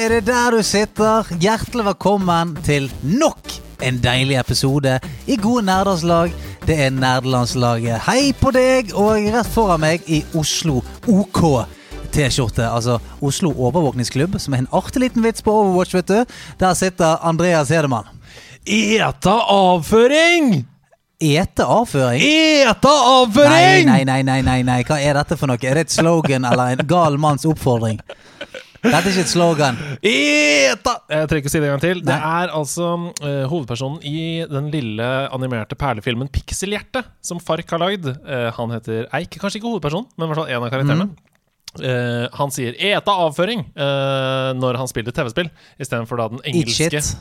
Er det der du sitter? Hjertelig velkommen til nok en deilig episode i Gode nerders. Det er nerdelandslaget. Hei på deg! Og rett foran meg i Oslo OK. T-skjorte, altså Oslo Overvåkningsklubb, som er en artig liten vits på Overwatch, vet du. Der sitter Andreas Hedemann. Eta avføring! Ete avføring? Eta Nei, avføring! nei, nei, nei, nei, nei. Hva er dette for noe? Er det et slogan eller en gal manns oppfordring? Dette er ikke et slogan. Eta Jeg trenger ikke å si det en gang til. Det er altså uh, hovedpersonen i den lille animerte perlefilmen Pikselhjerte, som Fark har lagd. Uh, han heter Eik. Kanskje ikke hovedpersonen, men i hvert fall en av karakterene. Eh, han sier 'eta avføring' eh, når han spiller TV-spill, istedenfor da den Eat engelske, shit.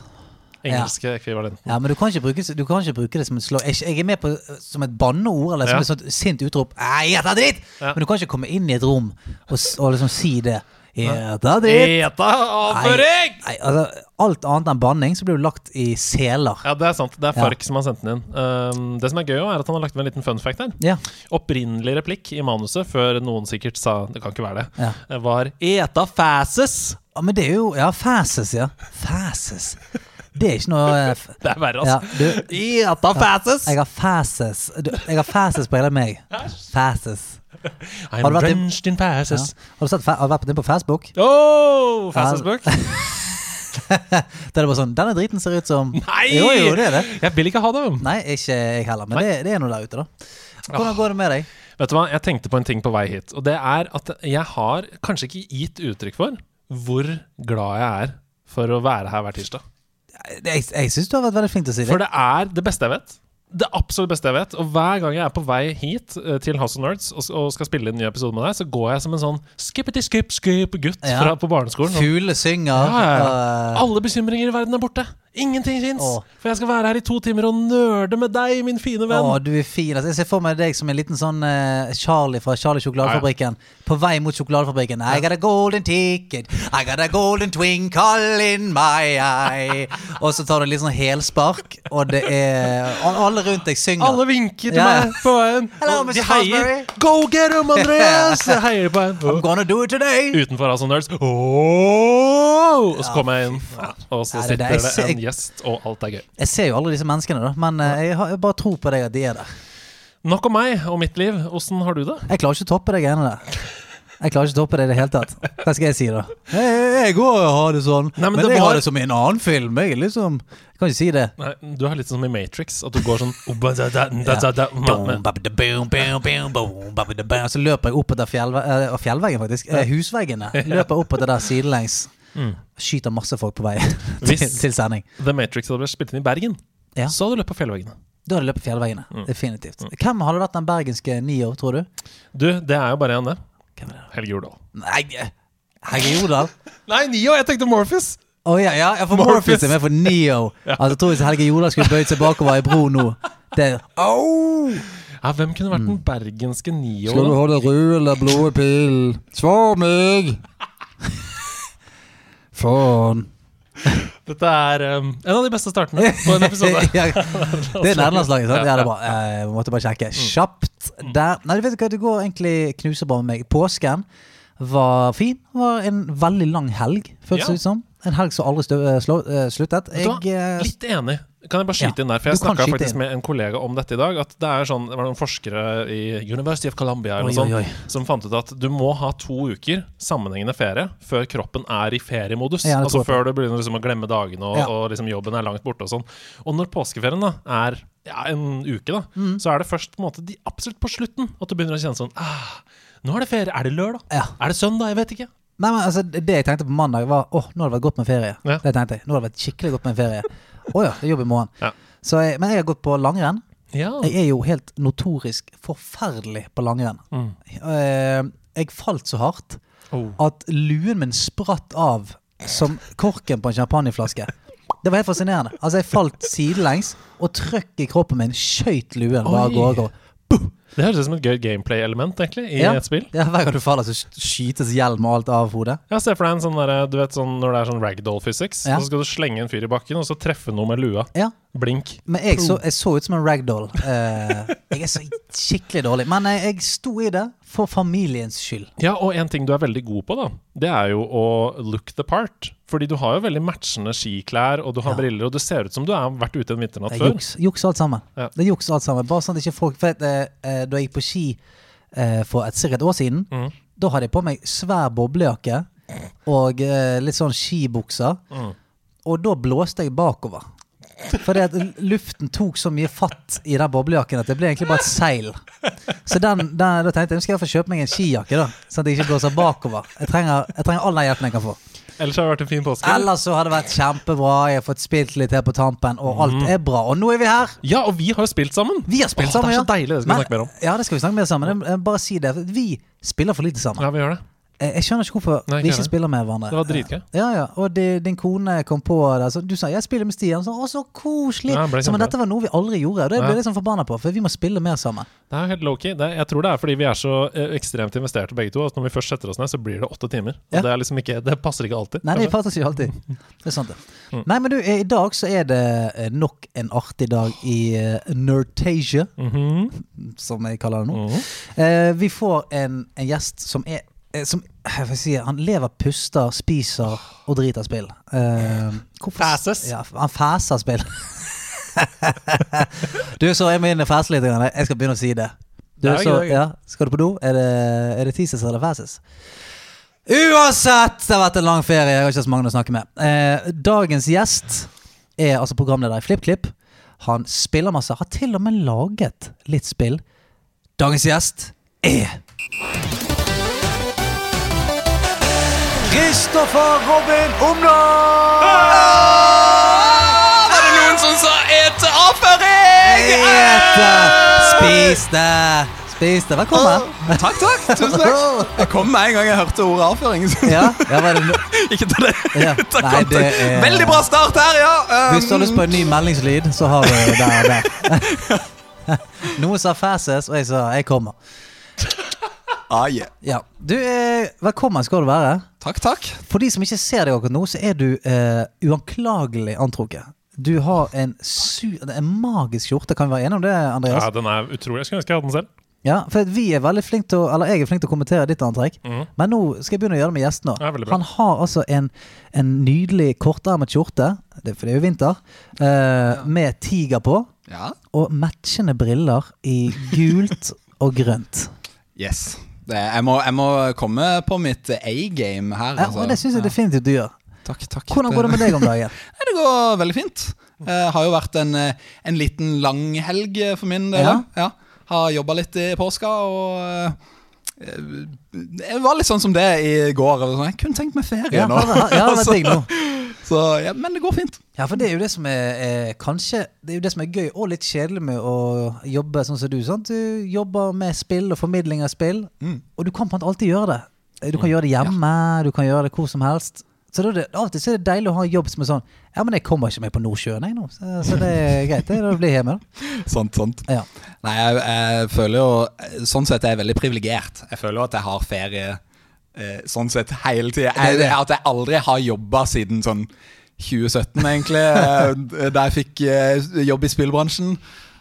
engelske ekvivalenten. Ja, men du kan ikke bruke, du kan ikke bruke det som et slå... Jeg, jeg er med på uh, som et banneord, eller som Ja. et sånt sint utrop. Nei, dritt! Ja. Men du kan ikke komme inn i et rom og, og liksom si det. Gjett dritt! Eta avføring! Nei, altså, alt annet enn banning, så blir du lagt i seler. Ja, det er sant. Det er Ja. Som har sendt den inn. Um, det som er gøy, er at han har lagt med en liten fun fact her. Ja. Opprinnelig replikk i manuset, før noen sikkert sa det kan ikke være det, Ja. Var 'eta fæses'. ja, men det er jo Ja, fases, ja. Fases. Det er ikke noe eh, Det er verre, ja, altså. du, Eta fases! Jeg har fases. Du, jeg har fases på hele meg. Fases. I'm Har vært drenched in Ja. Har du sett, har du vært inne på Facebook? Oh, Facebook? Da er det bare sånn Denne driten ser ut som Nei! Jo, jo, det er det. Jeg vil ikke ha det. Nei, ikke jeg heller. Men det, det er noe der ute, da. Hvordan går det med deg? Vet du hva, Jeg tenkte på en ting på vei hit. Og det er at jeg har kanskje ikke gitt uttrykk for hvor glad jeg er for å være her hver tirsdag. Jeg, jeg syns du har vært veldig flink til å si det. For det er det beste jeg vet. Det absolutt beste jeg vet. Og hver gang jeg er på vei hit eh, til House of Nerds og, skal spille en ny episode med deg, så går jeg som en sånn skippity-skip-skip-gutt Ja. fra på barneskolen. Sånn, Fugler synger. Ja, ja, ja. Alle bekymringer i verden er borte. Ingenting fins. For jeg skal være her i to timer og nerde med deg, min fine venn. Åh, du er fin. Altså, jeg ser for meg deg som en liten sånn eh, Charlie fra Charlie Sjokoladefabrikken. På vei mot sjokoladefabrikken. I got a golden ticket, I got a golden twinkle in my eye. Og så tar du litt sånn helspark, og det er og Alle rundt deg synger. Alle vinker til Ja, meg på veien. Hello, Og Mr. de heier. Go get him, Andreas! Jeg heier på I'm en. gonna do it today. Utenfor House of Nerds. Åh! Og så kommer jeg inn, og så Nei, det- sitter det- jeg det en gjest, og alt er gøy. Jeg ser jo alle disse menneskene, da, men eh, jeg, har, jeg bare tror på deg at de er der. Nok om meg og mitt liv. Åssen har du det? Jeg klarer ikke å toppe de greiene der. Jeg klarer ikke å toppe det i det hele tatt. Hva skal jeg si, da? Jeg, jeg går og har det sånn. Nei, men men det jeg var- har det som i en annen film. Jeg er liksom Jeg kan ikke si det. Nei, du har litt sånn som i Matrix, at du går sånn Så løper jeg opp etter fjellve eh, fjellveggen, faktisk. Eh, husveggene. Løper opp etter der sidelengs. Skyter masse folk på vei til, Mm. Til sending. The Matrix hadde blitt spilt inn i Bergen, Ja. så hadde du løpt på fjellveggene. Da hadde du løpt fjellveggene. Mm. Definitivt. Hvem hadde vært den bergenske Nio, tror du? Du, det er jo bare én, det. Helge Jordal. Nei, Helge Jordal? Nei, Nio! Jeg tenkte Morphis. Å ja, ja, ja, for Morphis Morpheus er med for Neo. Altså, jeg tror hvis Helge Jordal skulle bøyd seg bakover i bro nå det, oh! Ja, Hvem kunne vært den bergenske Nio? Skal du ha det røde eller blå pillen? Svar meg! Faen. Dette er um, en av de beste startene på en episode. ja, det er nederlandslaget, sant? Ja, det er bra. Jeg måtte bare sjekke. Kjapt der. Nei, du vet hva, det går egentlig knuserbra med meg. Påsken var fin. Det Var en veldig lang helg, føltes Ja. ut som. En helg som aldri eh, eh, sluttet. Jeg, eh, Litt enig. Kan jeg bare skyte Ja, inn der? For jeg snakka faktisk inn. med en kollega om dette i dag. At det er sånn, det var noen forskere i University of Columbia Oi, sånt, oi, oi. som fant ut at du må ha to uker sammenhengende ferie før kroppen er i feriemodus. Ja, altså før du begynner liksom å glemme dagene, og, Ja. og liksom jobben er langt borte og sånn. Og når påskeferien da er ja, en uke, da, Mm. så er det først på en måte de, absolutt på slutten at du begynner å kjenne sånn ah, Nå er det ferie. Er det lørdag? Ja. Er det søndag? Jeg vet ikke. Nei, men altså, Det jeg tenkte på mandag, var åh, nå har det vært godt med ferie. Ja. Det tenkte jeg, Nå har det vært skikkelig godt med ferie. Å ja, det er jobb i morgen. Ja. Så jeg, men jeg har gått på langrenn. Ja. Jeg er jo helt notorisk forferdelig på langrenn. Mm. Jeg, jeg falt så hardt Oh. at luen min spratt av som korken på en champagneflaske. Det var helt fascinerende. Altså Jeg falt sidelengs, og trøkk i kroppen min skøyt luen bare av gårde. Det høres ut som et gøy gameplay-element egentlig i Ja. et spill. Ja, hver gang du faller, så skytes hjelm og alt av hodet. Ja, Se for deg en sånn der, du vet sånn når det er sånn ragdoll physics. Ja. Så skal du slenge en fyr i bakken, og så treffe noe med lua. Ja, Blink. Men jeg så, jeg så ut som en ragdoll. Uh, jeg er så skikkelig dårlig. Men jeg, jeg sto i det for familiens skyld. Ja, og en ting du er veldig god på, da, det er jo å look the part. Fordi du har jo veldig matchende skiklær, og du har Ja. briller, og du ser ut som du har vært ute en vinternatt Det er før. juks, juks alt sammen. Ja. Det er juks alt sammen. Bare sånn at ikke folk For at, eh, eh, Da jeg gikk på ski eh, for et sikkert år siden, Mm. da hadde jeg på meg svær boblejakke og eh, litt sånn skibukser. Mm. Og da blåste jeg bakover. Fordi at luften tok så mye fatt i den boblejakken at det ble egentlig bare et seil. Så den, den, da tenkte jeg nå skal jeg fall kjøpe meg en skijakke, da sånn at jeg ikke blåser bakover. Jeg trenger, jeg trenger all den hjelpen jeg kan få. Ellers har det vært en fin påske. Ellers så har det vært kjempebra. Jeg har fått spilt litt her på tampen, og Mm. alt er bra. Og nå er vi her! Ja, og vi har jo spilt sammen! Vi har spilt Åh, sammen, det er så ja. deilig, det skal vi snakke mer om. Ja, det skal vi snakke mer sammen. Bare si det. Vi spiller for lite sammen. Ja, vi gjør det. Jeg jeg skjønner ikke hvorfor Nei, vi ikke spiller med hverandre. Det var dritgøy. Ja, ja. Og de, din kone kom på det. Så du sa 'jeg spiller med Stian'. Så, å, så koselig! Ja, så, men dette var noe vi aldri gjorde. Og det ble jeg sånn forbanna på, for vi må spille mer sammen. Det er helt low-key. Jeg tror det er fordi vi er så eh, ekstremt investerte begge to. At når vi først setter oss ned, så blir det åtte timer. Og det, liksom ikke, det passer ikke alltid. Nei, det passer ikke alltid. Det er sant, det. Mm. Nei, men du, i dag så er det eh, nok en artig dag i uh, Nerdtasia, -hmm. som jeg kaller det nå. Mhm. Eh, vi får en, en gjest som er eh, som, hva skal si, Han lever, puster, spiser og driter spill. Uh, Fæses. Ja, han fæser spill. du, så jeg må inn og fæse litt. Jeg skal begynne å si det. Du, Det så, ja, skal du på do? Er det, er det tises eller fæses? Uansett! Det har vært en lang ferie. Jeg har ikke så mange å snakke med. Uh, dagens gjest er altså programleder i FlippKlipp. Han spiller masse. Har til og med laget litt spill. Dagens gjest er Kristoffer Robin Omdal! Var det noen som sa et avføring? Ete! Spis det! Spis det. Velkommen. Takk, takk. Tusen takk. Jeg kom med en gang jeg hørte ordet avføring. Ja, ja, var det no Ikke ta det ja. Nei, det er Veldig bra start her, ja. Um, Hvis du har lyst på en ny meldingslyd, så har du det der. der. Noen sa 'fæses', og jeg sa 'jeg kommer'. Ah, yeah. Ja. Du, eh, velkommen skal du være. Takk, takk. For de som ikke ser deg akkurat nå, så er du eh, uanklagelig antrukket. Du har en, su en magisk skjorte. Kan vi være enige om det, Andreas? Ja, den er utrolig. Jeg skulle ønske jeg hadde den selv. Ja, for vi er veldig flink til å Eller jeg er flink til å kommentere ditt antrekk. mm. Men nå skal jeg begynne å gjøre det med gjesten. Ja. Han har altså en, en nydelig kortermet skjorte, det, for det er jo vinter, eh, med tiger på, Ja. og matchende briller i gult og grønt. Yes. Jeg, må, jeg må komme på mitt A-game her. Ja, altså. og det syns jeg definitivt du gjør. Takk, takk. Hvordan går det med deg om dagen? Det går veldig fint. Det har jo vært en, eh, en liten langhelg for min del. Ja. Ja. Har jobba litt i påska og eh, Det var litt sånn som det i går. sånn, Jeg kunne tenkt meg ferie Ja, nå. ja, det ja, vært Så- ja, men det går fint. Ja, for det er jo det som er, er kanskje Det er jo det som er gøy og litt kjedelig med å jobbe sånn som du. Sant? Du jobber med spill og formidling av spill, Mm. og du kan på en måte alltid gjøre det. Du kan gjøre det hjemme, du kan gjøre det hvor som helst. Så det, Av og til så er det deilig å ha en jobb som er sånn Ja, men jeg kommer ikke med på Nordsjøen, jeg nå. Så, så det er greit. Det da blir jeg hjemme, da. Sant, sant. Ja. Nei, jeg, jeg føler jo Sånn sett er jeg veldig privilegert. Jeg føler jo at jeg har ferie sånn sett hele tida. Det. At jeg aldri har jobba siden sånn 2017, egentlig. eh, da jeg fikk eh, jobb i spillbransjen.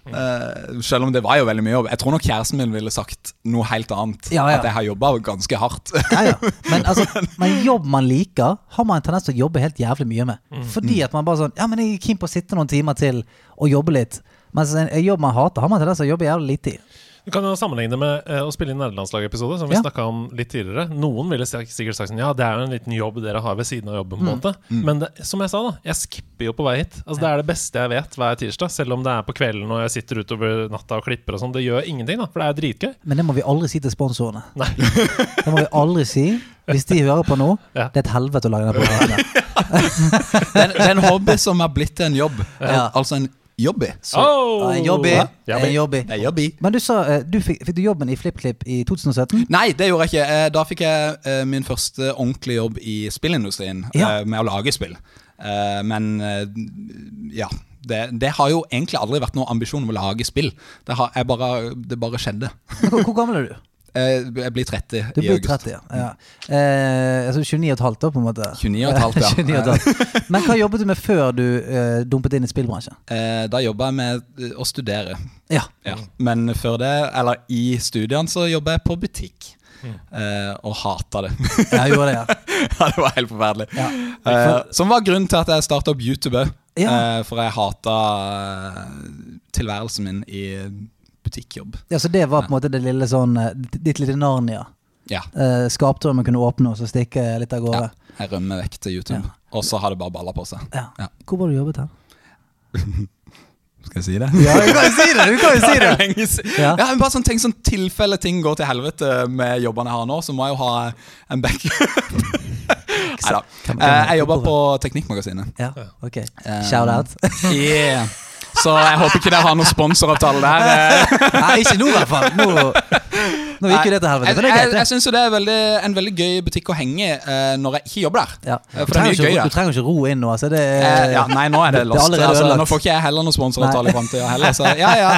Uh, selv om det var jo veldig mye jobb. Jeg tror nok kjæresten min ville sagt noe helt annet. Ja, ja. At jeg har jobba ganske hardt. Ja, ja. Men, altså, men jobb man liker, har man en tendens til å jobbe helt jævlig mye med. Fordi at man bare sånn Ja, men jeg er keen på å sitte noen timer til og jobbe litt. Mens en en jobb man hater, har man en tendens til å jobbe jævlig lite i. Du kan jo sammenligne det med eh, å spille inn nederlandslagepisode, som vi Ja. snakket om litt tidligere. Noen ville sikkert sagt sånn Ja, det er jo en liten jobb dere har ved siden av jobben, på en måte. Men det, som jeg sa, da, jeg skipper jo på vei hit. Altså, det er det beste jeg vet hver tirsdag, selv om det er på kvelden og jeg sitter utover natta og klipper og sånn. Det gjør ingenting, da, for det er dritgøy. Men det må vi aldri si til sponsorene. Nei. Det må vi aldri si. Hvis de hører på nå, Ja. det er et helvete å lage den programmet. Det er, det er en hobby som er blitt en jobb. Ja. Altså en jobby. Oh! En jobby. Ja, En jobby. Det jobby. Men du sa eh, du fikk, fikk du jobben i FlippKlipp i 2017? Nei, det gjorde jeg ikke. Eh, Da fikk jeg eh, min første ordentlige jobb i spillindustrien Ja. med å lage spill. Eh, Men ja. Det, det har jo egentlig aldri vært noen ambisjon om å lage spill. Det, har, jeg bare, det bare skjedde. Hvor, hvor gammel er du? Eh, Jeg blir 30 Du i blir august. 30, ja. ja. Eh, altså 29 og et halvt da, på en måte. 29 og et halvt, ja. 29 og et halvt. Men hva jobbet du med før du eh, dumpet inn i spillbransjen? Eh, Da jobba jeg med eh, å studere. Ja. Ja. Men før det, eller i studiene, så jobba jeg på butikk. Mm. og hata det. Jeg gjorde det, ja. ja, det var helt forferdelig. Ja. For... som var grunnen til at jeg starta opp YouTube òg. Ja. Eh, for jeg hata eh, tilværelsen min i butikkjobb. ja. Så det var på en måte det lille sånn eh, Ditt lille Narnia. Ja. Eh, Skapdøren kunne åpne og så stikke litt av ja. Jeg rømmer vekk til YouTube. Ja. Og så har det bare balla på seg. Ja. Ja. Hvor var du jobbet hen? Skal jeg si det? Ja, du kan jo si det! Du kan jo si Det det! Ja. Ja, men bare sånn ting sånn tilfelle ting går til helvete med jobbene jeg har nå, så må jeg jo ha en backup. Kan- Eh, Jeg jobber på Teknikkmagasinet. Ja, ok. Eh, Shout out. Yeah. Så jeg håper ikke dere har noen sponsoravtale der. Nei, ikke nå i hvert fall. Nå, nå gikk jo det til helvete. Jeg, jeg, jeg syns det er veldig, en veldig gøy butikk å henge eh, når jeg ikke jobber der. Ja. Eh, For det er mye gøy ikke, du trenger ikke ro inn nå. Altså det Eh, ja, nei, nå er det Det er altså, nå får ikke jeg heller noen sponsoravtale i framtida heller. Så ja, ja.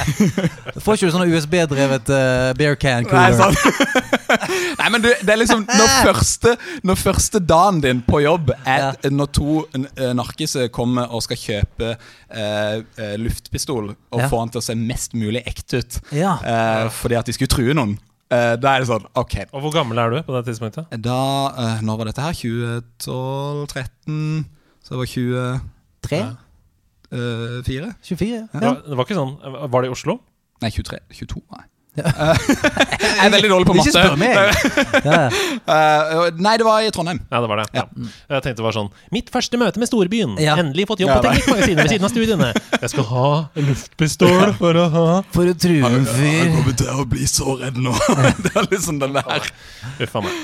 Får ikke du sånn USB-drevet uh, beer can Nei, cooler? sant. Nei, men du, det er liksom Når første, når første dagen din på jobb er Ja. når to uh, narkiser kommer og skal kjøpe eh, eh, luftpistol og Ja. få han til å se mest mulig ekte ut Ja. eh, fordi at de skulle true noen, eh, da er det sånn OK. Og hvor gammel er du på det tidspunktet? Da eh, Når var dette her? 2012-13? Så det var 3? 24? 24? Det Ja. var, det var ikke sånn Var det i Oslo? Nei, 23. 22? Nei. Eh, jeg er veldig dårlig på matte. Ikke spør meg! Ja. Eh, nei, det var i Trondheim. Ja, det var det. Ja. Jeg tenkte det var sånn Mitt første møte med storbyen. Ja. Endelig fått jobb Ja, på. Teknikkmagasinet ved siden av studiene. Jeg skal ha luftpistol for å ha For å true en fyr. kommer til å bli så redd nå. det er liksom den der. Uff a meg.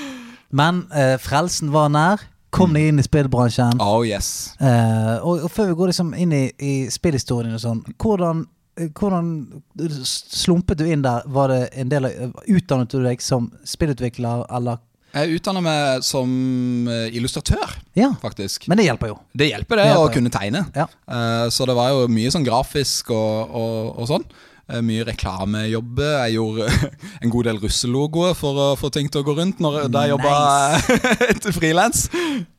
Men eh, frelsen var nær. Kom deg inn i spillbransjen. Oh yes. Eh, og, og før vi går liksom inn i, i spillhistorien og sånn, hvordan, hvordan slumpet du inn der? Var det en del av Utdannet du deg som spillutvikler, eller Jeg utdanner meg som eh, illustratør, Ja. faktisk. Men det hjelper jo. Det hjelper det Det å hjelper. kunne tegne. Ja. Uh, så det var jo mye sånn grafisk og, og, og sånn. Eh, mye reklamejobber. Jeg gjorde en god del russelogoer for å få ting til å gå rundt når, da jeg jobba til frilans.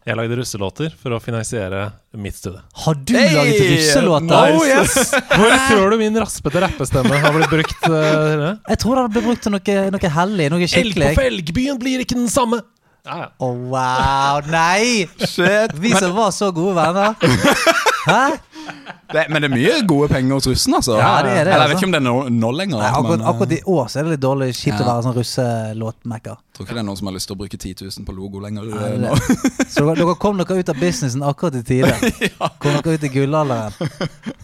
Jeg lagde russelåter for å finansiere mitt studie. Har du Hey! laget russelåter? No, yes! Hvor tror du min raspete rappestemme har blitt brukt? Uh. Jeg tror det har blitt brukt til noe, noe hellig, noe Elg på felgbyen blir ikke den samme! Ja, ja. Oh, wow, nei! Shit. Vi som var så gode venner. Hæ? Det, men det er mye gode penger hos russen, altså. Ja, det er det, Eller jeg vet altså. ikke om det er nå, lenger. Nei, akkurat, men, eh, akkurat i år så er det litt dårlig kjipt å være sånn russelåtmaker. Tror ikke det er noen som har lyst til å bruke 10 000 på logo lenger. Nei, eh, det-. Så dere, dere kom dere ut av businessen akkurat i tide. Kom dere ut i gullalderen.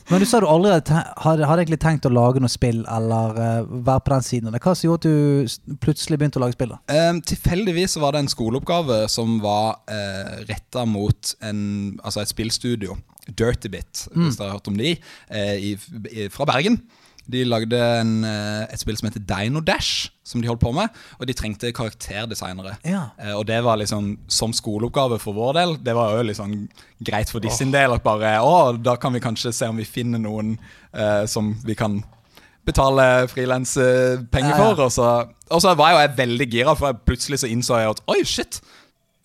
Men du sa du aldri hadde, hadde egentlig tenkt å lage noe spill eller uh, være på den siden. Hva som gjorde at du plutselig begynte å lage spill? da? Um, tilfeldigvis var det en skoleoppgave som var uh, retta mot en, altså et spillstudio. Dirty Bit, hvis dere har hørt om de, eh, i, i, fra Bergen. De lagde en, eh, et spill som heter Dino Dash, som de holdt på med. Og de trengte karakterdesignere. Ja. Eh, og det var liksom som skoleoppgave for vår del. Det var jo liksom greit for de sin del. At bare, å, da kan vi kanskje se om vi finner noen eh, som vi kan betale frilanspenger Ja, ja. for. Og så, og så var jo jeg veldig gira, for jeg plutselig så innså jeg at oi, shit.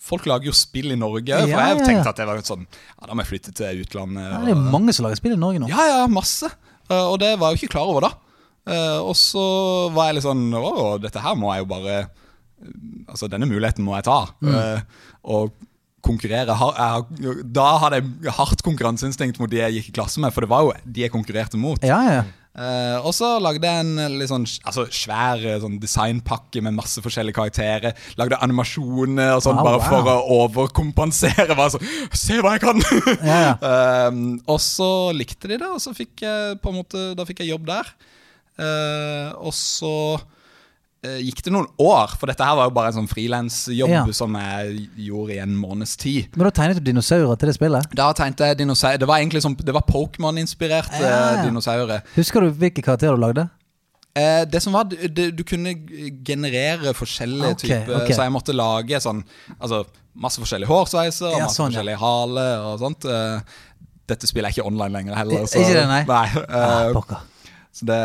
Folk lager jo spill i Norge. For jeg tenkte at det var sånn Ja, da må jeg flytte til utlandet. Ja, det er jo mange som lager spill i Norge nå. ja, ja, masse. Eh, og det var jeg jo ikke klar over da. Eh, og så var jeg litt sånn Å, dette her må jeg jo bare Altså, denne muligheten må jeg ta. Mm. og konkurrere Da hadde jeg hardt konkurranseinstinkt mot de jeg gikk i klasse med, for det var jo de jeg konkurrerte mot. Ja, ja. Eh, og så lagde jeg en litt sånn altså, svær eh, sånn designpakke med masse forskjellige karakterer. Lagde animasjoner og sånn Wow, bare wow. for å overkompensere. Bare sånn, Se hva jeg kan! Yeah. Um, og så likte de det, og så fikk jeg på en måte Da fikk jeg jobb der. Uh, og så gikk det noen år, for dette her var jo bare en sånn frilansjobb Ja. som jeg gjorde i en måneds tid. Men da tegnet du dinosaurer til det spillet? Da tegnte jeg dinosaurer Det var egentlig sånn, Det var Pokémon-inspirert Ja, ja. eh, dinosaurer. Husker du hvilke karakterer du lagde? Eh, det som var, du, du kunne generere forskjellige okay, typer okay. Så jeg måtte lage sånn Altså masse forskjellige hårsveiser og Ja, masse sånn, ja. forskjellige hale og sånt. Eh, dette spiller jeg ikke online lenger heller. I- ikke det, nei? nei Ah, eh, pokker. Så det,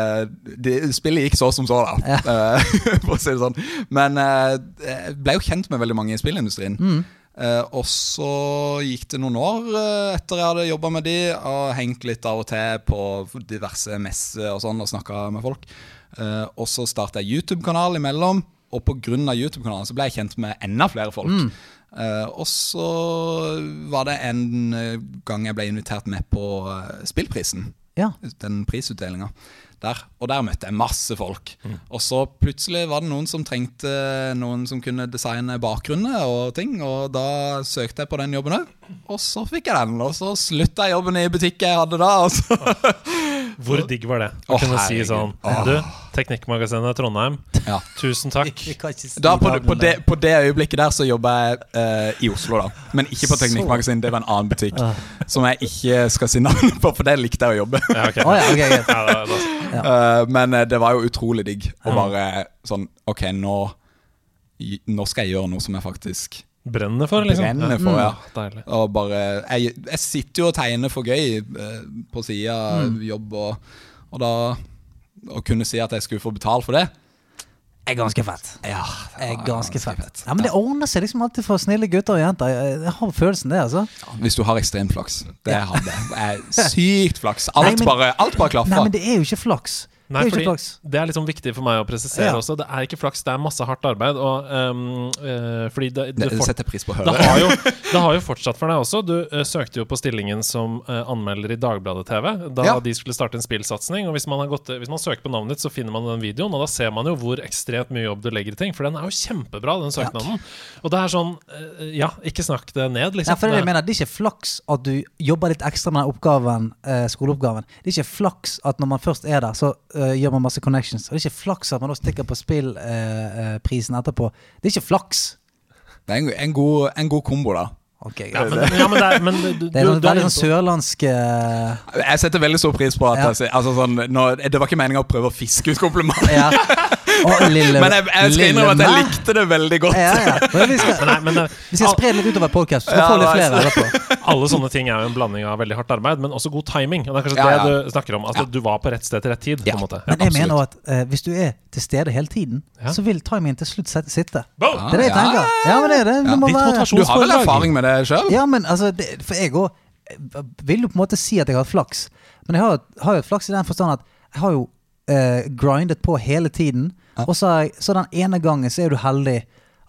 det Spillet gikk så som så, da. Eh, for å si det sånn. Men eh, jeg ble jo kjent med veldig mange i spillindustrien. Mm. Uh, og så gikk det noen år uh, etter jeg hadde jobba med de, og hengt litt av og til på diverse messer og sånn, og snakka med folk. Uh, og så starta jeg YouTube-kanal imellom, og pga. YouTube-kanalen så ble jeg kjent med enda flere folk. Mm. Og så var det en gang jeg ble invitert med på Spillprisen Ja. den prisutdelinga der. Og der møtte jeg masse folk. Og så plutselig var det noen som trengte noen som kunne designe bakgrunner og ting. Og da søkte jeg på den jobben òg, og så fikk jeg den. Og så slutta jeg jobben i butikk jeg hadde da. Og så Hvor digg var det? Å kunne si sånn. Du, Teknikkmagasinet Trondheim, ja. tusen takk. Si da på, på, det, på det øyeblikket der så jobba jeg eh, i Oslo, da. Men ikke på Teknikkmagasinet, Det var en annen butikk som jeg ikke skal si navnet på, for det likte jeg å jobbe. Ja, ok. oh, ja, ok, okay. Ja, da, da. Eh, men eh, det var jo utrolig digg å bare sånn Ok, nå, nå skal jeg gjøre noe som jeg faktisk Brenner for, liksom. brenner for. ja Mm, Og bare Jeg, jeg sitter jo og tegner for gøy eh, på sida mm. jobb, og, og da Å kunne si at jeg skulle få betalt for det er ganske fett. Ja, Er ganske fett. Ja, men det ordner seg liksom alltid for snille gutter og jenter. Jeg, har følelsen det, altså. Hvis du har ekstrem flaks. Det hadde jeg. Sykt flaks. Alt, Nei, men- bare, alt bare klaffer. Nei, men det er jo ikke flaks. Nei, det er fordi ikke flaks. det er liksom viktig for meg å presisere Ja. også. Det er ikke flaks, det er masse hardt arbeid. Og, um, uh, fordi det, det, det, setter pris på å det, har jo, det har jo fortsatt for deg også. Du uh, søkte jo på stillingen som uh, anmelder i Dagbladet TV da Ja. de skulle starte en spillsatsing. Og hvis man, gått, hvis man søker på navnet ditt, så finner man den videoen, og da ser man jo hvor ekstremt mye jobb du legger i ting. For den er jo kjempebra, den søknaden. Og det er sånn Ja, ikke snakk det ned, liksom. Ja, for jeg mener, det er ikke flaks at du jobber litt ekstra med den oppgaven, skoleoppgaven. Det er ikke flaks at når man først er der, så eh, gjør man masse connections. Og det er ikke flaks at man da stikker på spillprisen etterpå. Det er ikke flaks. Det er en, en, god, en god kombo, da. Okay, ja, men, ja, men det er, men du, Det er noe veldig sånn sørlandsk eh, Jeg setter veldig stor pris på at Ja. altså sånn, nå, Det var ikke meninga å prøve å fiske ut komplimenter. Ja. Lille Men jeg, jeg skal innrømme at jeg likte det veldig godt. Ja, ja. Men vi skal, Nei, men eh, vi skal spre det litt utover podkast, så Ja, får litt nice. flere etterpå. alle sånne ting er jo en blanding av veldig hardt arbeid, men også god timing. Og det er kanskje Ja, ja. det du snakker om. At Ja. du var på rett sted til rett tid. Ja. På en måte. Men jeg absolutt. mener at uh, hvis du er til stede hele tiden, Ja. så vil timingen til slutt sitte. Boom! Det er det jeg tenker. Ja, men det er det. det Ja. må være- Du har vel erfaring med det sjøl? Ja, men altså det, For jeg òg vil jo på en måte si at jeg har hatt flaks. Men jeg har, har jo flaks i den forstand at jeg har jo uh, grindet på hele tiden. Og så, så den ene gangen så er du heldig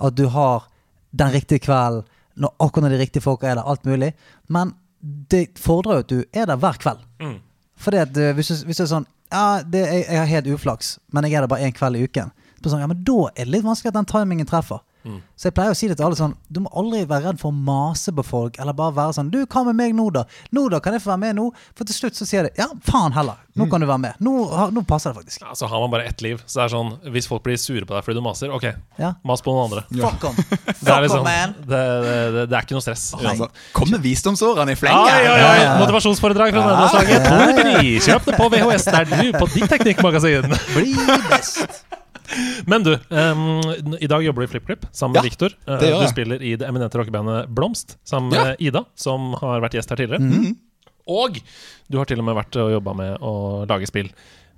at du har den riktige kvelden, når, akkurat når de riktige folka er der, alt mulig. Men det fordrer jo at du er der hver kveld. Mm. Fordi at eh, hvis, du, hvis det er sånn Ja, det, jeg, jeg har helt uflaks, men jeg er der bare én kveld i uken. Sånn, ja, men Da er det litt vanskelig at den timingen treffer. Mm. Så jeg pleier å si det til alle sånn Du må aldri være redd for å mase på folk, eller bare være sånn Du, hva med meg nå, da? Nå, da? Kan jeg få være med nå? For til slutt så sier de ja, faen heller. Nå Mm. kan du være med. Nå, nå passer det faktisk. Ja, så har man bare ett liv. Så det er sånn Hvis folk blir sure på deg fordi du maser, ok, Ja. mas på noen andre. Fuck on. Det er, liksom, det, det, det er ikke noe stress. Altså, Kommer visdomsårene i fleng? Ja? Ja, ja. Motivasjonsforedrag fra Nederlandslaget. Kjøp det på VHS der du på ditt teknikkmagasin. Bli best. Men du, um, i dag jobber du i FlippKlipp sammen med Ja, Viktor. Uh, du jeg. spiller i det eminente rockebandet Blomst sammen Ja. med Ida, som har vært gjest her tidligere. Mhm. Og du har til og med vært og jobba med å lage spill.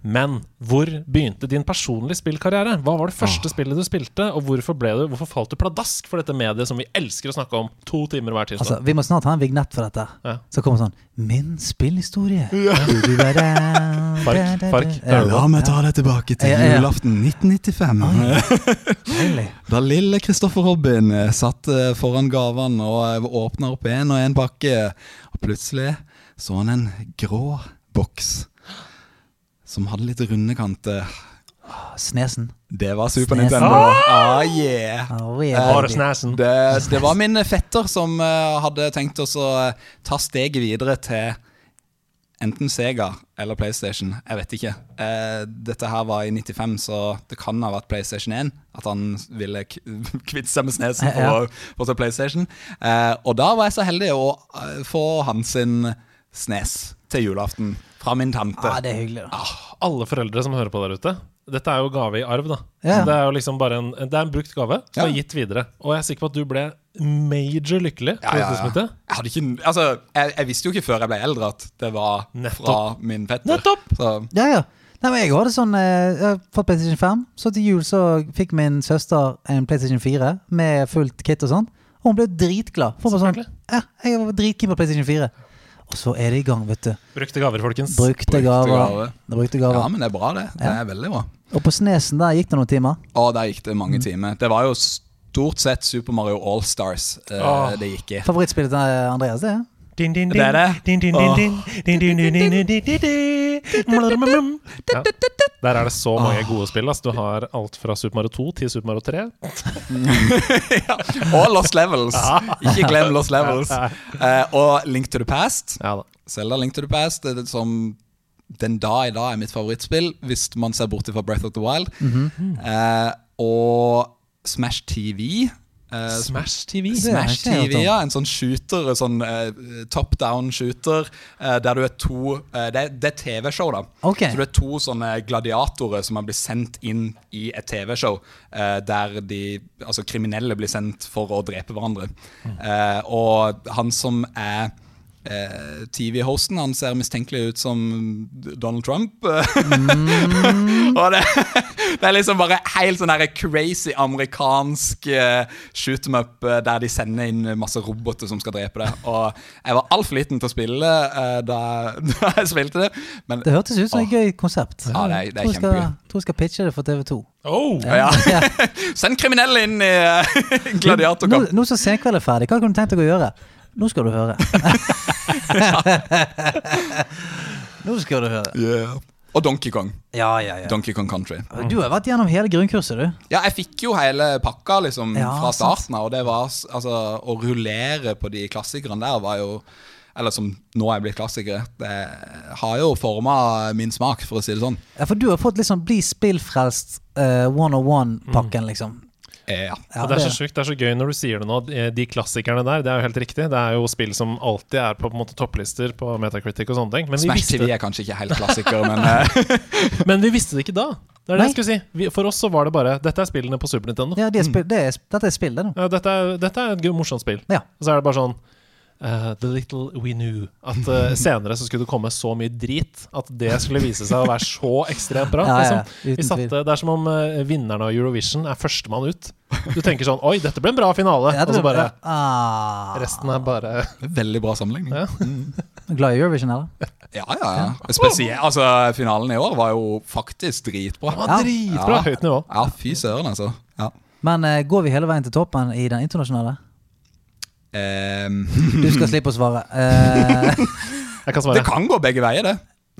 Men hvor begynte din personlige spillkarriere? Hva var det første spillet du spilte, og hvorfor, ble du, hvorfor falt du pladask for dette mediet som vi elsker å snakke om to timer hver tirsdag? Altså, vi må snart ha en vignett for dette. Ja. Så kommer sånn Min spillhistorie. Du-du-ba-da, Fark, fark. Ja, La meg ta deg tilbake til Ja, ja, ja. julaften 1995. Deilig. Da lille Kristoffer Robin eh, satt eh, foran gavene og åpna opp en og en pakke, og plutselig så han en grå boks som hadde litt runde kanter. Snesen. Det var Super Snesen. Nintendo. Ah, yeah. Oh, yeah, Bare baby. Det, det var min fetter som uh, hadde tenkt oss å uh, ta steget videre til enten Sega eller PlayStation. Jeg vet ikke. Uh, dette her var i 95, så det kan ha vært PlayStation 1. At han ville kvitte seg med snesen for, Ja. å- for å ta PlayStation. Eh, og da var jeg så heldig å få hans sin snes til julaften fra min tante. Ja, det er hyggelig. Ah, Alle foreldre som hører på der ute. Dette er jo gave i arv, da. Ja. Det er jo liksom bare en Det er en brukt gave som Ja. er gitt videre. Og jeg er sikker på at du ble major lykkelig. Ja, ja, ja. Jeg, hadde ikke, altså, jeg, jeg visste jo ikke før jeg ble eldre at det var Nettopp. fra min fetter. Nettopp! Så, Ja, ja. Nei, men jeg hadde sånn eh, Jeg har fått PlayStation 5. Så til jul så fikk min søster en PlayStation 4 med fullt kit og sånn. Og hun ble dritglad. For sånn, ja, jeg var dritkeen på PlayStation 4. Så er det i gang, vet du. Brukte gaver, folkens. Brukte Brukte gaver. gaver. Det brukte ja, men det er bra, det. Det er veldig bra. Og på Snesen der gikk det noen timer. Å, der gikk det mange timer. Det var jo stort sett Super Mario Allstars uh, Åh. det gikk i. Favorittspillet til eh, Andreas, det? Er? Din, din, Det er det. Din, din, din, din. Din, din, din, din, din, din, din, din. Ja. Der er det så mange gode spill. Du har alt fra Super Mario 2 til Super Mario 3. Og Lost Levels. Ikke glem Lost Levels. Eh, og Link to the Past. Selda da. Link to the Past er det som den dag i dag er mitt favorittspill, hvis man ser bort fra Breath of the Wild. eh, og Smash TV. Eh, Smash TV. Smash TV, ja. En sånn shooter, en sånn uh, top down shooter, uh, der du er to eh, Det er, det er TV-show, da. Okay. Så du er to sånne gladiatorer som har blitt sendt inn i et TV-show, eh, der de Altså kriminelle blir sendt for å drepe hverandre. Eh, og han som er eh, TV-hosten, han ser mistenkelig ut som Donald Trump. og det, det er liksom bare helt sånn der crazy amerikansk uh, shoot em up eh, der de sender inn masse roboter som skal drepe deg. Og jeg var altfor liten til å spille eh, da, da jeg spilte det. Men Det hørtes ut som et gøy konsept. Ja, det er- det er jeg kjempegøy. tror jeg skal pitche det for TV2. Oh! ja. Send kriminelle inn i gladiatorkamp. Nå, nå som senkveld er ferdig, hva kunne du tenkt deg å gjøre? Nå skal du høre. nå skal du høre. Yeah. Og Donkey Kong. Ja, ja, ja. Donkey Kong Country. Du har vært gjennom hele grunnkurset, du. Ja, jeg fikk jo hele pakka liksom Ja, fra starten av, og det var altså Å rullere på de klassikerne der var jo Eller som nå er blitt klassikere. Det har jo forma min smak, for å si det sånn. Ja, For du har fått liksom Bli spillfrelst uh, one-on-one-pakken, liksom. Eh, ja. Ja, det er så sjukt, det er så gøy når du sier det nå. De- De klassikerne der, det er jo helt riktig. Det er jo spill som alltid er på, på en måte topplister på Metacritic og sånne ting. Men Smash visste, TV er kanskje ikke helt klassiker, men eh, men vi visste det ikke da. Det er det Nei. jeg skulle si. Vi, for oss så var det bare Dette er spillene på Super Nintendo. Ja, de er spill, det er, dette er spill, det nå. Ja, dette, er, dette er et morsomt spill. Ja. Og så er det bare sånn eh, The little we knew. At uh, senere så skulle det komme så mye drit at det skulle vise seg å være så ekstremt bra. Ja, ja, liksom. satte, det er som om uh, vinneren av Eurovision er førstemann ut. Du tenker sånn Oi, dette ble en bra finale. Ja, og så bare ah, Resten er bare veldig bra sammenligning. Ja. Glad i Eurovision, eller? Ja, ja, ja. Spesielt, altså, finalen i år var jo faktisk dritbra. Ja. dritbra. Ja. Høyt nivå. Ja, fy søren, altså. Ja. Men går vi hele veien til toppen i den internasjonale? Ehm, Du skal slippe å svare. Uh. Jeg kan det kan gå begge veier, det.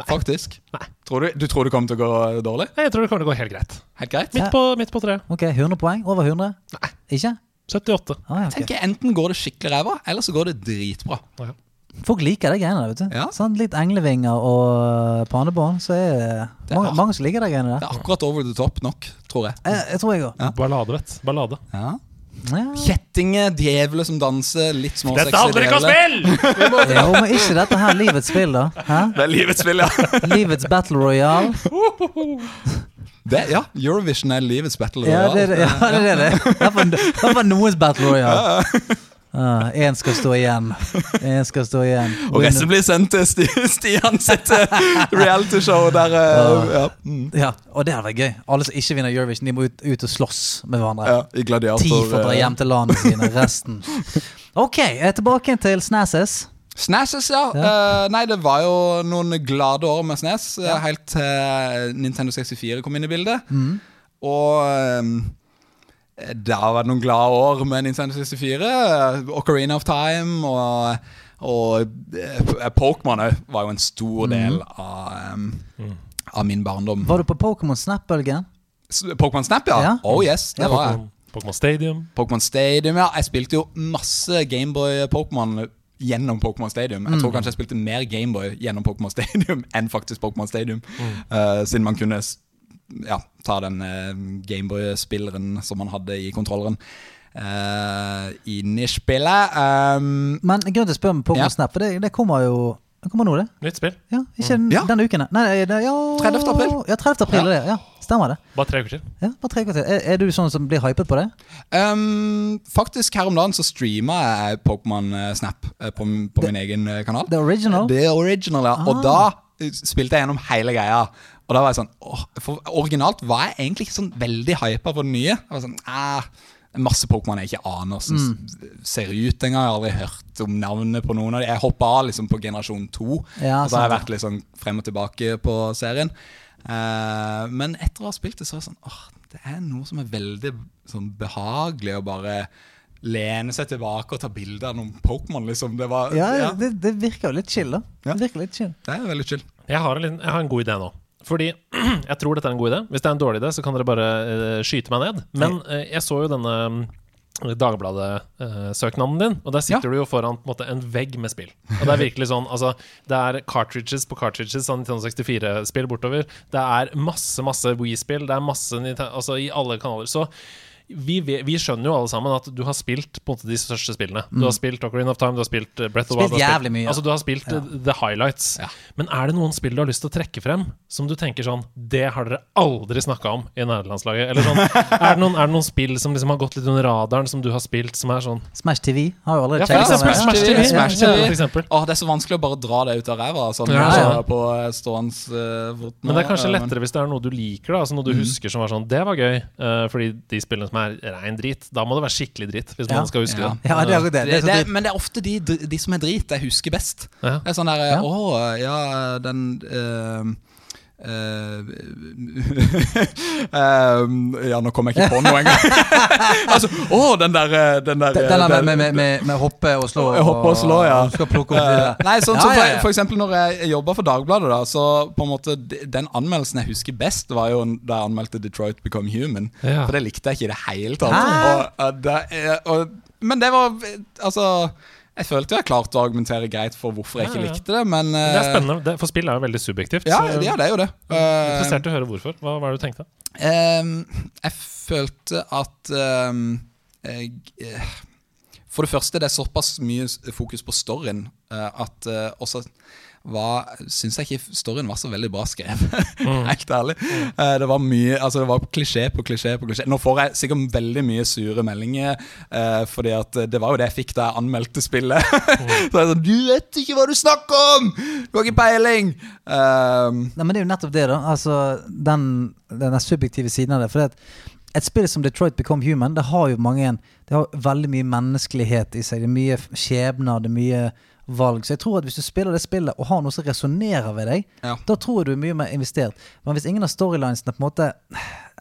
Faktisk. Nei. Tror du, du tror det kommer til å gå dårlig? Nei, Jeg tror det kommer til å gå helt greit. Helt greit? Midt på, midt på tre. ok, 100 poeng? Over 100? Nei. Ikke? 78. Ah, ja, okay. tenker jeg Enten går det skikkelig ræva, eller så går det dritbra. Folk liker de greiene der, vet du. Ja. Sånn, litt englevinger og panebånd. så er det Det er mange, mange som liker de greiene der. Det er akkurat over the top nok, tror jeg. Jeg, jeg tror jeg òg. Ja. Ballade, vet du. Ballade. Ja. Ja. Kjettinger, djevler som danser, litt småsexy Dette handler ikke om spill! Jo, men ikke dette her livets spill, da? Hæ? Det er livets spill, ja. Livets battle royale? Det, ja, Eurovision er livets battle. Ja, det er royale. det. Ja, det, er det. Det er for- det for noens battle royale. Én skal stå igjen. En skal stå igjen. Og resten blir sendt til Sti Stian sitt eh, realityshow der eh, ja. Mm. Ja, og det hadde vært gøy. Alle som ikke vinner Eurovision, de må ut, ut og slåss med hverandre. ja, I Ti får dra eh, hjem til landene sine. Resten Ok, tilbake til Snasses. Snasses, ja. Eh, nei, det var jo noen glade år med Snes, Ja. helt til Nintendo 64 kom inn i bildet. Mm. Og eh, det har vært noen glade år med Nintendo 64. eh, Ocarina of Time og, og eh, Pokémon var jo en stor del av, mm. av min barndom. Var du på Pokémon Snap-bølgen? Pokémon Snap, ja. Ja. Oh yes, det Ja, var jeg. Pokémon- Stadium. Pokémon Stadium, ja. Jeg spilte jo masse Gameboy Pokémon gjennom Pokémon Stadium. Jeg tror kanskje jeg spilte mer Gameboy gjennom Pokémon Stadium enn faktisk Pokémon Stadium. Eh, siden man kunne ja, ta den uh, Gameboy-spilleren som man hadde i kontrolleren. Uh, inn i spillet. Um, Men grunnen til å spørre om Pokémon Ja. Snap, for det, det kommer jo Det kommer nå, det. Nytt spill. Ja, Ikke den- Ja. denne uken, nei. Det, ja, 30. april. Ja, 30. april, er det. Ja, stemmer det. Bare tre uker til. Ja, bare tre kvarter. Er, er du sånn som blir hypet på det? Um, faktisk her om dagen så streama jeg Pokémon eh, Snap på, på, the, min egen eh, kanal. The original? The original, ja. Og da eh, spilte jeg gjennom hele greia. Og da var jeg sånn åh, For originalt var jeg egentlig ikke sånn veldig hypa på det nye. Jeg var sånn, ah, er Masse Pokémon jeg ikke aner som mm. ser ut engang. Jeg har aldri hørt om navnet på noen av dem. Jeg hoppa av liksom på generasjon to. Ja, og så har jeg vært litt sånn frem og tilbake på serien. Uh, men etter å ha spilt det, så er det sånn åh, Det er noe som er veldig sånn behagelig å bare lene seg tilbake og ta bilder av noen Pokémon, liksom. Det var Ja, ja, Det, det virker jo litt chill, da. Ja. Det virker litt chill. Det er veldig chill. Jeg har, en, jeg har en god idé nå. Fordi jeg tror dette er en god idé. Hvis det er en dårlig idé, så kan dere bare uh, skyte meg ned. Men uh, jeg så jo denne mm, Dagbladet-søknaden din, og der sitter du jo foran på en, måte, en vegg med spill. Og det er virkelig sånn Altså, det er cartridges på cartridges av 1964-spill bortover. Det er masse, masse Wii-spill. Det er masse Altså, i alle kanaler. Så vi, vi skjønner jo alle sammen at du har spilt på en måte de største spillene. Du har spilt Ocarina of Time, du har spilt eh, Breath of Wild. har. Altså, du har spilt ja. the highlights. Ja. Men er det noen spill du har lyst til å trekke frem som du tenker sånn Det har dere aldri snakka om i nederlandslaget? Eller sånn, er, det noen, er det noen spill som liksom har gått litt under radaren, som du har spilt, som er sånn Smash TV har jo allerede Ja. Smash TV. Smash TV. Åh, det er så vanskelig å bare dra det ut av ræva sånn, Ja, ja. på ståens, uh, Men det er kanskje eh, lettere hvis det er noe du liker, da altså noe du husker som var sånn Det var gøy. uh, fordi de spillene som er rein drit, da må det være skikkelig dritt, hvis Ja. man skal huske Ja. det. Ja, det er det. Det, det, er men det er ofte de, de som er drit, jeg husker best. Ja. Det er sånn der Ja. Å, ja, den eh, Ja, nå kommer jeg ikke på noe engang. altså, å, den der eh, Den der, Den der den- med, med, med, med hoppe og slå Hoppe og slå, ja. Og Eh. Nei, sånn Ja, som ja, for, ja. for eksempel når jeg jobba for Dagbladet, da, så på en måte den anmeldelsen jeg husker best, var jo da jeg anmeldte Detroit Become Human. Ja. For det likte jeg ikke i det hele tatt. Og, Og, eh, og, men det var Altså Jeg følte jeg klarte å argumentere greit for hvorfor jeg ikke likte det, men Det er eh, spennende, for spill er jo veldig subjektivt. Ja, så ja, det er jo det. Eh, Interessert i å høre hvorfor. Hva var det du tenkte? Jeg følte at jeg, eh, For det første, det er såpass mye fokus på storyen at også var, syns jeg ikke storyen var så veldig bra skrevet. Helt ærlig. Uh, det var mye Altså det var klisjé på klisjé på klisjé. Nå får jeg sikkert veldig mye sure meldinger, uh, fordi at det var jo det jeg fikk da jeg anmeldte spillet. så jeg sånn Du vet ikke hva du snakker om! Du har ikke peiling! Ehm, Nei, men det er jo nettopp det, da. Altså, den, den subjektive siden av det. For et spill som Detroit Become Human, det har jo mange Det har veldig mye menneskelighet i seg. Det er mye skjebner, det er mye valg. Så jeg tror at hvis du spiller det spillet og har noe som resonnerer ved deg, Ja. da tror jeg du er mye mer investert. Men hvis ingen av storylinesene på en måte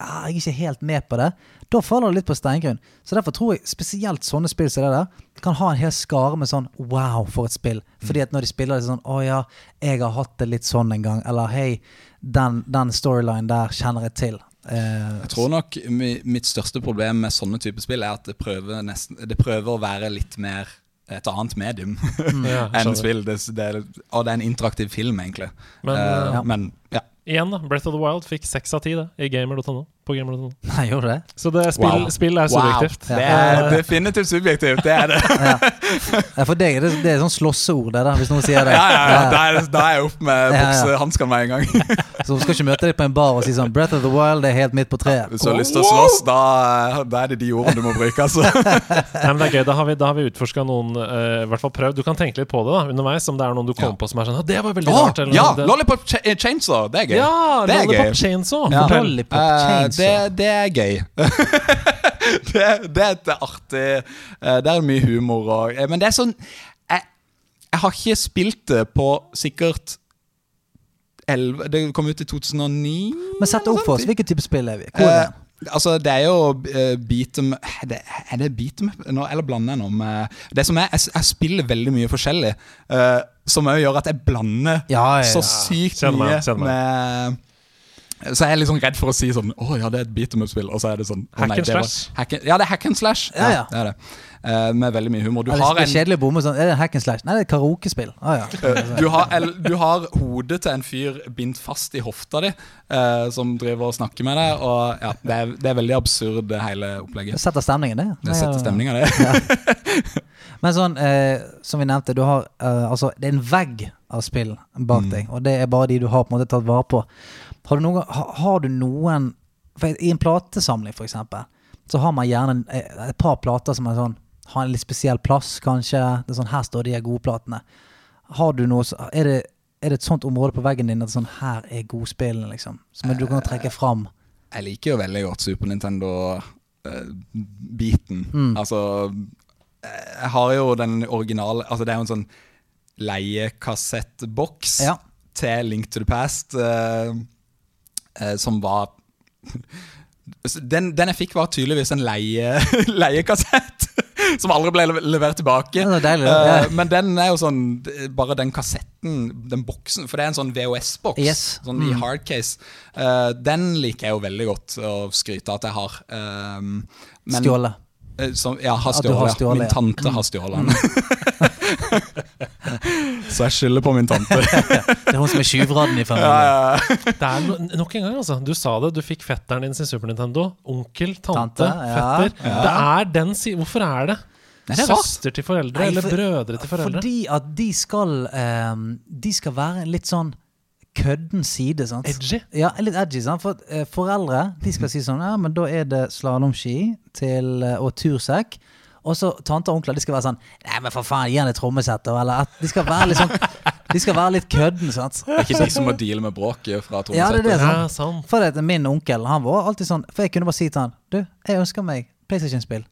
ah, Jeg er ikke helt med på det. Da faller det litt på steingrunn. Så derfor tror jeg spesielt sånne spill som det der kan ha en hel skare med sånn wow, for et spill. Fordi at når de spiller det sånn å ja, jeg har hatt det litt sånn en gang. Eller hei, den, den storylinen der kjenner jeg til. Eh, Jeg tror nok mitt største problem med sånne typer spill er at det prøver, nesten, det prøver å være litt mer et annet medium Ja, enn spill. Det, det, er- og det er en interaktiv film, egentlig. Men, uh, Ja. men ja. Igjen, da. Breath of the Wild fikk seks av ti i gamer.no. På gamer.no. Nei, gjorde det? Så det, spill, Wow. spill er subjektivt. Det er definitivt subjektivt, det er det. Ja, for deg det, det er sånn slåsseord, det der, hvis noen sier det. Ja, ja, ja. Da er, jeg opp med boksehansker med en gang. Så hun skal ikke møte deg på en bar og si sånn Breath of the Wild det er helt midt på treet. Hvis du har lyst til å slåss, da, da er det de ordene du må bruke. Altså. Nei, men det er gøy. Da har vi, da har vi utforska noen uh, I hvert fall prøvd. Du kan tenke litt på det da underveis, om det er noen du kommer Ja. på som er sånn «Å, Det var veldig oh, rart. eller ja! det- Lollipop Ch eh, Chainsaw, det er gøy. Ja, det er Lollipop gøy. Chainsaw. Ja. Lollipop Eh, Chainsaw. det, det er gøy. Det, det er et artig eh, Det er mye humor og eh, Men det er sånn jeg, jeg har ikke spilt det på sikkert 11 Det kom ut i 2009. Men sett opp for oss. Hvilken type spill er vi? Hvor er Eh, det? altså, det er jo uh, beat em Er det, er det beat em nå, Eller blander jeg nå med Det som er, jeg, jeg spiller veldig mye forskjellig, uh, som òg gjør at jeg blander Ja, ja, så sykt mye med Så jeg er litt sånn redd for å si sånn Å ja, det er et beat em up-spill, og så er det sånn å, Hack and det var- slash. hack and- ja, det er hack and slash. Ja, ja. det er det. eh, med veldig mye humor. Du Ja, det har er en kjedelig å bomme sånn. Er det hack and slash? Nei, det er karaokespill. Ah, ja. Eh, du har, eller, du har hodet til en fyr bindt fast i hofta di, eh, som driver og snakker med deg. Og ja, det er, det er veldig absurd, det hele Det opplegget. setter stemningen, det. Det setter stemninga, det. Men sånn, eh, som vi nevnte, du har eh, altså, det er en vegg av spill bak deg, og det er bare de du har på en måte tatt vare på. Har du noen, har du noen I en platesamling, eksempel, så har man gjerne eh, et par plater som sånn, har en litt spesiell plass, kanskje. Det er sånn, Her står de gode platene. Har du noe, er det, er det et sånt område på veggen din at sånn, her er godspillene, liksom? Som du kan trekke fram? Jeg liker jo veldig godt Super Nintendo-biten. Altså eh, Jeg har jo den originale Altså Det er jo en sånn leiekassettboks Ja. til Link to the Past eh, eh, som var den, den jeg fikk, var tydeligvis en leie, leiekassett. Som aldri ble levert tilbake. Ja, deilig, da. Eh, Ja. men den er jo sånn Bare den kassetten, den boksen For det er en sånn VHS-boks. Yes. Sånn i hardcase. Eh, den liker jeg jo veldig godt å skryte av at jeg har. Men- Stjålet. Eh, som, ja, har stjålet. ja. Min tante har stjålet den. Så jeg skylder på min tante. Det er hun som er tjuvradden i familien. Det er no nok en gang, altså. Du sa det. Du fikk fetteren din sin Super Nintendo. Onkel, tante, Tante, ja. fetter. Det er den si Hvorfor er det? Nei, det er. Søster til foreldre, Nei, eller brødre til foreldre. Fordi at de skal um, De skal være litt sånn kødden side. sant? Edgy? Ja, litt edgy. sant? For uh, foreldre de skal si sånn Ja, men da er det slalåmski eh, og tursekk. Og så tante og onkler de skal være sånn Nei, men for faen, gi han et trommesett. Eller at de skal være litt sånn De skal være litt kødden, sant? Det er ikke de som må deale med bråket fra Ja, det er det, trommesettet. Ja, sånn. For det, min onkel han var alltid sånn For jeg kunne bare si til han Du, jeg ønsker meg PlayStation-spill.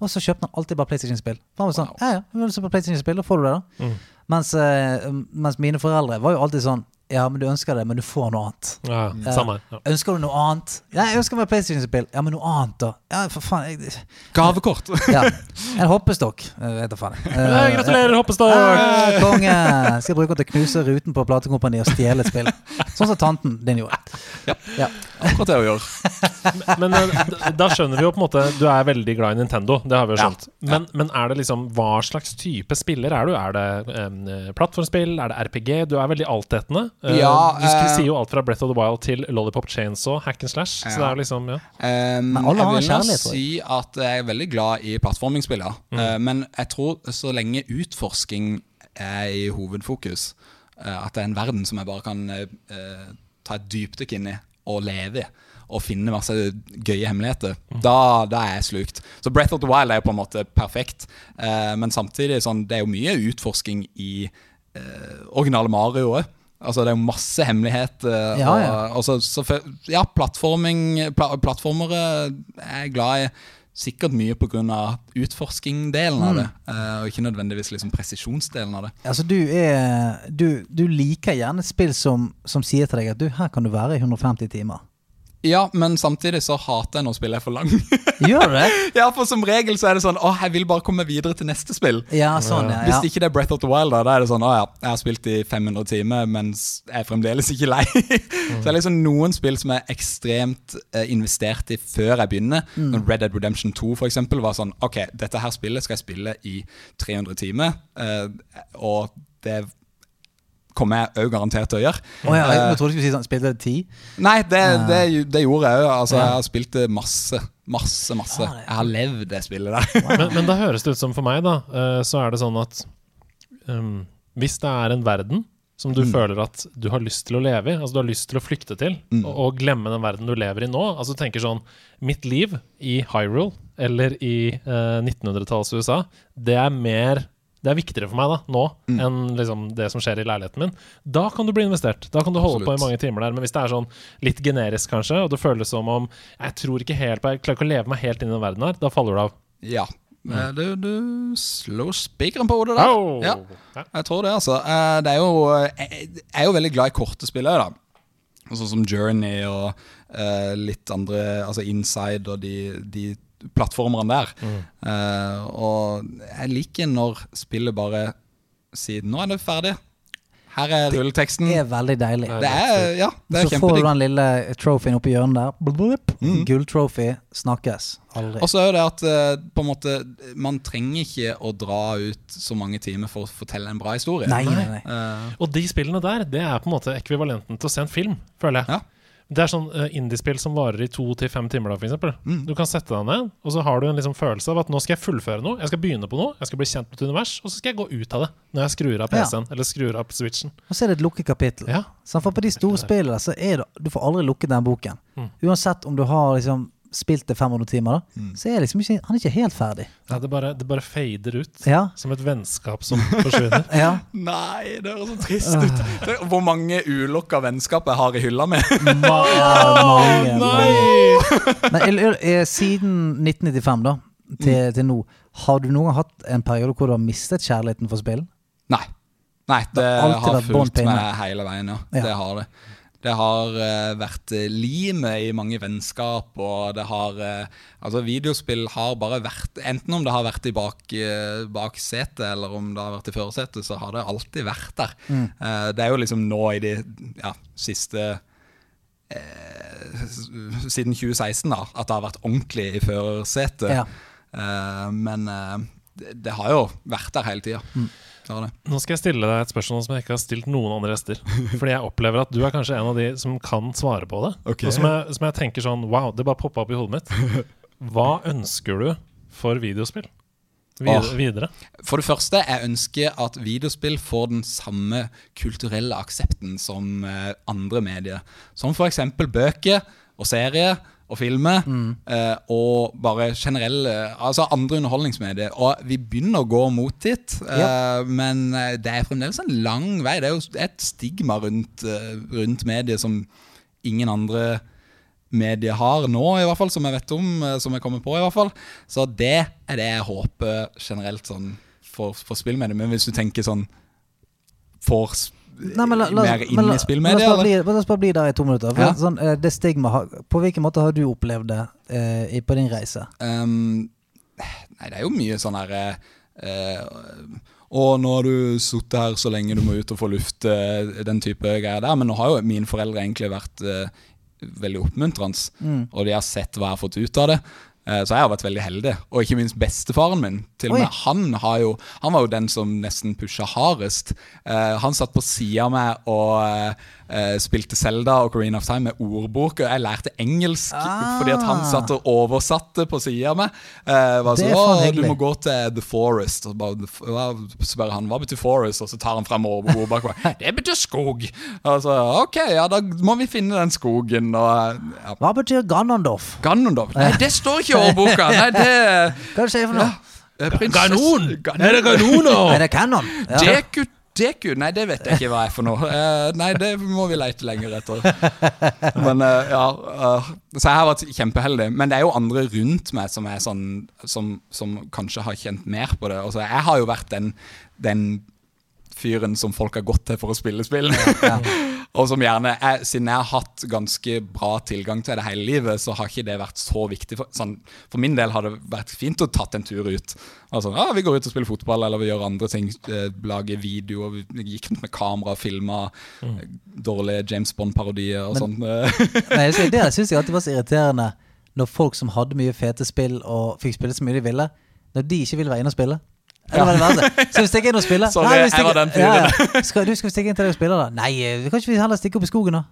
Og så kjøpte han alltid bare PlayStation-spill. Han var sånn, ja, ja, vil du se på PlayStation-spill, da får du det, da. Mens, eh, mens mine foreldre var jo alltid sånn Ja, men du ønsker det, men du får noe annet. Ja, samme. Ja. Ønsker du noe annet? Ja, jeg ønsker meg PlayStation-spill. Ja, men noe annet, da? Ja, for faen. Jeg, Gavekort! ja. En hoppestokk. Vet da faen. Ja, gratulerer, hoppestokk! Uh, konge! Skal bruke den til å knuse ruten på platekompaniet og stjele et spill. Sånn som tanten din gjorde. Ja. Akkurat det hun gjør. Men men d- da skjønner vi jo på en måte Du er veldig glad i Nintendo, det har vi jo Ja. skjønt. Men, men er det liksom hva slags type spiller er du? Er det um, plattformspill? Er det RPG? Du er veldig altetende. Eh, Ja, du sk- eh, sier jo alt fra Breath of the Wild til Lollipop Chainsaw, hack and slash. Så det er er liksom, ja. Um, jeg vil nok si at jeg er veldig glad i plattformingsspiller. Mm. Uh, men jeg tror så lenge utforsking er i hovedfokus, uh, at det er en verden som jeg bare kan uh, ta et dypdykk inn i og leve i, og finne masse gøye hemmeligheter, Mm. da, da er jeg slukt. Så Breath of the Wild er jo på en måte perfekt, men samtidig sånn, det er jo mye utforsking i originale Mario òg. Altså, det er jo masse hemmeligheter. Ja, ja. Og, så, så, ja, plattforming pla, Plattformere er jeg glad i. Sikkert mye pga. utforsking-delen av det, eh, og ikke nødvendigvis liksom presisjonsdelen av det. Altså, du er Du, du liker gjerne et spill som, som sier til deg at du, her kan du være i 150 timer. Ja, men samtidig så hater jeg når spillet er for lang. Gjør det? ja, for som regel så er det sånn åh, jeg vil bare komme videre til neste spill. Ja, sånn, ja. Ja. Hvis ikke det er Breath of the Wild, da, da er det sånn Å ja, jeg har spilt i 500 timer, mens jeg er fremdeles ikke lei. så det er liksom noen spill som jeg er ekstremt eh, investert i før jeg begynner. Mm. Red Dead Redemption 2 for eksempel var sånn Ok, dette her spillet skal jeg spille i 300 timer, eh, og det kommer jeg òg garantert til å gjøre. Oh, ja, jeg, Eh, trodde du skulle si sånn Spilte det ti? Nei, det, det, det gjorde jeg òg. Altså, jeg har spilt det masse. Masse, masse. Det- Jeg har levd det spillet der. Men, men da høres det ut som for meg, da, eh, så er det sånn at um, hvis det er en verden som du føler at du har lyst til å leve i, altså du har lyst til å flykte til, og, og glemme den verden du lever i nå Altså du tenker sånn Mitt liv i Hyrule eller i eh, 1900-tallets USA, det er mer det er viktigere for meg da, nå enn liksom det som skjer i leiligheten min. Da kan du bli investert. Da kan du holde Absolutt. på i mange timer der. Men hvis det er sånn litt generisk, kanskje, og det føles som om jeg tror ikke helt på Jeg klarer ikke å leve meg helt inn i den verden her, da faller du av. Ja. Mm. Du, du slår spikeren på hodet der. Oh. Ja, jeg tror det, altså. Eh, Det er jo Jeg jeg er jo veldig glad i korte spill òg, da. Sånn som Journey og eh, litt andre Altså Inside og de, de plattformerne der. Eh, og jeg liker når spillet bare sier 'Nå er det ferdig'. her er rulleteksten. Det er veldig deilig. Det er, ja, det er Så får du den lille trofeen oppi hjørnet der. Blub, Mm. Gulltrofé. Snakkes. Aldri. Og så er det at uh, på en måte man trenger ikke å dra ut så mange timer for å fortelle en bra historie. Nei, nei, nei. Uh, Og de spillene der, det er på en måte ekvivalenten til å se en film, føler jeg. Ja. Det er sånn uh, indiespill som varer i to til fem timer, da, for eksempel. Mm. Du kan sette deg ned, og så har du en liksom følelse av at nå skal jeg fullføre noe. Jeg skal begynne på noe, jeg skal bli kjent med et univers, og så skal jeg gå ut av det når jeg skrur av PC-en eller skrur av Switchen. Og så er det et lukket kapittel. Ja. For på de store spillene så er det Du får aldri lukket den boken. Mm. Uansett om du har liksom spilt det 500 timer, da, Mm. så er liksom ikke, han er ikke helt ferdig. Nei, det, bare, det bare fader ut. Ja. Som et vennskap som forsvinner. Ja. Nei, det høres så trist ut. Det- Hvor mange ulokka vennskap jeg har i hylla mi. Ma ja mange, Nei! I- siden 1995 da til, til nå, har du noen gang hatt en periode hvor du har mistet kjærligheten for spill? Nei. Nei, det har har fulgt meg hele veien, ja. Ja. Det har det. Det har eh, vært uh, limet i mange vennskap, og det har eh, Altså, videospill har bare vært Enten om det har vært i bak, uh, baksetet, eller om det har vært i førersetet, så har det alltid vært der. Mm. Eh, det er jo liksom nå i de ja, siste eh, Siden 2016, da, at det har vært ordentlig i førersetet. Ja. Eh, men eh, det, det har jo vært der hele tida. Mm. Det det. Nå skal jeg stille deg et spørsmål som jeg ikke har stilt noen andre gjester. Fordi jeg opplever at du er kanskje en av de som kan svare på det. Okay. Og som jeg, som jeg tenker sånn Wow, det bare poppa opp i hodet mitt. Hva ønsker du for videospill? Videre. oh. videre. For det første, jeg ønsker at videospill får den samme kulturelle aksepten som eh, andre medier. Som f.eks. bøker og serier og filmer. eh, og bare generelle Altså andre underholdningsmedier. Og vi begynner å gå mot dit, eh, men eh, det er fremdeles en lang vei. Det er jo et stigma rundt, eh, rundt medier som ingen andre medier har nå, i hvert fall, som jeg vet om, eh, som jeg kommer på, i hvert fall. Så det er det jeg håper generelt sånn for, for spillmedier. Men hvis du tenker sånn for Nei, men la, la, mer inn i spillmedia bare bli, la oss bare bli der i to minutter. For Ja. sånn, eh, det stigma, på hvilken måte har du opplevd det eh, i- på din reise? Um, nei, det er jo mye sånn herre eh, og nå har du sittet her så lenge du må ut og få luft, eh, den type greier der. Men nå har jo mine foreldre egentlig vært eh, veldig oppmuntrende, Mm. og de har sett hva jeg har fått ut av det. Eh, Så jeg har vært veldig heldig. Og ikke minst bestefaren min. Til og med Han har jo Han var jo den som nesten pusha hardest. Eh, han satt på sida av meg og eh, eh, spilte Zelda og Coreen of Time med ordbok. Og jeg lærte engelsk Ah. fordi at han satt og oversatte på sida av meg. Eh, var så, «Å, du må gå til The Forest. Og så bare, «The hva- spør han hva betyr Forest, og så tar han frem ordbok. bak meg. Det betyr skog. Og så ok, ja, da må vi finne den skogen. Og ja, Hva betyr Ganondorf? Ganondorf. Nei, det står ikke i ordboka! Nei, det Hva er det for noe? Ja. Prinsess... Ganon! Er det kanoner? Er det kanon? Ja. Deku, Deku? Nei, det vet jeg ikke hva er for noe. Uh, nei, det må vi lete lenger etter. Men uh, ja uh, Så jeg har vært kjempeheldig. Men det er jo andre rundt meg som sånn Som, som kanskje har kjent mer på det. Altså, jeg har jo vært den, den fyren som folk har gått til for å spille spill. og som gjerne jeg, Siden jeg har hatt ganske bra tilgang til det hele livet, så har ikke det vært så viktig. For, sånn, for min del har det vært fint å tatt en tur ut. Altså, ja, Vi går ut og spiller fotball, eller vi gjør andre ting. Eh, lager videoer, Vi gikk rundt med kamera filma dårlige James Bond-parodier og sånn. Det syns jeg alltid var så irriterende når folk som hadde mye fete spill og fikk spille så mye de ville, når de ikke ville være inne og spille. Det var det verste. Så vi stikke inn og spille? Sorry, Nei, vi jeg var den fyren. Ja, ja. Skal, du skal vi stikke inn til deg og spille, da? Nei, vi kan ikke vi heller stikke opp i skogen, da?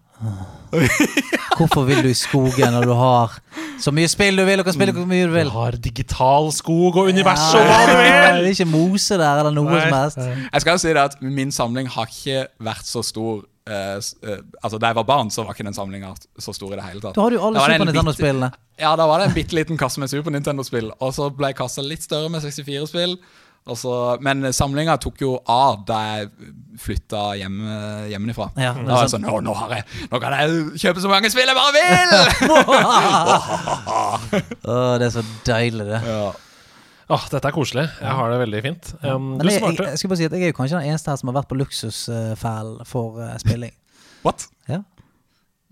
Hvorfor vil du i skogen når du har så mye spill du vil, og kan spille hvor mye du vil. Du har digital skog og univers og hva du Det er ikke mose der, eller noe Nei. som helst. Jeg skal jo si det at Min samling har ikke vært så stor Uh, eh, Altså Da jeg var barn, så var ikke den samlinga så stor i det hele tatt. Da har du alle Super Nintendo-spillene. Ja, da var det en bitte liten kasse med Super Nintendo-spill. Og så ble kassa litt større med 64-spill. Og så- Men samlinga tok jo av da jeg flytta hjem, hjemmefra. Ja, da var jeg sånn nå, nå, har jeg, nå kan jeg kjøpe så mange spill jeg bare vil! oh, det er så deilig, det. ja. Oh, dette er koselig. Jeg har det veldig fint. Um, Men jeg, jeg, jeg, skal bare si at jeg er jo kanskje den eneste her som har vært på luksusfæl for uh, spilling. What? Ja.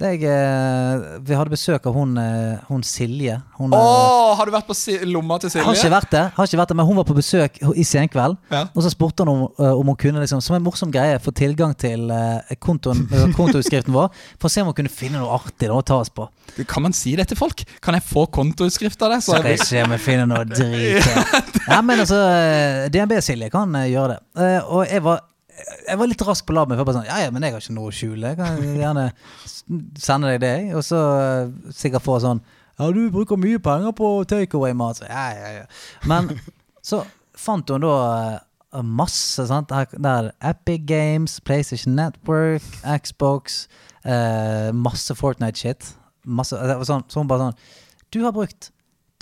Jeg, eh, vi hadde besøk av hun, eh, hun Silje. Hun, eh, har du vært på si lomma til har ikke Silje? vært det, har ikke vært det, men hun var på besøk i Senkveld. Ja. Og så spurte hun om, om hun kunne liksom, som en morsom greie få tilgang til kontoen, kontoutskriften vår. For å se om hun kunne finne noe artig da, å ta oss på. Kan man si det til folk? Kan jeg få kontoutskrift av det? Så Skal jeg se om jeg finner noe drit. Ja, men altså, DNB-Silje kan gjøre det. Og jeg var, jeg var litt rask på labben. for jeg bare Sånn, ja, ja, men jeg har ikke noe å skjule. Jeg kan gjerne sende deg det. Og så eh, sikkert få sånn Ja, du bruker mye penger på takeaway-mat. Ja, ja, ja. Men så fant hun da eh, masse, sant. Der Epic Games, PlayStation Network, Xbox, eh, masse Fortnite-shit. Masse, det sånn, så hun bare sånn Du har brukt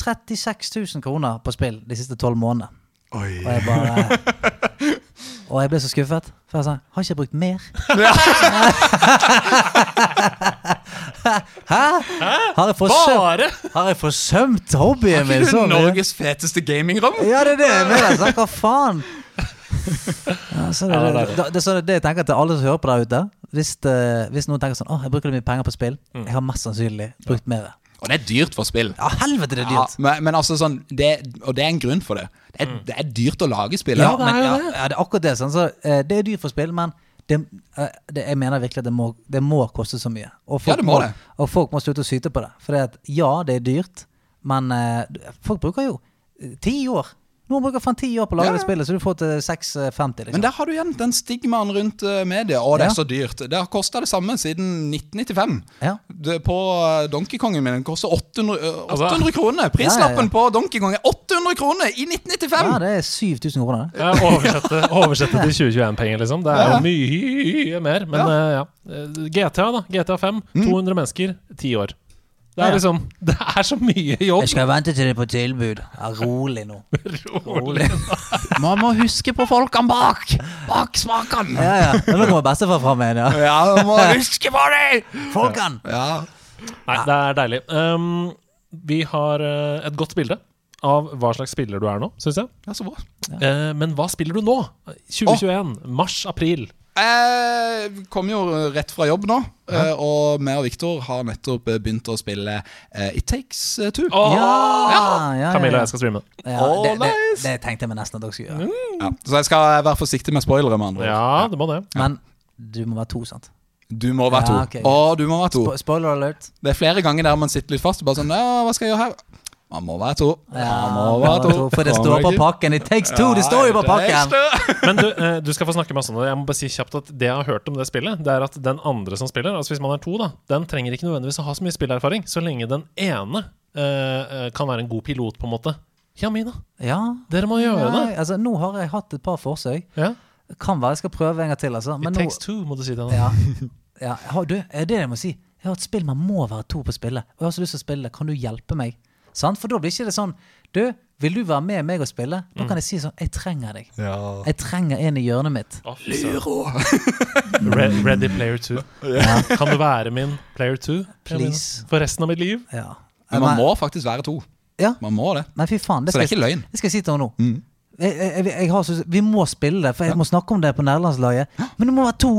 36 000 kroner på spill de siste tolv månedene. Og jeg bare Og jeg ble så skuffet. For jeg sa Har ikke jeg brukt mer? Hæ? Har jeg forsømt, Bare! har jeg forsømt hobbyen min? Har Ikke du? Norges feteste gamingrom? Ja, det er det jeg mener. Så hva faen? Ja, så det, Ja, det det, det. det, det, så det jeg tenker til alle som hører på der ute. Hvis, uh, hvis noen tenker sånn Å, jeg bruker mye penger på spill. Mm. Jeg har mest sannsynlig brukt mer. Og det er dyrt for spill. Ja, helvete, det er dyrt. Ja, men, men altså sånn det, Og det er en grunn for det. Det er, det er dyrt å lage spill. Ja, men, ja, det. ja, det er akkurat det. Sånn. Så, eh, det er dyrt for spill, men det, eh, det, jeg mener virkelig at det må, det må koste så mye. Og folk, Ja, det må det. og folk må slutte å syte på det. For ja, det er dyrt, men eh, folk bruker jo ti år. Noen bruker faen ti år på å lage Ja, det spillet, så du får til 650. Liksom. Men der har du igjen den stigmaen rundt eh, media. Å, det Ja. er så dyrt. Det har kosta det samme siden 1995. Ja. Det, på uh, Donkey Kongen min den koster 800, eh, Altså- 800 kroner. Prislappen Ja, ja, ja. på Donkey Kong er 800 kroner i 1995! ja, det er 7000 kroner. Ja, oversette, oversette til 2021-penger, liksom. Det er jo mye mer. Men eh, ja. Eh, GTA, da. GTA 5. 200 mennesker, 10 år. Det er liksom Det er så mye jobb. Jeg skal vente til det er på tilbud. Ja, rolig nå. Rolig. Man må huske på folkene bak! Bak smakene! Ja, ja. Nå kommer bestefar fram igjen, ja. Ja, man må huske på det! Folkene! Ja. Nei, det er deilig. Um, vi har uh, et godt bilde av hva slags spiller du er nå, syns jeg. ja, så bra. Eh, men hva spiller du nå? 2021. Mars-april. Jeg kom jo rett fra jobb nå, ja. og meg og Viktor har nettopp eh, begynt å spille eh, It Takes eh, Two. Oh, Ja, ja, ja, Camilla og jeg skal streame. Ja, Åh, det, det, nice. det tenkte jeg meg nesten at dere skulle gjøre. Ja. Så jeg skal være forsiktig med spoilere, med andre ord. Ja, det må det. Men du må være to, sant? Du må være to. Ja, ok. Å, du må være to. Spo- Spoiler alert. Det er flere ganger der man sitter litt fast og bare sånn Ja, hva skal jeg gjøre her? Man må være to. Ja, man må være to. For det står på pakken. It takes two! Det står jo på pakken! Men du, eh, du skal få snakke masse om det. Jeg må bare si kjapt at Det jeg har hørt om det spillet, Det er at den andre som spiller, altså hvis man er to, da den trenger ikke nødvendigvis å ha så mye spillerfaring, så lenge den ene eh, eh, kan være en god pilot, på en måte. Ja, Mina, Ja. dere må gjøre det. Altså, nå har jeg hatt et par forsøk. Ja. Kan være jeg skal prøve en gang til, altså. Men It nå takes two, må du si det. ja, ja. Du, det er det jeg må si? Jeg har et spill man må være to på spillet. Og jeg har så lyst til å spille. det. Kan du hjelpe meg? Sant? For da blir ikke det sånn Du, vil du være med meg og spille? Da kan jeg si sånn Jeg trenger deg. Jeg trenger en i hjørnet mitt. Å, fy. Re Ready Player 2. Kan du være min Player two Please. For resten av mitt liv? Ja. Men man må faktisk være to. Ja. Man må det. Nei, fy faen. Det Så det er ikke løgn. det skal jeg si til henne nå. Jeg, jeg, jeg, jeg har vi må spille det, for jeg må snakke om det på nederlandslaget. Men det må være to!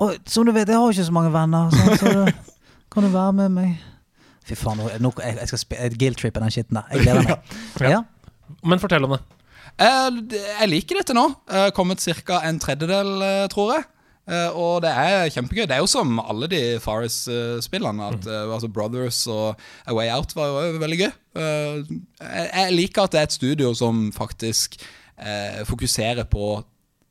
Og som du vet, jeg har jo ikke så mange venner. Så, så du, kan du være med meg? Fy faen, nå, nå, jeg, jeg skal spille guilt-trippe den skitten der. Jeg gleder meg. Ja. Men fortell om det. Eh, Jeg liker dette nå. Eh, Kommet ca. en tredjedel, eh, tror jeg. Eh, Og det er kjempegøy. Det er jo som alle de Farris-spillene. At eh, altså Brothers og A Way Out var jo veldig gøy. Eh, Jeg liker at det er et studio som faktisk eh, fokuserer på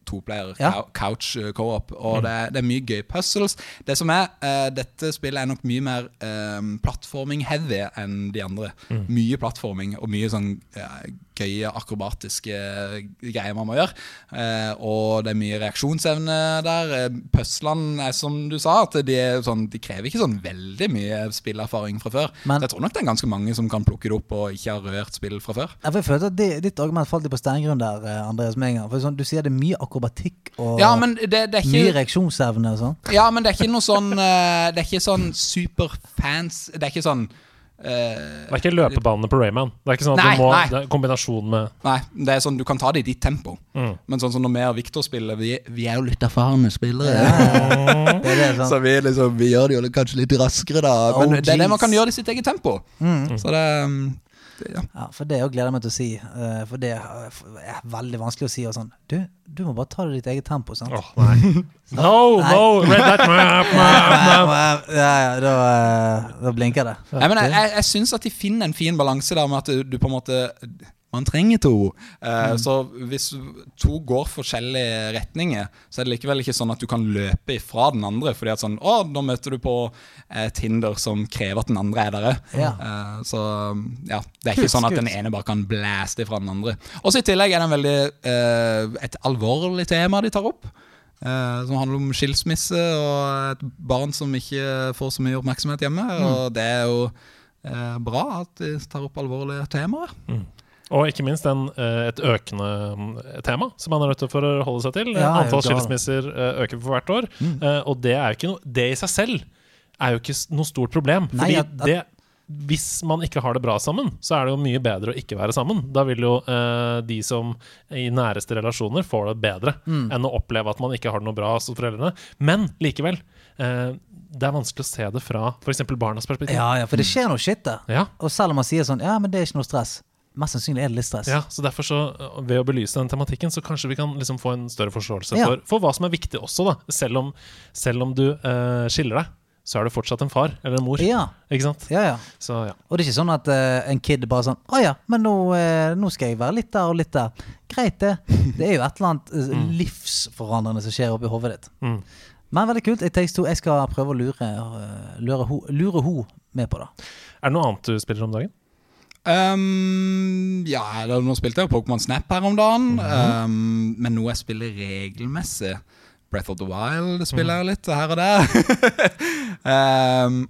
toplayer Ja. couch eh, co-op. Og det, er, det er mye gøy puzzles. Det som er, uh, Dette spillet er nok mye mer um, plattforming-heavy enn de andre. Mye plattforming og mye sånn eh, gøye akrobatiske greier man må gjøre. Eh, og det er mye reaksjonsevne der. Eh, Puzzlene er som du sa, at de, sånn, de krever ikke sånn veldig mye spillerfaring fra før. Men- jeg tror nok det er ganske mange som kan plukke det opp og ikke har rørt spill fra før. Jeg føler at det, Ditt argument falt litt på steingrunn der, eh, Andreas. Menger. For sånn, Du sier det er mye akrobatikk og Ja, men det, det ikke mye reaksjonsevne og sånn. Ja, men det er ikke noe sånn Det er ikke sånn superfans Det er ikke sånn Det er ikke løpebanene på Rayman. Det er ikke sånn at Nei, du må nei. Det er kombinasjon med Nei, det er sånn du kan ta det i ditt tempo. Mm. Men sånn som når vi og Victor spiller, vi, vi er jo litt erfarne spillere. Det er det, sånn. Så vi, liksom, vi gjør det jo kanskje litt raskere, da. Oh, Men det er det man kan gjøre i sitt eget tempo. Mm. Så det, um, det ja. Ja, for det òg gleder jeg meg til å si. eh, For det er veldig vanskelig å si. Og sånn, du, du må bare ta det i ditt eget tempo. sant? Åh, nei. No, no! Red light map, map, map. Ja, ja, da, eh, da blinker det. Nei, men jeg, jeg, jeg syns at de finner en fin balanse der med at du, du på en måte Man trenger to. Eh, Så hvis to går forskjellige retninger, så er det likevel ikke sånn at du kan løpe ifra den andre. Fordi at sånn Å, nå møter du på et hinder som krever at den andre er der. Ja. uh, Så ja, det er ikke sånn at den ene bare kan blæste ifra den andre. Også i tillegg er det en veldig uh, et alvorlig tema de tar opp. eh, som handler om skilsmisse og et barn som ikke får så mye oppmerksomhet hjemme. Og det er jo eh, bra at de tar opp alvorlige temaer. Og ikke minst en, eh, et økende mm, tema som man er nødt til å forholde seg til. Ja, Antall skilsmisser eh, øker for hvert år. Mm. Eh, Og det er ikke noe Det i seg selv er jo ikke noe stort problem. Nei, Fordi at- at- det hvis man ikke har det bra sammen, så er det jo mye bedre å ikke være sammen. Da vil jo eh, de som i næreste relasjoner får det bedre Mm. enn å oppleve at man ikke har det noe bra hos foreldrene. Men likevel, eh, det er vanskelig å se det fra f.eks. barnas perspektiv. Ja, ja, for det skjer noe shit der. Ja. Og selv om man sier sånn Ja, men det er ikke noe stress. Mest sannsynlig er det litt stress. Ja, så derfor så, øh, Ved å belyse den tematikken, så kanskje vi kan liksom få en større forståelse Ja. for, for hva som er viktig også. da Selv om, selv om du eh, skiller deg, så er du fortsatt en far eller en mor. Ja, Ikke sant? ja. ja. Så ja. Og det er ikke sånn at uh, en kid bare sånn Å ja, men nå, uh, nå skal jeg være litt der og litt der. Greit, det. Det er jo et eller annet eh, livsforandrende som skjer oppi hodet ditt. Mm. Men veldig kult. It takes two. Jeg skal prøve å lure, eh, lure, ho, lure ho med på det. Er det noe annet du spiller om dagen? Um, ja, nå spilte jeg jo Pokémon Snap her om dagen. um, men noe jeg spiller regelmessig Breath of the Wild spiller jeg litt her og der. um,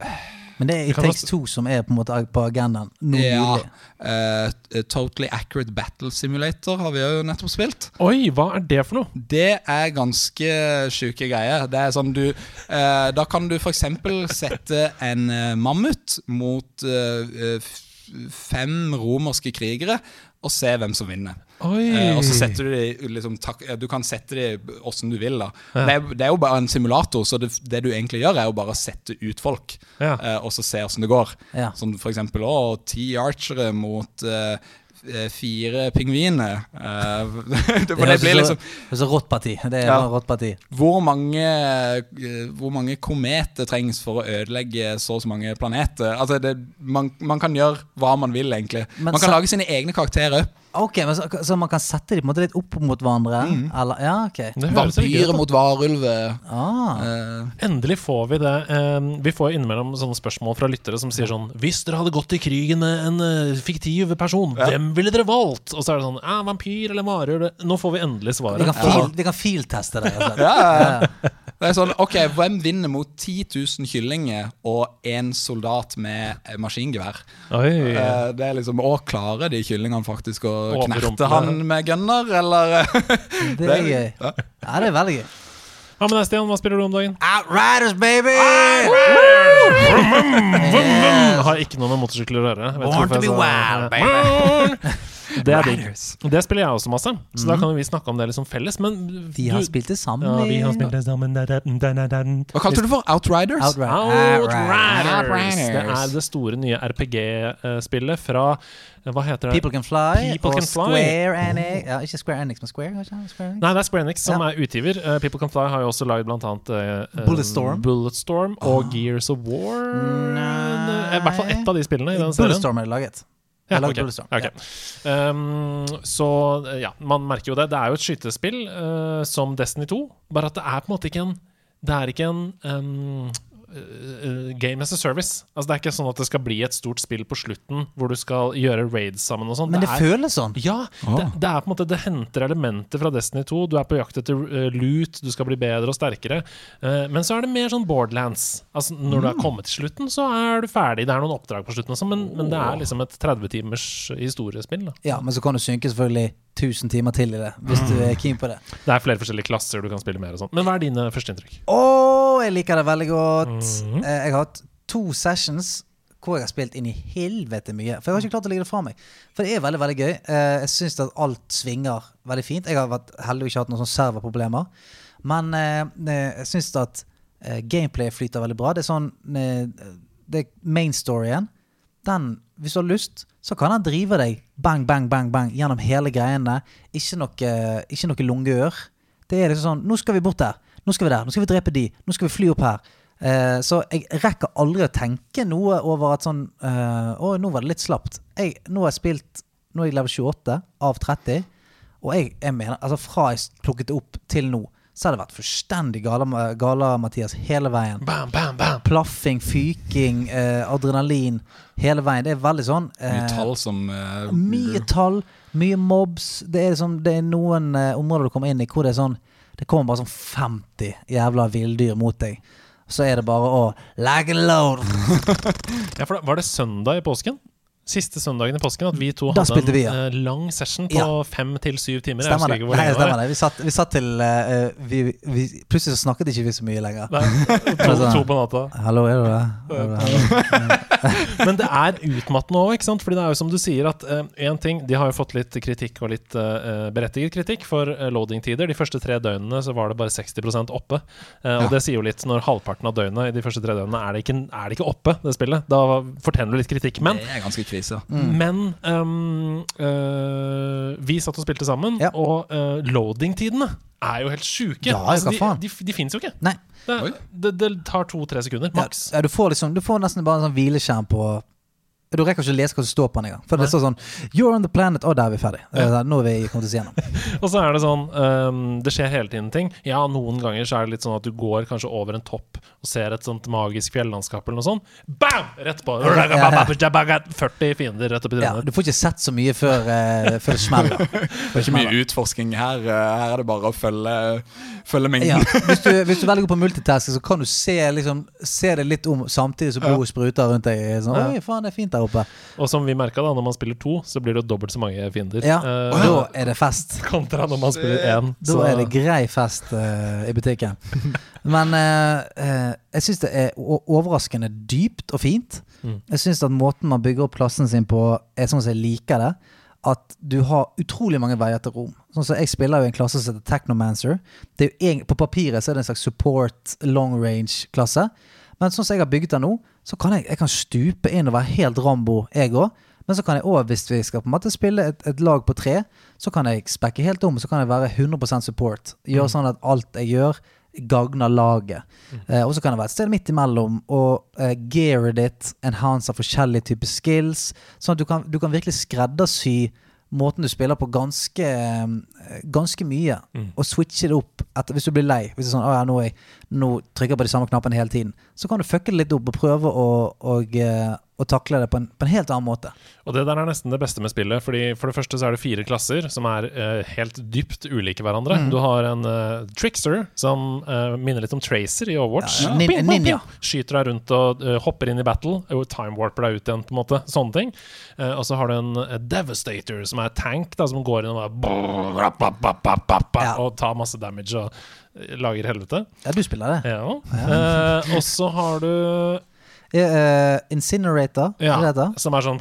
Men det er It kan Takes også- Two som er på en måte på agendaen nå ja, uh, Totally Accurate Battle Simulator har vi jo nettopp spilt. Oi, hva er det for noe? Det er ganske sjuke greier. Det er sånn du uh, Da kan du f.eks. sette en mammut mot uh, f- fem romerske krigere og se hvem som vinner. Oi! Eh, og så setter du de liksom, tak, Du kan sette de åssen du vil. da det, er, det er jo bare en simulator, så det, det du egentlig gjør, er jo bare å sette ut folk. Ja. Uh, og så se åssen det går. Ja. Som for eksempel å, ti archere mot eh, fire pingviner. det, det, det høres blir så- liksom Det er så rått parti. Det er Ja. rått parti. hvor mange, eh, hvor mange kometer trengs for å ødelegge så og så mange planeter? Altså det, man, man kan gjøre hva man vil, egentlig. Men man kan så- lage sine egne karakterer. Ok, men så, så man kan sette dem på en måte litt opp mot hverandre? Eller, ja, ok. Vampyrer mot varulver. Ah. eh, Endelig får vi det. Eh, vi får innimellom sånne spørsmål fra lyttere som sier sånn Hvis dere hadde gått i krigen med en uh, fiktiv person, hvem ville dere valgt? Og så er det sånn ja, Vampyr eller varulv? Nå får vi endelig svaret. kan, vi kan filteste det. og ja, ja, ja. Det er sånn, ok, Hvem vinner mot 10 000 kyllinger og én soldat med eh, maskingevær? Oi. Eh, det er liksom, Å, klarer de kyllingene faktisk å. Knerte han med gunner, eller? Det er gøy. Ja. Ja, det er veldig gøy. Hva med deg, Stian? Hva spiller du om dagen? Outriders, baby! Har ikke noe med motorsykler å gjøre. Vet Born to be wild, Born! Det er digg. Det spiller jeg også masse, så da kan vi snakke om det liksom felles. Men Vi har du- spilt det sammen. ja, vi har spilt det sammen. Hva kalte du det for? Outriders? Outriders. Outriders. Det er det store nye RPG-spillet fra Hva heter det? People Can Fly People og Can Fly. Square Enix ja, Ikke Square Enix, men Square? Square Enix? Nei, det er Square Enix som Ja. er utgiver. Uh, People Can Fly har jo også lagd blant annet eh, Bulletstorm. Bulletstorm og Gears of War. I hvert fall ett av de spillene i den serien. Bulletstorm er det laget. Ja, okay. okay. ja. Um, så eh, ja, man merker jo det. Det er jo et skytespill uh, som Destiny 2, bare at det er på en måte ikke en Det er ikke en um, game as a service. Altså Det er ikke sånn at det skal bli et stort spill på slutten hvor du skal gjøre raids sammen og sånn. Men det er, føles sånn. ja, det, det er på en måte Det henter elementer fra Destiny 2. Du er på jakt etter uh, loot, du skal bli bedre og sterkere. Uh, men så er det mer sånn Borderlands. Altså Når du er kommet til slutten, så er du ferdig. Det er noen oppdrag på slutten også, men, men det er liksom et 30 timers historiespill. Da. Ja, Men så kan du synke selvfølgelig 1000 timer til i det, hvis du er keen på det. Det er flere forskjellige klasser du kan spille mer og sånn. Men hva er dine førsteinntrykk? Å, jeg liker det veldig godt. Mm. Jeg har hatt to sessions hvor jeg har spilt inn i helvete mye. For jeg har ikke klart å legge det fra meg. For det er veldig veldig gøy. Eh, jeg syns at alt svinger veldig fint. Jeg har vært heldig og ikke hatt noen sånne serverproblemer. Men eh, eh, jeg syns at gameplay flyter veldig bra. Det er sånn Det er main storyen. Den, hvis du har lyst, så kan han drive deg bang, bang, bang, bang gjennom hele greiene. Ikke noe, ikke noe lungeør. Det er liksom sånn Nå skal vi bort der. Nå skal vi der. Nå skal vi drepe de. Nå skal vi fly opp her. Eh, så jeg rekker aldri å tenke noe over at sånn eh, Å, nå var det litt slapt. Jeg, nå har jeg spilt Nå er jeg level 28 av 30. Og jeg, jeg mener Altså fra jeg plukket det opp til nå, så har det vært fullstendig gala, gala Mathias, hele veien. Bam, bam, bam. Plaffing, fyking, eh, adrenalin. Hele veien. Det er veldig sånn Mye eh, tall som eh, mye tall, mye mobs. Det er, liksom, det er noen eh, områder du kommer inn i hvor det er sånn Det kommer bare sånn 50 jævla villdyr mot deg. Så er det bare å Lag and load. Ja, for da, Var det søndag i påsken? Siste søndagen i påsken at vi to Da hadde en vi, ja. eh, lang session på Ja. fem til syv timer. Stemmer det. Nei, stemmer det. Vi satt, vi satt til uh, vi, vi, Plutselig så snakket ikke vi så mye lenger. Nei, to, to på natta. Hallo, er du? Er det? Men det er utmattende òg, ikke sant? Fordi det er jo som du sier at én ting De har jo fått litt kritikk, og litt uh, berettiget kritikk, for uh, loading-tider. De første tre døgnene så var det bare 60 oppe. Eh, og det sier jo litt når halvparten av døgnet i de første tre døgnene er det ikke, er det ikke oppe, det spillet. Da fortjener du litt kritikk. Men Det er ganske krise. Men um, uh, vi satt og spilte sammen, Ja. og uh, loading-tidene er jo helt sjuke. Ja, altså, de, de, de fins jo ikke. Nei. Det, det, det tar to-tre sekunder, maks. ja, du, får liksom, du får nesten bare en sånn hvileskjerm på Du rekker ikke å lese hva som står på den engang. For det står sånn You're on the planet. Å, der er vi ferdig. Ja. Nå er vi kommet oss gjennom. Og så er det sånn um, Det skjer hele tiden ting. Ja, noen ganger så er det litt sånn at du går kanskje over en topp og ser et sånt magisk fjellandskap eller noe sånt. Bam! Rett på. 40 fiender rett opp i Ja, du får ikke sett så mye før, uh, før det smeller. Det er ikke mye utforsking her. eh, Her er det bare å følge, følge mengden. Ja, hvis, du, hvis du velger på multitasking, så kan du se, liksom, se det litt om samtidig som blodet spruter rundt deg. Sånn, Oi, faen, det er fint der oppe. Og som vi merka, da, når man spiller to, så blir det dobbelt så mange fiender. Ja, uh, Da er det fest. kontra når man spiller én. Da er det grei fest uh, i butikken. Men uh, eh, jeg syns det er overraskende dypt og fint. Mm. Jeg syns at måten man bygger opp klassen sin på, er sånn som jeg liker det. At du har utrolig mange veier til rom. Sånn som Jeg spiller jo en klasse som heter Technomancer. Er egen, på papiret så er det en slags support long range-klasse. Men sånn som jeg har bygget den nå, så kan jeg, jeg kan stupe inn og være helt Rambo, jeg òg. Men så kan jeg òg, hvis vi skal på en måte spille et, et lag på tre, så kan jeg spekke helt om. Så kan jeg være 100% support. Gjøre sånn at alt jeg gjør, gagner laget. Eh, og så kan det være et sted midt imellom og eh, geare ditt, enhance av forskjellige typer skills. Sånn at du kan, du kan virkelig skreddersy måten du spiller på ganske, eh, ganske mye. Og switche det opp etter, hvis du blir lei. Hvis det er sånn, ja, nå, jeg, nå trykker jeg på de samme knappene hele tiden. Så kan du fucke det litt opp og prøve å, og, eh, takler takle det på en, på en helt annen måte. Og det der er nesten det beste med spillet. Fordi For det første så er det fire klasser som er eh, helt dypt ulike hverandre. Mm. Du har en eh, trickster som eh, minner litt om Tracer i Overwatch. Ja, nin- Ping, ping, ninja. Skyter deg rundt og uh, hopper inn i battle. Og time warper deg ut igjen, på en måte. Sånne ting. Eh, og så har du en uh, Devastator, som er tank, da, som går inn og bare Ja. Og tar masse damage og lager helvete. Ja, du spiller det. Ja. Uh, og så har du Eh, Incinerator, ja, er det det som er sånn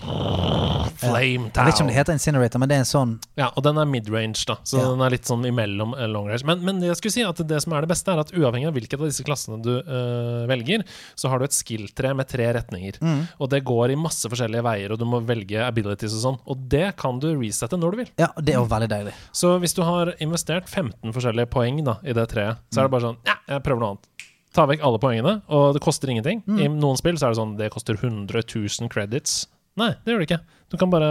Flame Jeg vet ikke om det heter Incinerator, men det er en sånn Ja, og den er mid-range, da. Så Ja. den er litt sånn imellom eh, long range. Men, men det jeg skulle si at det som er det beste, er at uavhengig av hvilket av disse klassene du uh, velger, så har du et skill-tre med tre retninger. Mm. Og det går i masse forskjellige veier, og du må velge abilities og sånn. Og det kan du resette når du vil. Ja, det er jo veldig deilig. Så hvis du har investert 15 forskjellige poeng da, i det treet, så er det bare sånn Ja, jeg prøver noe annet. Ta vekk alle poengene, og det koster ingenting. Mm. I noen spill så er det sånn det koster 100 000 credits. Nei, det gjør det ikke. Du kan bare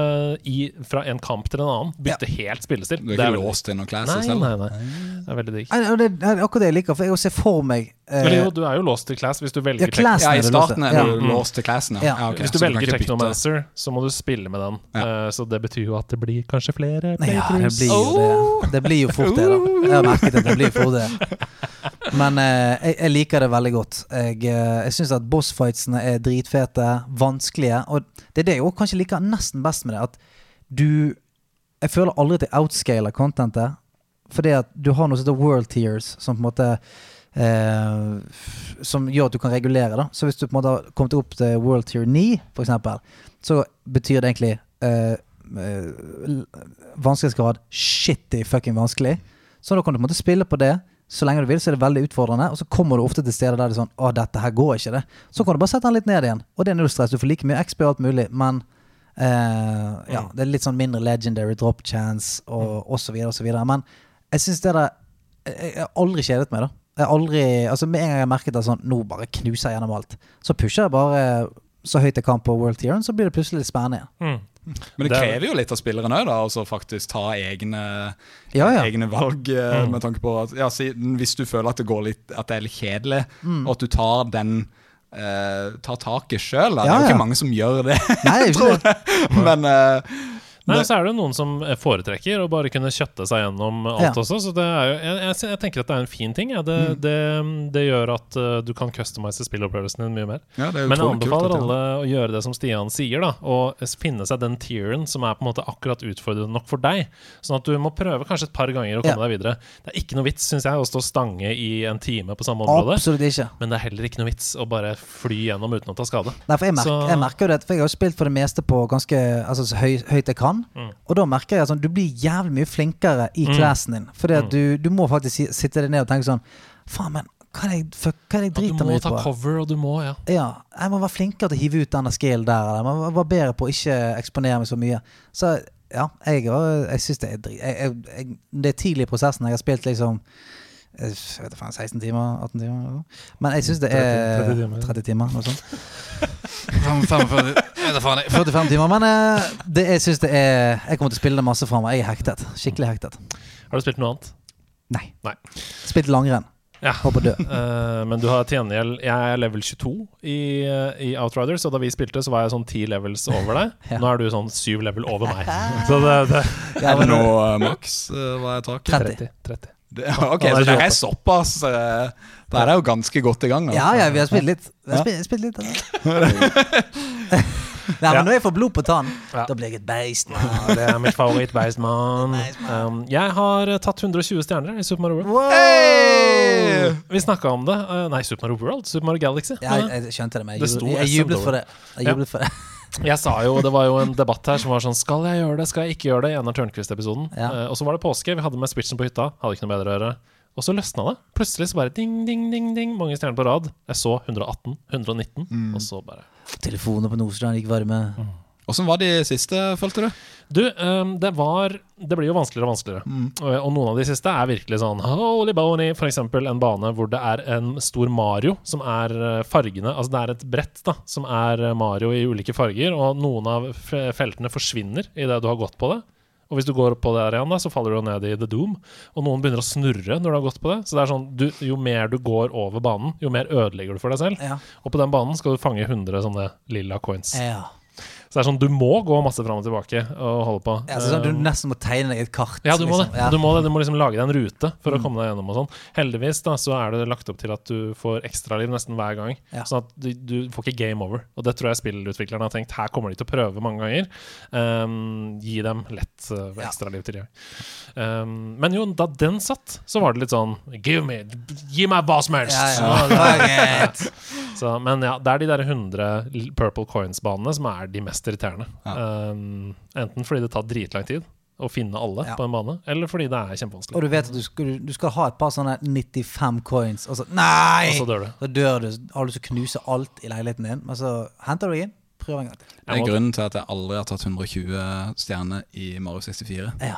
i, fra en kamp til en annen bytte helt spillestil. Du er Det ikke veldig- låst til noen classes? nei, nei, nei. Det er veldig digg. Det det er akkurat det jeg liker, for jeg ser for meg eh, Eller jo, du er jo låst til class hvis du velger Ja, Ja, I er du starten er Ja. du låst til classen. Ja. Ja, ok, Hvis du så velger. Technomancer, så må du spille med den. Ja. Eh, så det betyr jo at det blir kanskje flere Ja, det blir jo det. Det blir jo fort det, da. Jeg har merket at det blir fort det. Men eh, jeg, jeg liker det veldig godt. Jeg, eh, syns at bossfightsene er dritfete, vanskelige. Og det er det jeg kanskje liker nesten best med det. At du Jeg føler aldri at jeg outscaler contentet. Fordi at du har noe som heter world tears, som på en måte eh, som gjør at du kan regulere. da Så hvis du på en måte har kommet opp til World Tier 9, for eksempel, så betyr det egentlig eh, eh, vanskelighetsgrad shitty fucking vanskelig. Så da kan du på en måte spille på det. Så lenge du vil, så er det veldig utfordrende. Og så kommer du ofte til steder der det er sånn Å, dette her går ikke, det. Så kan du bare sette den litt ned igjen. Og det er null stress. Du får like mye XP og alt mulig, men eh, ja, det er litt sånn mindre legendary drop chance og, så videre og så videre. Men jeg syns det der Jeg har aldri kjedet meg, da. Jeg aldri Altså Med en gang jeg har merket at sånn Nå bare knuser jeg gjennom alt. Så pusher jeg bare så høyt jeg kan på World Tier, så blir det plutselig litt spennende igjen. Mm. Men det Det er- krever jo litt av spilleren òg, da. Altså faktisk ta egne, Ja, ja. egne valg. eh, Mm. Med tanke på at ja, Hvis du føler at det går litt At det er litt kjedelig, Mm. og at du tar den eh, Tar taket sjøl. Det er jo ja. ikke mange som gjør det. Nei, det. Men eh, Nei, Det- så er det noen som foretrekker å bare kunne kjøtte seg gjennom alt Ja. også. Så det er jo, jeg, jeg, jeg tenker at det er en fin ting. Ja. Det, det, det gjør at uh, du kan customize spillopplevelsen din mye mer. ja, Men jeg anbefaler alle å gjøre det som Stian sier, da. Og finne seg den tieren som er på en måte akkurat utfordrende nok for deg. Sånn at du må prøve kanskje et par ganger å komme deg videre. Det er ikke noe vits, syns jeg, å stå stange i en time på samme område. Absolutt ikke. Men det er heller ikke noe vits å bare fly gjennom uten å ta skade. Nei, for jeg, merker, Så- jeg merker jo det, for jeg har jo spilt for det meste på ganske altså, høy, høyt jeg kan. Mm. Og da merker jeg at sånn, du blir jævlig mye flinkere i Mm. classen din. Fordi at Mm. du, du må faktisk sitte deg ned og tenke sånn Faen, men hva er det jeg, fuck, hva er det jeg Ja, du driter må meg ut ta cover, og du må, ja. Ja, jeg må være flinkere til å hive ut denne skillen der. Eller. Jeg må være bedre på å ikke eksponere meg så mye. Så ja, jeg, jeg syns det er drit... Jeg, jeg, jeg, det er tidlig i prosessen. Jeg har spilt liksom jeg vet faen, 16 timer? 18 timer? eller. Men jeg syns det er timer. 30 timer, noe sånt. 45, jeg vet da faen, jeg. 45 timer. Men eh, det, jeg syns det er Jeg kommer til å spille det masse framover. Jeg er hektet. Skikkelig hektet. Har du spilt noe annet? Nei. Nei. Spilt langrenn. Ja. Håper å dø. Uh, men du har til gjengjeld Jeg er level 22 i, eh, i Outriders, og da vi spilte, så var jeg sånn 10 levels over deg. Ja. Nå er du sånn 7 level over meg. Så det, det Ja, Er det men- noe uh, maks? Uh, hva er taket? 30. 30. 30. Det, ok, så det er såpass. Uh, da er jo ganske godt i gang. altså. Ja, ja, vi har spilt litt. Vi har spilt, spilt litt. Nei, men Ja. når jeg får blod på tann, Ja. da blir jeg et beist. Ja, det er mitt favorittbeist, mann. Um, jeg har eh, tatt 120 stjerner i Super Mario World. Wow! Hey! Vi snakka om det. Uh, nei, Super Mario World. Super Mario Galaxy. Ja, jeg, jeg skjønte det, men Det jeg, jublet, jeg jublet for det. Jeg Ja. jublet for det. Jeg sa jo, Det var jo en debatt her som var sånn Skal jeg gjøre det, skal jeg ikke gjøre det? I en av Tørnquist-episoden. Ja. Uh, og så var det påske. Vi hadde med Switchen på hytta. Hadde ikke noe bedre å gjøre. Og så løsna det. Plutselig så bare ding, ding, ding, ding. Mange stjerner på rad. Jeg så 118, 119, og så bare Telefonene på Nordstrand gikk varme. Åssen var de siste, følte du? Du, ehm, det var Det blir jo vanskeligere og vanskeligere. Og, og noen av de siste er virkelig sånn holy bony. For eksempel en bane hvor det er en stor Mario som er eh, fargene Altså det er et brett da som er eh, Mario i ulike farger, og noen av feltene forsvinner idet du har gått på det. Og hvis du går på der igjen, da, så faller du ned i The Doom. Og noen begynner å snurre når du har gått på det. Så det er sånn, du, jo mer du går over banen, jo mer ødelegger du for deg selv. Ja. Og på den banen skal du fange 100 sånne lilla coins. ja. Så det er sånn, du må gå masse fram og tilbake og holde på. Ja, så sånn, Eh, du nesten må tegne deg et kart. ja, du må det. liksom. Ja. Du må, det. du må liksom lage deg en rute for å Mm. komme deg gjennom og sånn. Heldigvis da, så er det lagt opp til at du får ekstraliv nesten hver gang. Ja. Sånn at du, du får ikke game over. Og det tror jeg spillutviklerne har tenkt. Her kommer de til å prøve mange ganger. Um, gi dem lett uh, Ja. ekstraliv til det. Um, men jo, da den satt, så var det litt sånn Give me, Gi meg hva som helst! Ja, ja. Så, men ja, det er de der 100 Purple Coins-banene som er de mest irriterende. Um, enten fordi det tar dritlang tid å finne alle Ja. på en bane, eller fordi det er kjempevanskelig. Og du vet at du skal, du skal ha et par sånne 95 coins, og så Nei! Og så dør du. Så dør du. Har du lyst til å knuse alt i leiligheten din, men så henter du deg inn. Prøv en gang til. Det er grunnen til at jeg aldri har tatt 120 stjerner i Mario 64. Ja.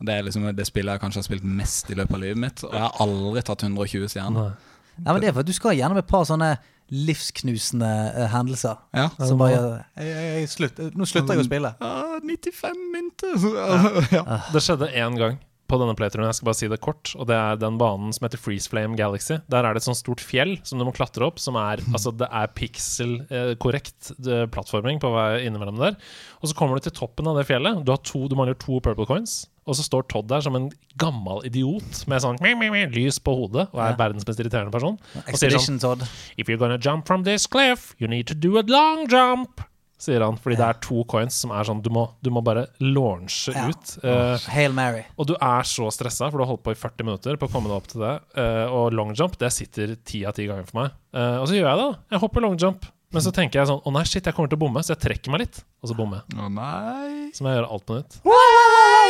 Det er liksom det spillet jeg kanskje har spilt mest i løpet av livet mitt. Og jeg har aldri tatt 120 stjerner. Nei. Nei, men det er for at du skal gjennom et par sånne livsknusende eh, hendelser. Ja. Som bare gjør jeg, jeg, jeg, slutt, Nå slutter jeg å spille. Ja, 95 mynter! Ja. Det skjedde én gang på denne playthroughen. Jeg skal bare si det kort. Og det er den banen som heter Freeze Flame Galaxy. Der er det et sånt stort fjell som du må klatre opp, som er Altså, det er pixel-korrekt plattforming på vei innimellom der. Og så kommer du til toppen av det fjellet. Du, har to, du mangler to purple coins. Og så står Todd der som en gammel idiot med sånn mi, mi, mi, lys på hodet og er Ja. verdens mest irriterende person. Og sier sånn Expedition Todd. If you're gonna jump from this cliff, you need to do a long jump. Sier han. Fordi det er to coins som er sånn Du må, du må bare launche Ja. ut. Uh, Hail Mary. og du er så stressa, for du har holdt på i 40 minutter på å komme deg opp til det. Uh, og long jump, det sitter ti av ti ganger for meg. Uh, og så gjør jeg det. da Jeg hopper long jump. Men så tenker jeg sånn Å nei, shit, jeg kommer til å bomme. Så jeg trekker meg litt, og så bommer jeg. Oh, nei Så må jeg gjøre alt på nytt.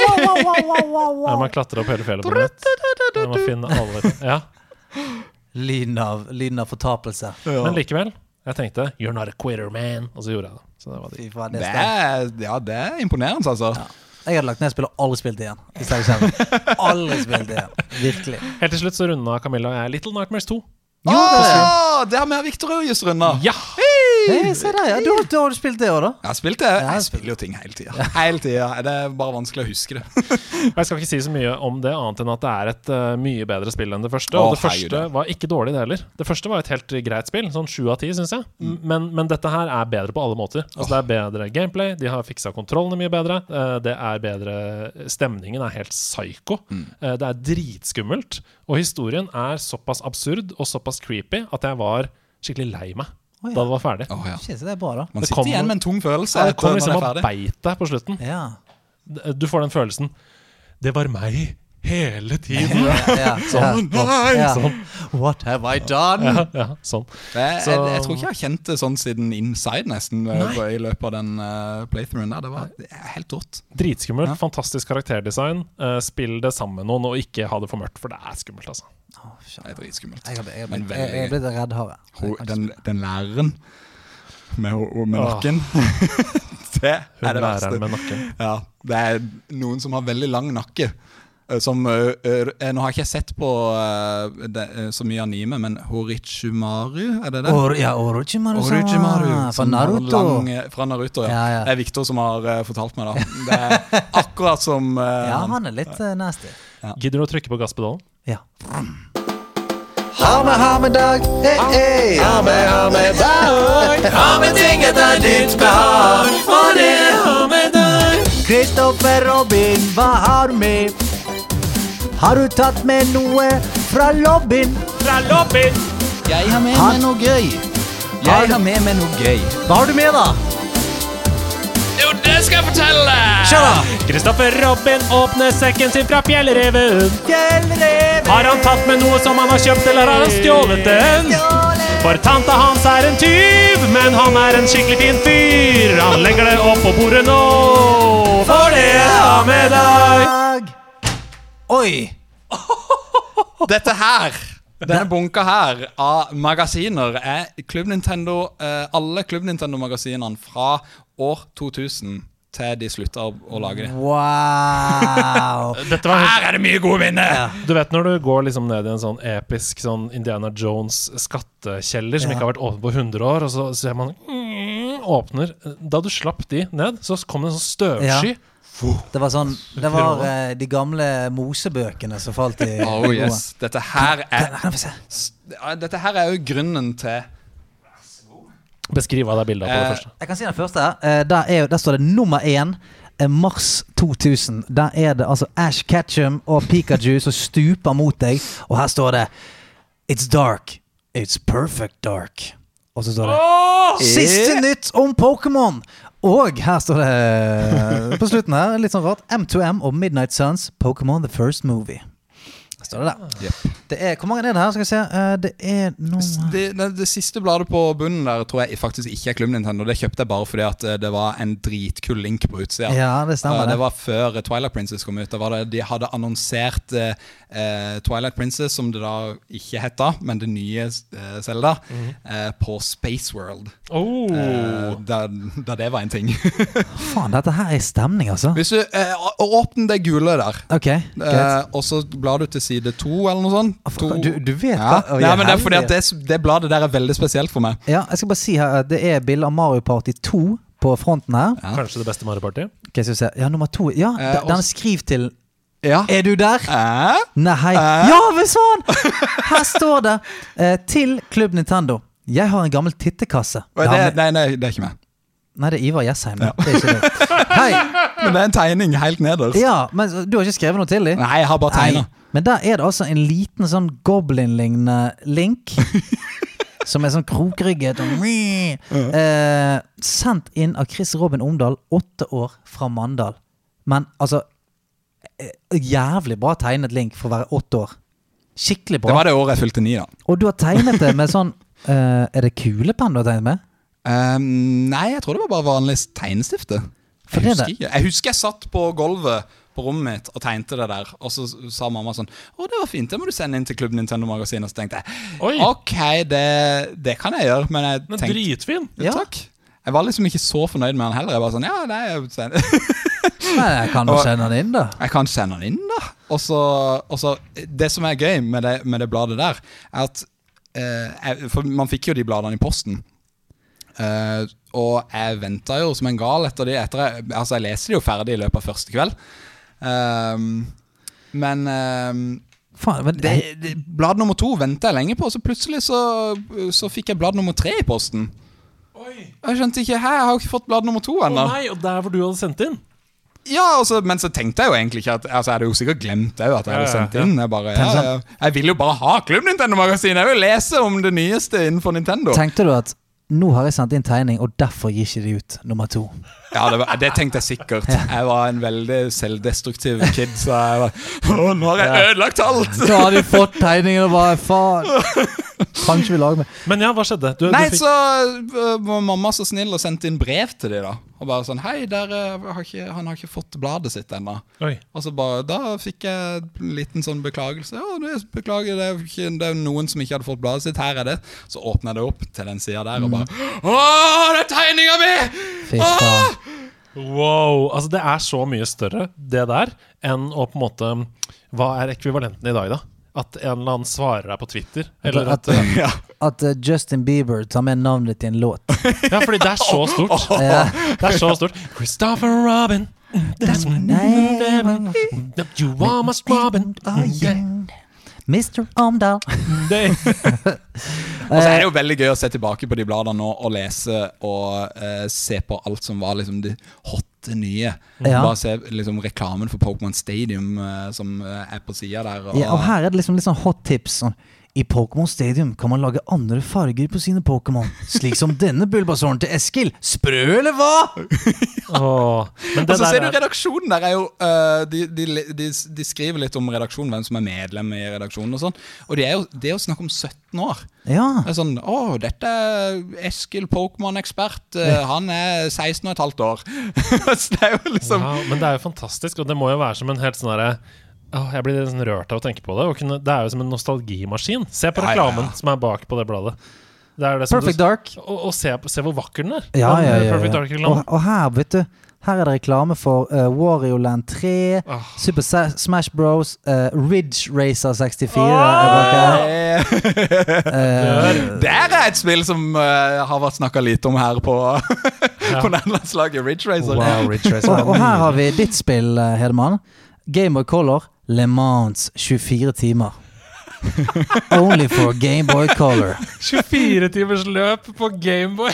Jeg må klatre opp hele fjellet på nytt. Jeg må finne alle Ja. Lyden av, lyden av fortapelse. Men likevel. Jeg tenkte 'you're not a quitter, man', og så gjorde jeg det. Så det var Fy digg. faen, det Det er ja, det er imponerende, altså. Jeg hadde lagt ned spillet og aldri spilt det igjen. Aldri spilt det igjen. Virkelig. Helt til slutt så runda Camilla og jeg Little Nightmares 2. Åh, det har vi og Victor just runda. Ja! Hey, se der, ja. Du, har- du spilt det òg, da? Jeg har spilt det. jeg spiller jo ting hele tida. Hele tida. Det er bare vanskelig å huske det. Jeg skal ikke si så mye om det, annet enn at det er et uh, mye bedre spill enn det første. Å, og det første ja. var ikke dårlig, det heller. Det første var et helt greit spill. Sånn sju av ti, syns jeg. Men, men dette her er bedre på alle måter. Altså Det er bedre gameplay, de har fiksa kontrollene mye bedre. uh, Det er bedre Stemningen er helt psycho. Eh, Det er dritskummelt. Og historien er såpass absurd og såpass creepy at jeg var skikkelig lei meg Å, ja. da det var ferdig. Oh, ja. Shit, det er bra, da. Man Det sitter igjen med en tung følelse Ja, det kommer liksom og beit deg på slutten. Ja. Du får den følelsen Det var meg hele tiden. Sånn. ja, ja. Sånn. What have I done? Ja, ja, sånn. Jeg, jeg, jeg tror ikke jeg har kjent det sånn siden Inside, nesten, Nei. i løpet av den uh, playthroughen der. Det var det helt rått. Dritskummelt. Ja. Fantastisk karakterdesign. Uh, spill det sammen med noen, og ikke ha det for mørkt, for det er skummelt, altså. Shit. Det er dritskummelt. Jeg jeg jeg, jeg har blitt reddhare. Den, den læreren med, med nakken Det Hun er det verste. læreren med nakken. Ja, det er noen som har veldig lang nakke. eh, Som, ø, eh, nå har jeg ikke sett på det, så mye anime, men Horichimaru, er det det? Or, ja, Orochimaru-sama Orochimaru, fra Naruto. lang- eh, fra Naruto, ja. Ja, ja. Det er Victor som har fortalt meg det. Det er akkurat som Ja, han. er litt eh, nasty. Gidder du å trykke på gasspedalen? Ja. Ha med, ha med dag. Hey, hey. Ha med, ha med dag. Ha med ting etter ditt behag, for det har med dag. Kristoffer Robin, hva har du med? Har du tatt med noe fra lobbyen? Fra lobbyen! Jeg har med meg noe gøy. Jeg har med meg noe gøy. Hva har du med, da? Jo, det skal jeg fortelle! deg! Kristoffer Robin åpner sekken sin fra fjellreven. Fjellreven. Har han tatt med noe som han har kjøpt, eller har han stjålet den? For tanta hans er en tyv, men han er en skikkelig fin fyr. Han legger det opp på bordet nå, for det har med deg. Oi! Dette her, denne bunka her av magasiner, er Klubb Nintendo, eh, alle Klubb Nintendo-magasinene fra år 2000 til de slutta å, lage dem. Wow. Dette var Her er det mye gode minner! Du vet når du går liksom ned i en sånn episk sånn Indiana Jones skattekjeller som Ja. ikke har vært åpen på 100 år, og så ser man mm, åpner Da du slapp de ned, så kom det en sånn støvsky. Det var sånn Det var uh, de gamle Mosebøkene som falt i Oh yes, Dette her er? Ja, Dette her er jo grunnen til Beskriv hva det er bilde av på det Eh, første. Jeg kan si den første. Eh, der, er, der står det nummer én. eh, Mars 2000. Der er det altså Ash Ketchum og Pikachu som stuper mot deg. Og her står det It's dark. It's perfect dark. Og så står det Siste nytt om Pokémon! Og her står det på slutten her, litt sånn rart, M2M og Midnight Suns, Pokémon The First Movie. Står det der. Yep. Det er, hvor mange er det her? Skal vi se. Eh, det er nummer det, det, det siste bladet på bunnen der tror jeg faktisk ikke er Club Nintendo. Det kjøpte jeg bare fordi at eh, det var en dritkul link på utsida. Ja, det stemmer. Ja, det. det var før eh, Twilight Princess kom ut. Da var det, de hadde annonsert uh, eh, Twilight Princess, som det da ikke het da, men det nye uh, Zelda, eh, på Space World. Oh. Eh, da, da det var en ting. Faen, dette her er stemning, altså. Hvis du eh, Åpne det gule der, okay, eh, og så blar du til side to, eller noe sånt. To. Du, du vet ja. hva Nei, men det er fordi at det, det bladet der er veldig spesielt for meg. Ja, jeg skal bare si her det er bilde av Mario Party 2 på fronten her. Ja. Kanskje det beste Mario Party? Okay, skal vi se. Ja, nummer to. Ja, Eh, den- også- til Ja. Er du der? Eh? Nei. Eh? Ja, men sånn! Her står det eh, til Klubb Nintendo. Jeg har en gammel tittekasse. Det, nei, nei, det er ikke meg. Nei, det er Ivar Jessheim. Det er ikke det. Hei! Men det er en tegning helt nederst. Ja, men du har ikke skrevet noe til dem? Nei, jeg har bare tegna. Men der er det altså en liten sånn goblin-lignende link. som er sånn krokrygget. Og eh, sendt inn av Chris Robin Omdal, åtte år fra Mandal. Men altså eh, Jævlig bra tegnet Link for å være åtte år. Skikkelig bra. Det var det året jeg fylte ni, da. Og du har tegnet det med sånn eh, Er det kulepenn du har tegnet med? Ehm, nei, jeg tror det var bare vanlig tegnestifte. Jeg er husker, jeg husker jeg satt på gulvet på rommet mitt og tegnte det der. Og så sa mamma sånn Å, det var fint, det må du sende inn til Klubb Nintendo Magasin. Og så tenkte jeg Oi. ok, det, det kan jeg gjøre. Men jeg Men tenkte dritfin. Ja. Takk. Jeg var liksom ikke så fornøyd med den heller. Jeg var sånn, ja, nei, jeg, Nei, jeg kan jo sende den inn, da. jeg kan sende den inn, da. Og så, og så Det som er gøy med det, med det bladet der, er at eh, jeg, For man fikk jo de bladene i posten. Eh, og jeg venta jo som en gal etter de. Etter jeg, altså jeg leser de jo ferdig i løpet av første kveld. Um, men um, Faen, men det, det, blad nummer to venta jeg lenge på, og så plutselig så, så fikk jeg blad nummer tre i posten. Jeg skjønte ikke, Hæ, jeg har jo ikke fått blad nummer to ennå. nei, og der hvor du hadde sendt inn. Ja, altså, men så tenkte jeg jo egentlig ikke at Altså, Jeg hadde jo sikkert glemt òg at jeg hadde sendt inn. Jeg bare, ja, jeg, Jeg vil jo bare ha Klubb Nintendo-magasin! Jeg vil lese om det nyeste innenfor Nintendo. Tenkte du at nå har jeg sendt inn tegning, og derfor gir ikke de ut nummer to? Ja, det, var, det tenkte jeg sikkert. Jeg var en veldig selvdestruktiv kid, så jeg var Å, nå har jeg ødelagt alt! Så har de fått tegningen og bare faen. Kanskje vi lager med Men ja, hva skjedde? Du, Nei, du fikk, så øh, var mamma så snill og sendte inn brev til de da. Og bare sånn Hei, der, øh, har ikke, han har ikke fått bladet sitt ennå. Og så bare, Da fikk jeg en liten sånn beklagelse. Ja, det, beklager, det er, ikke, det er noen som ikke hadde fått bladet sitt. Her er det. Så åpner jeg det opp til den sida der, og bare Å, det er tegninga mi! Fy. Wow. Altså, det er så mye større, det der, enn å på en måte Hva er ekvivalenten i dag, da? At en eller annen svarer deg på Twitter? Eller At, at, Ja. at uh, Justin Bieber tar med navnet ditt i en låt. ja, fordi det er så stort. Ja. Det er så stort. Christopher Robin. That's my name. You are my Robin. Mr. Omdal. Det, Og så er det jo veldig gøy å se tilbake på de bladene nå og lese og uh, se på alt som var liksom det hotte nye. Ja. Bare se liksom reklamen for Pokémon Stadium eh, som eh, er på sida der. Og, Ja, og her er det liksom litt sånn hot tips. Sånn. I Pokémon Stadium kan man lage andre farger på sine Pokémon. Slik som denne Bulbasåren til Eskil. Sprø, eller hva?! Åh. Men det Og så ser du redaksjonen der er jo uh, de, de, de, de skriver litt om redaksjonen, hvem som er medlem i redaksjonen og sånn. Og det er jo, det er jo snakk om 17 år. Ja. Det er sånn Å, dette er Eskil Pokémon-ekspert. Uh, han er 16 og et halvt år. så det er jo liksom Wow, men det er jo fantastisk, og det må jo være som en helt sånn derre Åh, jeg blir litt sånn rørt av å tenke på det. Og kunne, det er jo som en nostalgimaskin. Se på reklamen ja, ja. som er bak på det bladet. Det er det som Perfect du, Dark. Og, og se, se hvor vakker den er. Ja, Den, ja, eh, ja, ja. Og, og her, vet du Her er det reklame for uh, Wario Land 3, oh. Super Sa Smash Bros, uh, Ridge Racer 64 er bak her. Eh, Der er et spill som eh, har vært snakka lite om her på, på nederlandslaget Ridge Racer. Wow, Ridge Racer. og, og her har vi ditt spill, eh, Hedemann. of Color, Le Mans 24 timer. Only for Gameboy Color. 24 timers løp på Gameboy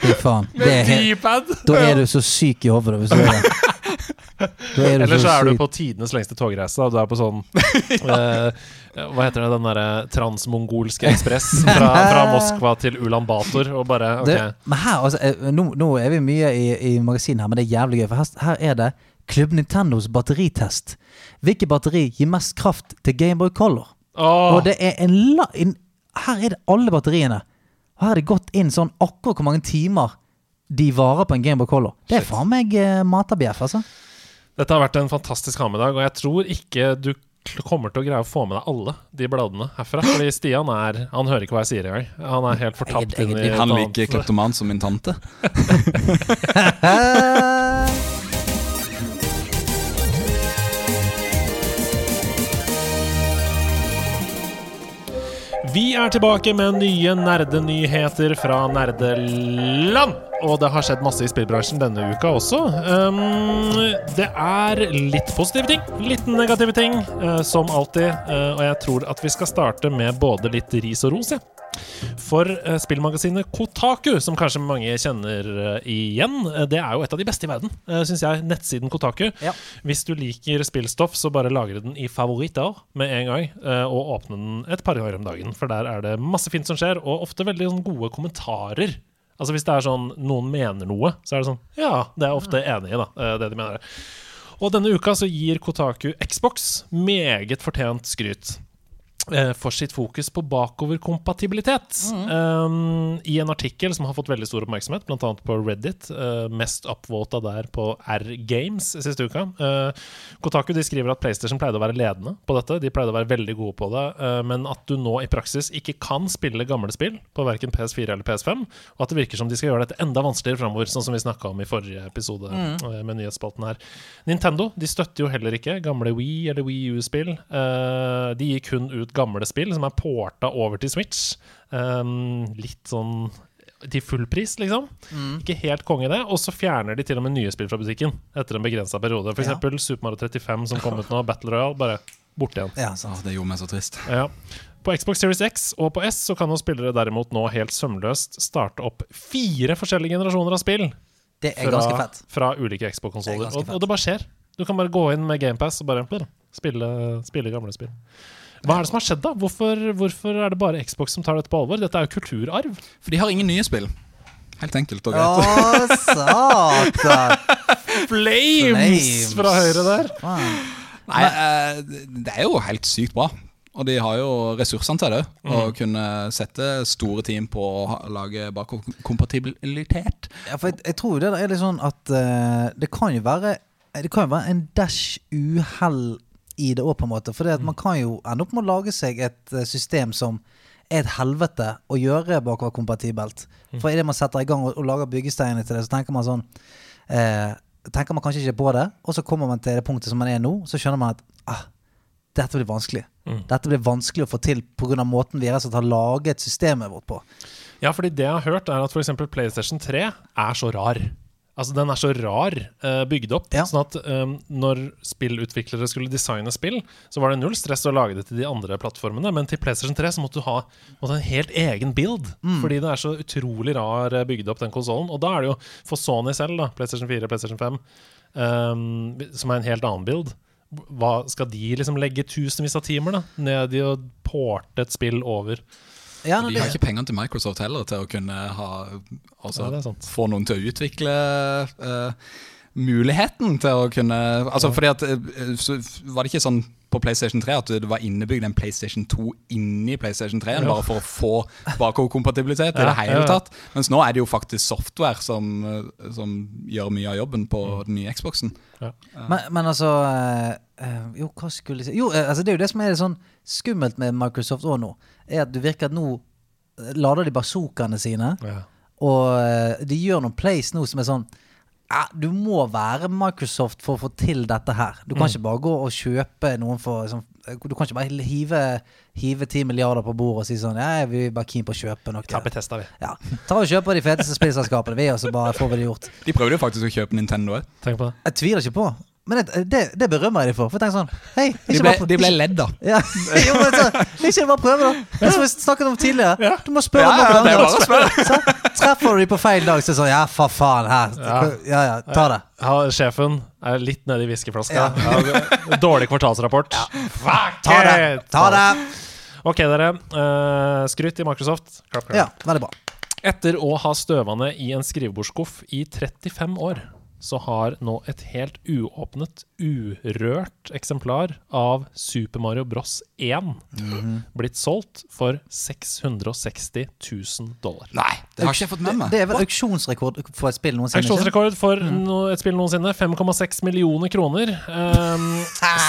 Fy faen. Det er med helt, D-pad! da er du så syk i hodet hvis du gjør det. Er Eller så er du på tidenes lengste togreise. Du er på sånn eh, Hva heter det, den derre transmongolske ekspress fra, fra Moskva til Ulan Bator, og bare Det, men her, altså, eh, nå, nå er vi mye i, i magasinet her, men det er jævlig gøy. For her, her er det Klubb Nintendos batteritest. Hvilket batteri gir mest kraft til Gameboy Color? Oh. Og det er en la... En, her er det alle batteriene. Og her er det gått inn sånn akkurat hvor mange timer de varer på en Gameboy Color. Det er Shit. faen meg eh, matabjeff, altså. Dette har vært en fantastisk ha-med-dag, og jeg tror ikke du kommer til å greie å få med deg alle de bladene herfra. Fordi Stian er Han hører ikke hva jeg sier engang. Han er helt fortapt inni Han liker kleptoman som min tante. Vi er tilbake med nye nerdenyheter fra nerdeland. Og det har skjedd masse i spillbransjen denne uka også. Um, det er litt positive ting, litt negative ting, uh, som alltid. Uh, og jeg tror at vi skal starte med både litt ris og ros, ja. For eh, spillmagasinet Kotaku, som kanskje mange kjenner eh, igjen, eh, det er jo et av de beste i verden, syns jeg. Nettsiden Kotaku. Ja. Hvis du liker spillstoff, så bare lagre den i favoritter med en gang, og åpne den et par ganger om dagen. For der er det masse fint som skjer, og ofte veldig sånn, gode kommentarer. Altså Hvis det er sånn noen mener noe, så er det sånn Ja, det er ofte enig i, da. Det de mener. Og denne uka så gir Kotaku Xbox meget fortjent skryt for sitt fokus på bakoverkompatibilitet. Um, I en artikkel som har fått veldig stor oppmerksomhet, bl.a. på Reddit, uh, mest upvota der på R-Games siste uka. Uh, Kotaku de skriver at PlayStation pleide å være ledende på dette. De pleide å være veldig gode på det, uh, men at du nå i praksis ikke kan spille gamle spill på verken PS4 eller PS5, og at det virker som de skal gjøre dette enda vanskeligere framover, sånn som vi snakka om i forrige episode eh, med nyhetsspalten her. Nintendo de støtter jo heller ikke gamle Wii eller Wii U-spill. Eh, de gir kun ut gamle spill som er porta over til Switch. Um, litt sånn til full pris, liksom. Ikke helt konge det. Og så fjerner de til og med nye spill fra butikken etter en begrensa periode. For Ja. Super Mario 35 som kom ut nå, Battle Royale, bare borte igjen. Ja, så, det gjorde meg så trist. Ja. På Xbox Series X og på S så kan jo spillere derimot nå helt sømløst starte opp fire forskjellige generasjoner av spill Det er ganske fett. fra ulike er Xbox-konsoller. Og, og det bare skjer. Du kan bare gå inn med GamePass og bare spille, spille gamle spill. Hva er det som har skjedd, da? Hvorfor, hvorfor er det bare Xbox som tar dette på alvor? Dette er jo kulturarv. For de har ingen nye spill. Helt enkelt og greit. Å, satan! Flames, Flames. fra høyre der. Wow. Nei, eh, det er jo helt sykt bra. Og de har jo ressursene til det. Å kunne sette store team på å lage bakkompatibilitet. Ja, for jeg, jeg tror det er litt sånn at uh, det kan jo være Det kan jo være en dash uhell i det òg, på en måte. For mm. man kan jo ende opp med å lage seg et eh, system som er et helvete å gjøre bakoverkompatibelt. For idet man setter i gang og, og lager byggesteinene til det, så tenker man sånn eh, Tenker man kanskje ikke på det, og så kommer man til det punktet som man er nå, så skjønner man at ah, dette blir vanskelig. Dette blir vanskelig å få til pga. måten vi har laget systemet vårt på. Ja, fordi det jeg har hørt, er at f.eks. PlayStation 3 er så rar. Altså, den er så rar uh, bygd opp. Ja. Sånn at um, når spillutviklere skulle designe spill, så var det null stress å lage det til de andre plattformene. Men til PlayStation 3 så måtte du ha måtte en helt egen build. Fordi det er så utrolig rar eh, bygd opp, den konsollen. Og da er det jo for Sony selv, da, PlayStation 4 PlayStation 5, um, som er en helt annen build. Hva Skal de liksom legge tusenvis av timer da ned i å porte et spill over? Ja, De har ikke pengene til Microsoft heller til å kunne ha altså, Ja. Få noen til å utvikle eh, muligheten til å kunne Altså fordi at eh, så Var det ikke sånn på PlayStation 3 at det var innebygd en PlayStation 2 inni PlayStation 3 Ja. bare for å få bakoverkompatibilitet i det hele ja, ja. tatt? Mens nå er det jo faktisk software som, eh, som gjør mye av jobben på den nye Xboxen. Men, men altså eh, Jo, hva skulle jeg si Jo, altså det er jo det som er sånn skummelt med Microsoft òg nå. Er at du virker at nå lader de bazookaene sine, Ja. og de gjør noen plays nå som er sånn ja, Du må være Microsoft for å få til dette her. Du kan ikke bare gå og kjøpe noen for sånn, Du kan ikke bare hive, hive 10 milliarder på bordet og si sånn Ja, vi er bare keen på å kjøpe noe. Ta tester vi. Ja, Ta og Kjøpe de feteste spillselskapene, vi, og så bare får vi det gjort. De prøvde jo faktisk å kjøpe Nintendo. Tenk på det. Jeg tviler ikke på. Men det, det, det berømmer jeg de for. For tenk sånn Hei, De, ble- bare- de ble ledd da. Ja, jo, men så, ikke bare prøve, da. Det som vi snakket om tidligere. Du må spørre Ja, ja, noen er ganger. Så Treffer du de på feil dag, så er det sånn Ja, for faen. Her. Ja. Ja, ja, ta det. Ja, sjefen er litt nedi whiskyflaska. Ja. dårlig kvartalsrapport. Fuck Ta det. Ta det. Ok, dere. Uh, skryt i Microsoft. Klapp, klapp. Ja, veldig bra. Etter å ha støvende i en skrivebordsskuff i 35 år, så har nå et helt uåpnet, urørt eksemplar av Super Mario Bros. 1 blitt solgt for 660 000 dollar. Nei, det har ikke jeg fått med meg. Det er vel auksjonsrekord for et spill noensinne? Auksjonsrekord for no, et spill noensinne. 5,6 millioner kroner. Um,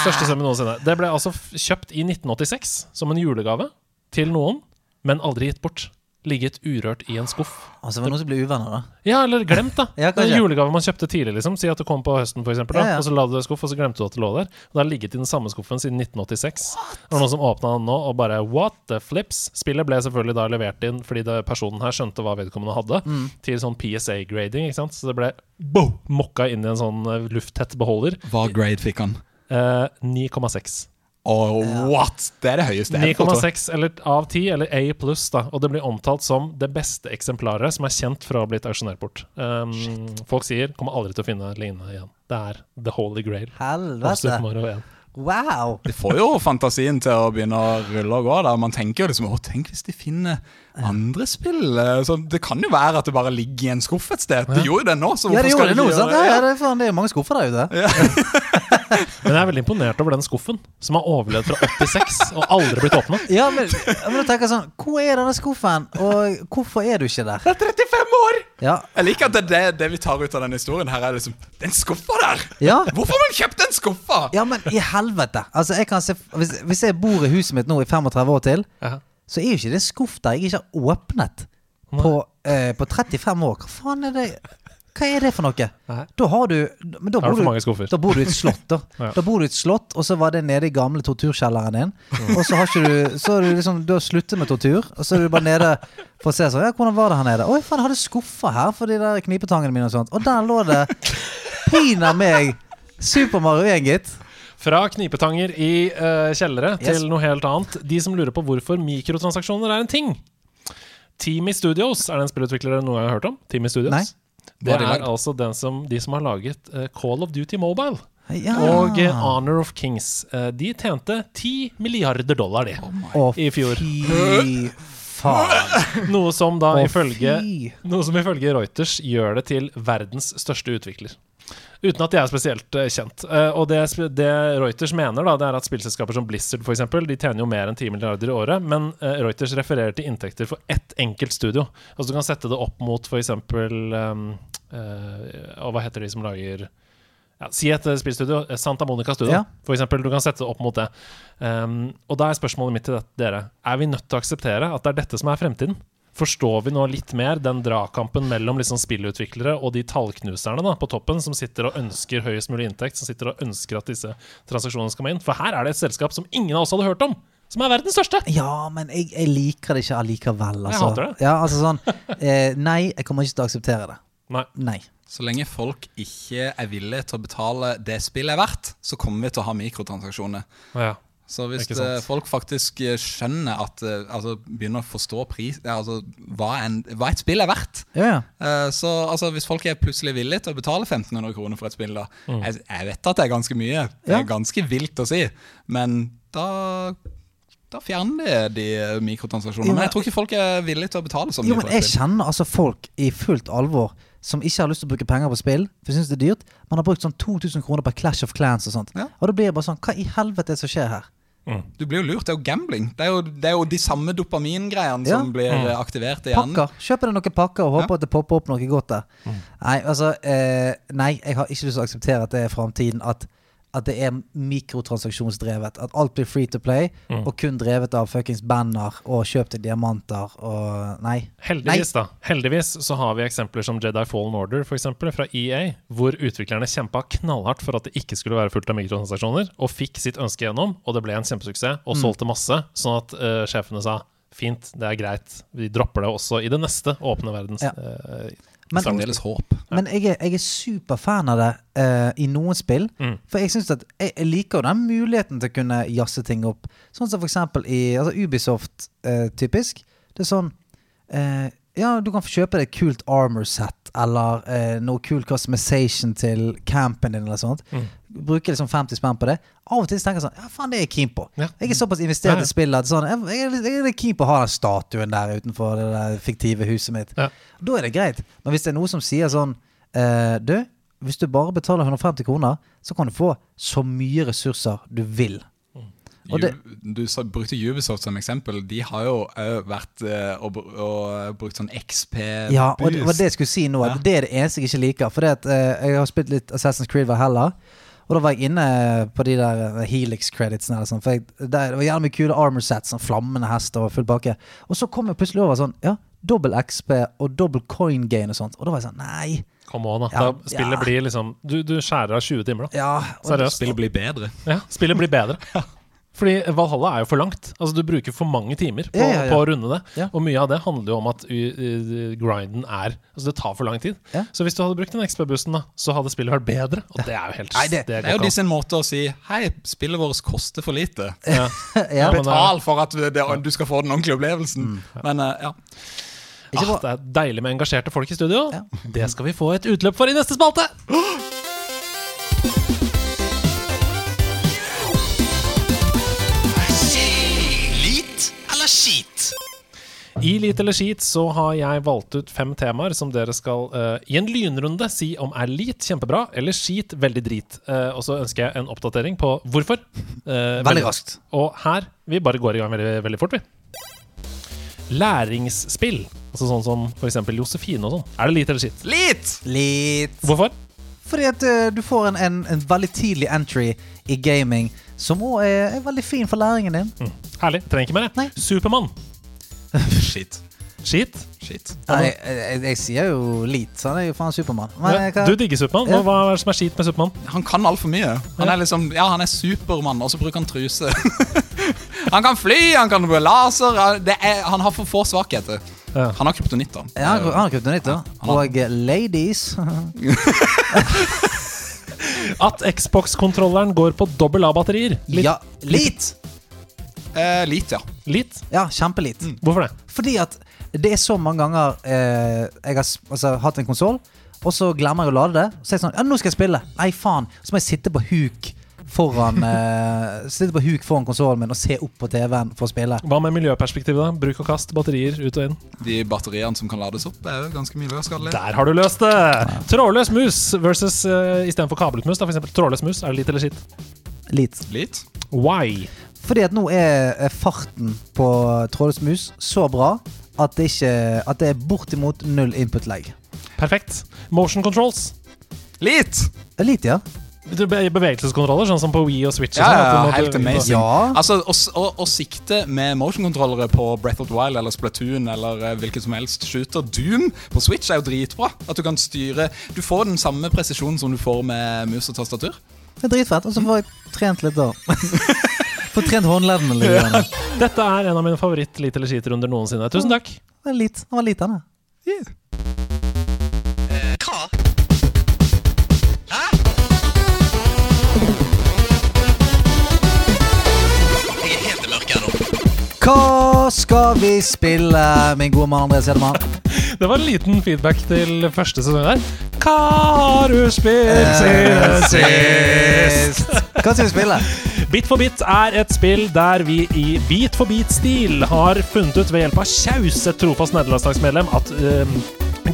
største summen noensinne. Det ble altså kjøpt i 1986 som en julegave til noen, men aldri gitt bort. Ligget urørt i en skuff. Altså, det var noen som ble uvenner, da. Ja, eller glemt, da. Ja, det er en julegave man kjøpte tidlig, liksom. Si at det kom på høsten, for eksempel, da. Ja, ja. Og så la du det i skuff, og så glemte du at det lå der. Og det har ligget i den samme skuffen siden 1986. Det var noen som åpna den nå og bare What the flips? Spillet ble selvfølgelig da levert inn fordi det, personen her skjønte hva vedkommende hadde, Mm. til sånn PSA-grading, ikke sant. Så det ble boom, mokka inn i en sånn eh, lufttett beholder. Hva grade fikk han? Eh, 9,6. Og what?! Det er det høyeste jeg får, tror jeg. 9,6 eller av 10, eller A pluss, da. Og det blir omtalt som det beste eksemplaret som er kjent for å ha blitt auksjonert bort. Um, folk sier 'kommer aldri til å finne lignende igjen'. Det er the holy grail. Helvete. Wow! Det får jo fantasien til å begynne å rulle og gå. der Man tenker jo liksom Å, tenk hvis de finner andre spill. Så det kan jo være at det bare ligger i en skuff et sted. Det gjorde jo det nå, så Ja, hvorfor det skal gjorde det de nå, gjøre Ja, det? ja, det, er faen, det er mange skuffer der ute. Men jeg er veldig imponert over den skuffen, som har overlevd fra 86 og aldri blitt åpna. Ja, men, men du tenker sånn Hvor er denne skuffen, og hvorfor er du ikke der? Det er 35 år! Ja, Jeg liker at det, er det, det vi tar ut av denne historien her, er liksom Den skuffa der! ja. Hvorfor har man kjøpt den skuffa? Ja, men i helvete. Altså, jeg kan se, hvis, hvis jeg bor i huset mitt nå i 35 år til, Aha. så er jo ikke det en skuff der jeg ikke har åpnet på, eh, på 35 år. Hva faen er det Hva er det for noe? Nei. Da har du Men da bor du da bor du i et slott, da. Ja. Da bor du i et slott, og så var det nede i gamle torturkjelleren din. Og så har ikke du Så har du liksom Du har sluttet med tortur, og så er du bare nede for å se sånn Ja, hvordan var det her nede? Oi, faen, jeg hadde skuffer her for de der knipetangene mine og sånt. Og der lå det pinadø meg Super Mario 1, gitt. Fra knipetanger i uh, kjellere Yes. til noe helt annet. De som lurer på hvorfor mikrotransaksjoner er en ting. Teamy Studios, er det en spillutvikler du noen gang har hørt om? Teamy Studios? Nei. Det er altså den som, de som har laget uh, Call of Duty Mobile Ja. og uh, Honor of Kings. Uh, de tjente 10 milliarder dollar, de, oh i fjor. fy faen. Noe som da Å, ifølge. Noe som ifølge Reuters gjør det til verdens største utvikler. Uten at de er spesielt eh, kjent. Eh, og det, det Reuters mener, da Det er at spillselskaper som Blizzard for eksempel, De tjener jo mer enn 10 milliarder i året, men eh, Reuters refererer til inntekter for ett enkelt studio. Altså Du kan sette det opp mot f.eks. Um, uh, hva heter de som lager ja, Si et spillstudio. Santa Monica Studio, Ja. eksempel. Du kan sette det opp mot det. Um, og da er spørsmålet mitt til dere Er vi nødt til å akseptere at det er dette som er fremtiden? Forstår vi nå litt mer den dragkampen mellom liksom spillutviklere og de tallknuserne da, på toppen som sitter og ønsker høyest mulig inntekt, som sitter og ønsker at disse transaksjonene skal inn? For her er det et selskap som ingen av oss hadde hørt om, som er verdens største! Ja, men jeg, jeg liker det ikke allikevel. Altså. hater det. Ja, altså sånn eh, Nei, jeg kommer ikke til å akseptere det. Nei. Nei. Så lenge folk ikke er villige til å betale det spillet er verdt, så kommer vi til å ha mikrotransaksjoner. Ja. Så hvis eh, folk faktisk eh, skjønner at eh, Altså begynner å forstå pris Altså hva, en, hva et spill er verdt Ja, ja. Uh, Så altså hvis folk er plutselig villige til å betale 1500 kroner for et spill da Mm. jeg, jeg vet at det er ganske mye Det Ja. er ganske vilt å si Men da Da fjerner de de mikrotransaksjonene men- jeg tror ikke folk er villige til å betale så mye Jo, men jeg kjenner altså folk i fullt alvor som ikke har lyst til å bruke penger på spill, for synes syns det er dyrt. Man har brukt sånn 2000 kroner på Clash of Clans og sånt. Ja. Og da blir jeg bare sånn Hva i helvete er det som skjer her? Du blir jo lurt, det er jo gambling Det er jo, det er jo de samme dopamingreiene Ja. Som blir Mm. eh, aktivert i hjernen Pakker. Kjøper deg noen pakker og håper Ja. at det popper opp noe godt der. Nei, altså eh, Nei, jeg har ikke lyst til å akseptere at det er framtiden. At, at det er mikrotransaksjonsdrevet. At alt blir free to play, Mm. og kun drevet av fuckings banner og kjøpte diamanter og Nei. Heldigvis, da. Heldigvis så har vi eksempler som Jedi Fallen Order eksempel, fra EA, hvor utviklerne kjempa knallhardt for at det ikke skulle være fullt av mikrotransaksjoner, og fikk sitt ønske gjennom, og det ble en kjempesuksess, og solgte masse, sånn at uh, sjefene sa fint, det er greit, vi dropper det også i det neste åpne verdens Ja. eh, Men- Fremdeles håp Men jeg er, jeg er superfan av det uh, i noen spill. Mm. For jeg synes at jeg, jeg liker jo den muligheten til å kunne jazze ting opp. Sånn som for eksempel i altså Ubisoft, uh, typisk. Det er sånn uh, Ja, du kan få kjøpe deg kult armor set, eller noe kult customization til campen din, eller sånt. Mm. Bruke liksom 50 spenn på det. Av og til tenker jeg sånn Ja, faen, det er jeg keen på. Ja. Jeg er såpass investert Ja, ja. i spillet at sånn, jeg, jeg, er litt- er keen på å ha den statuen der utenfor det der fiktive huset mitt. Ja. Da er det greit. Men hvis det er noe som sier sånn eh, Du, hvis du bare betaler 150 kroner, så kan du få så mye ressurser du vil. Og det- Du brukte Ubisoft som eksempel. De har jo òg vært eh, og, og brukt sånn XP Ja, og det var det jeg skulle si nå. Ja. Det er det eneste jeg ikke liker. For det at, eh, jeg har spilt litt Assassin's Creed Valhalla. Og da var jeg inne på de der eh, Helix-creditsene. eller sånn, For jeg, der, det var gjerne mye kule armor sets, sånn flammende hester og full pakke. Og så kom jeg plutselig over sånn Ja, dobbel XP og dobbel coin gain og sånt. Og da var jeg sånn Nei. Come on, da. Ja, da spillet ja. blir liksom du, du skjærer av 20 timer, da. Ja. Seriøst. Spillet blir bedre. Ja, spillet blir bedre. Fordi Valhalla er jo for langt. Altså Du bruker for mange timer på, Ja, ja, ja. på å runde det. Ja. Og mye av det handler jo om at grinden er Altså det tar for lang tid. Ja. Så hvis du hadde brukt den XP-bussen, da så hadde spillet vært bedre. Og det er jo helt Nei, det- Det er jo de disse en måte å si Hei, spillet vårt koster for lite. ja. ja. Betal for at det, du skal få den ordentlige opplevelsen. Men uh, ja. Ah, det er deilig med engasjerte folk i studio. Ja. Det skal vi få et utløp for i neste spalte! I Lit eller skit så har jeg valgt ut fem temaer som dere skal uh, i en lynrunde si om er lit kjempebra eller skit veldig drit. Uh, og så ønsker jeg en oppdatering på hvorfor. Uh, Veldig raskt. Og her Vi bare går i gang veldig, veldig fort, vi. Læringsspill. Altså sånn som f.eks. Josefine og sånn. Er det lit eller skit? Litt! Litt. Hvorfor? Fordi at eh, du får en, en, en veldig tidlig entry i gaming som òg er, er veldig fin for læringen din. Herlig. Trenger ikke mer. jeg. Nei. Supermann. Shit. Skit. Skit. Nei, jeg, jeg, jeg sier jo lit, så han er jo faen Supermann. Ja, kan- Du digger Supermann. Ja. Hva, er det som er skit med Supermann? Han kan altfor mye. Han er liksom, ja, han er supermann, og så bruker han truse. han kan fly, han kan bruke laser. er, han har for få svakheter. Ja. Han har kryptonitt, da. Ja, han har kryptonitt, da. har- Og eh, ladies At Xbox-kontrolleren går på dobbel A-batterier. Litt Ja, lit! Eh, litt, ja. Litt? Ja, kjempelit. Hvorfor det? Fordi at det er så mange ganger eh, jeg har altså, hatt en konsoll, og så glemmer jeg å lade det. Så er jeg sånn Ja, nå skal jeg spille! Nei, faen! Så må jeg sitte på huk foran eh, Sitte på huk foran konsollen min og se opp på TV-en for å spille. Hva med miljøperspektivet? da? Bruk og kast, batterier ut og inn. De batteriene som kan lades opp, er jo ganske miljøskadelige. Der har du løst det! Trådløs mus versus uh, istedenfor kablet mus. da, For eksempel trådløs mus. Er det litt eller skitt? Litt. Litt? Why? Fordi at nå er farten på trådløs mus så bra at det, ikke, at det er bortimot null input-lag. Perfekt. Motion controls. Litt! Litt, ja. Bevegelseskontroller, sånn som på Wii og Switch. og Ja, sånn, ja, helt amazing. Ja. Altså, å sikte med motion-kontrollere på Breath of the Wild eller Splatoon eller uh, hvilken som helst shooter Doom på Switch er jo dritbra. At du kan styre Du får den samme presisjonen som du får med mus og tastatur. Det er dritfett. Og så får jeg trent litt, da. Får trent håndleddene litt. grann. Dette er en av mine favoritt Lite eller skit-runder noensinne. Tusen takk. Det var litt, Den var lit, den. da. Hva? Hæ? Jeg er helt i mørket her nå. Hva skal vi spille, min gode mann André Sedemann? Det var en liten feedback til første sesong der. Hva har du spilt siden sist? Hva skal vi spille? Bit for bit er et spill der vi i bit for bit-stil har funnet ut ved hjelp av Kjaus, et trofast nederlandslagsmedlem, at um,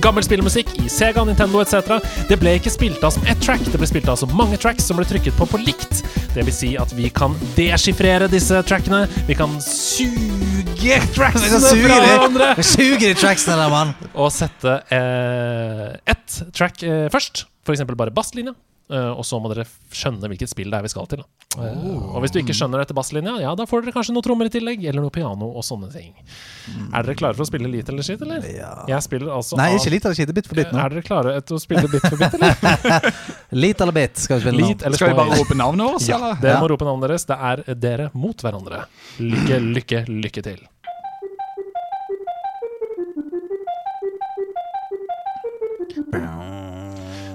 gammel spillmusikk i Sega, Nintendo etc. Det ble ikke spilt av som ett track, det ble spilt av som mange tracks som ble trykket på på likt. Det vil si at vi kan deschiffrere disse trackene. Vi kan suge tracksene fra Suger hverandre. Suge de tracksene der, mann. Og sette eh, ett track eh, først. F.eks. bare basslinja. Eh, og så må dere skjønne hvilket spill det er vi skal til. Da. Eh, og hvis du ikke skjønner etter basslinja, ja, da får dere kanskje noe trommer i tillegg. Eller noe piano og sånne ting. Er dere klare for å spille lite eller shit, eller? Ja. Jeg spiller altså Nei, ikke lite eller skit. Bit for bit nå. Er dere klare til å spille bit for bit, eller? Lite eller bit skal vi spille nå. Eller Skal vi bare rope navnet vårt, Ja, eller? dere Ja. må rope navnet deres. Det er dere mot hverandre. Lykke, lykke, lykke til.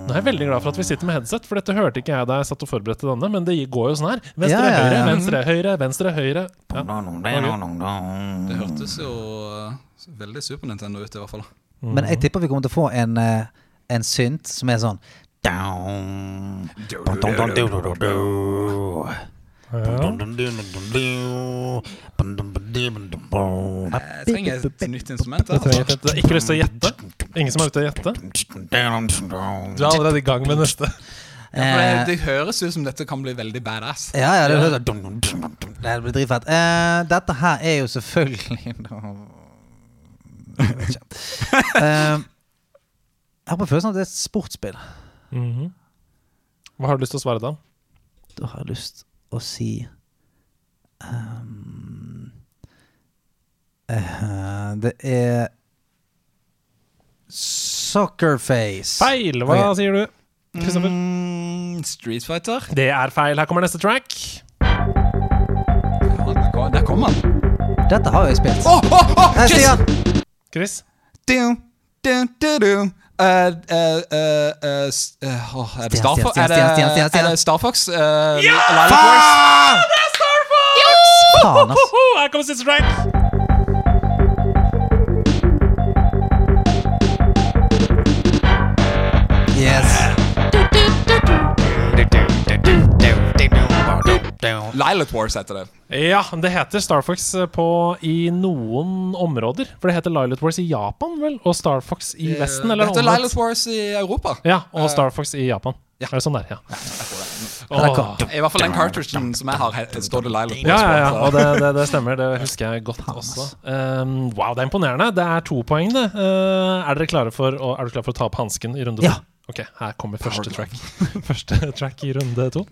Nå er jeg veldig glad for at vi sitter med headset, for dette hørte ikke jeg da jeg satt og forberedte denne. Men det går jo sånn her. Venstre, Ja, ja, ja. høyre, venstre, høyre, venstre, høyre. Ja. Det hørtes jo eh, veldig Super Nintendo ut, i hvert fall. Men jeg tipper vi kommer til å få en, eh, en synt som er sånn down. Jeg trenger et nytt instrument. Jeg Altså. trenger et, har ikke lyst til å gjette. Ingen som er ute og gjette? Du er allerede i gang med neste. Ja, Eh, det, det høres ut som dette kan bli veldig badass. Ja, ja, det, det, det blir dritfett. Uh, dette her er jo selvfølgelig Jeg vet ikke. Eh, jeg har på følelsen at det er et sportsspill. Mhm. Hva har du lyst til å svare da? Da har jeg lyst å si um, uh, Det er Soccerface. Feil! Hva okay. sier du? Kristoffer? Mm, Street Fighter. Det er feil. Her kommer neste track. Kom han. Dette har jeg spilt. Oh, oh, oh, Eh, Chris! Chris? Du, du, du, er det Star Fox? Er det Star Fox? Ja! Det er Star Fox! Her kommer siste track. Lilac Wars heter det. Ja, det heter Star Fox på i noen områder. For det heter Lilat Wars i Japan, vel? Og Star Fox i Vesten, eller Det heter omvendt? Wars i Europa. Ja, og Star Fox i Japan. Ja. Er det sånn der, ja. Eller Åh. hva? I hvert fall den cartridgen som jeg har, står det Lilac Wars Ja, ja, ja, og det, det, det stemmer. Det husker jeg godt også. Um, wow, det er imponerende. Det er to poeng, det. Uh, er dere klare for å, er du klar for å ta opp hansken i runde to? Ja. Ok, her kommer første track. første track i runde to.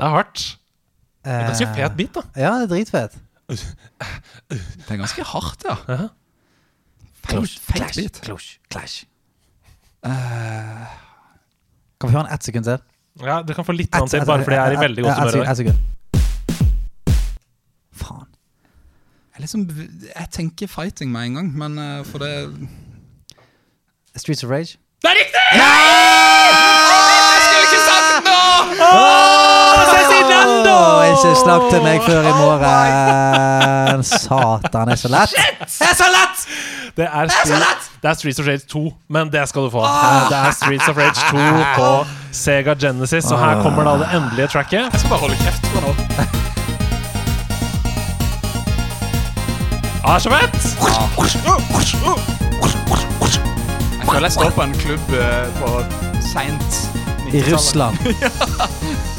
Det er hardt. Det er ganske fet bit, da. Ja, det er dritfett. Det er ganske hardt, ja. Bit. Clash. Clash. Kan vi høre den ett sekund til? Ja, Du kan få litt til, bare fordi jeg er i veldig godt humør ett sekund. Faen. Jeg, liksom, jeg tenker fighting med en gang, men uh, for det Streets of Rage? Det er riktig! Jeg skulle ikke sagt noe! Åh, ikke snakk til meg før i morgen. Satan, det er så lett. Det er så lett! Det er, Street, det er Streets of Rage 2, men det skal du få. Eh, Det er Streets of Rage 2 på Sega Genesis, og her kommer da det endelige tracket. Jeg skal bare holde kjeft på nå. Ah, så fett! Jeg føler jeg står på en klubb eh, på seint I Russland. Brezjnevskavorsk.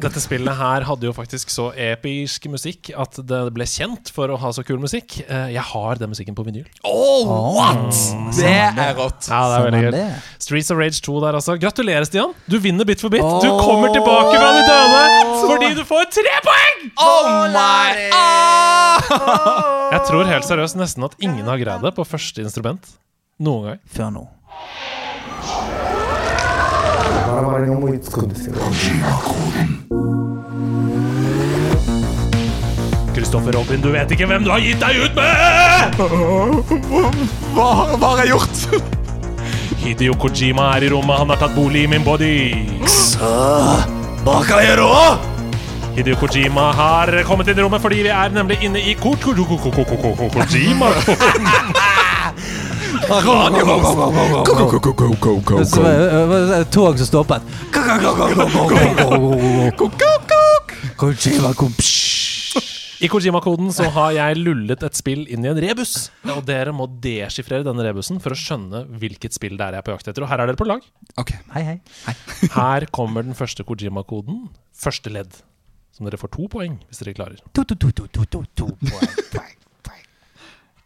Dette spillet her hadde jo faktisk så episk musikk at det ble kjent for å ha så kul musikk. Eh, Jeg har den musikken på vinyl. Oh, what?! Det er rått. Ja, det er veldig gøy. Streets of Rage 2 der, altså. Gratulerer, Stian. Du vinner Bit for bit. Du kommer tilbake fra de døde fordi du får tre poeng! Oh my ah! Jeg tror helt seriøst nesten at ingen har greid det på første instrument noen gang. Før nå. Kristoffer Robin, du vet ikke hvem du har gitt deg ut med! Hva, hva har jeg gjort? Hideo Kojima er i rommet, han har tatt bolig i min body. Hva kan jeg gjøre? Hideo Kojima har kommet inn i rommet fordi vi er nemlig inne i Ko- Så var det- det var et tog som stoppet. Kom I Kojima-koden så har jeg lullet et spill inn i en rebus. Og dere må deschiffrere denne rebusen for å skjønne hvilket spill det er jeg er på jakt etter. Og her er dere på lag. Ok, Hei, hei. Her kommer den første Kojima-koden. Første ledd. Som dere får to poeng hvis dere klarer. To, to, to, to, to, to, to. poeng, poeng.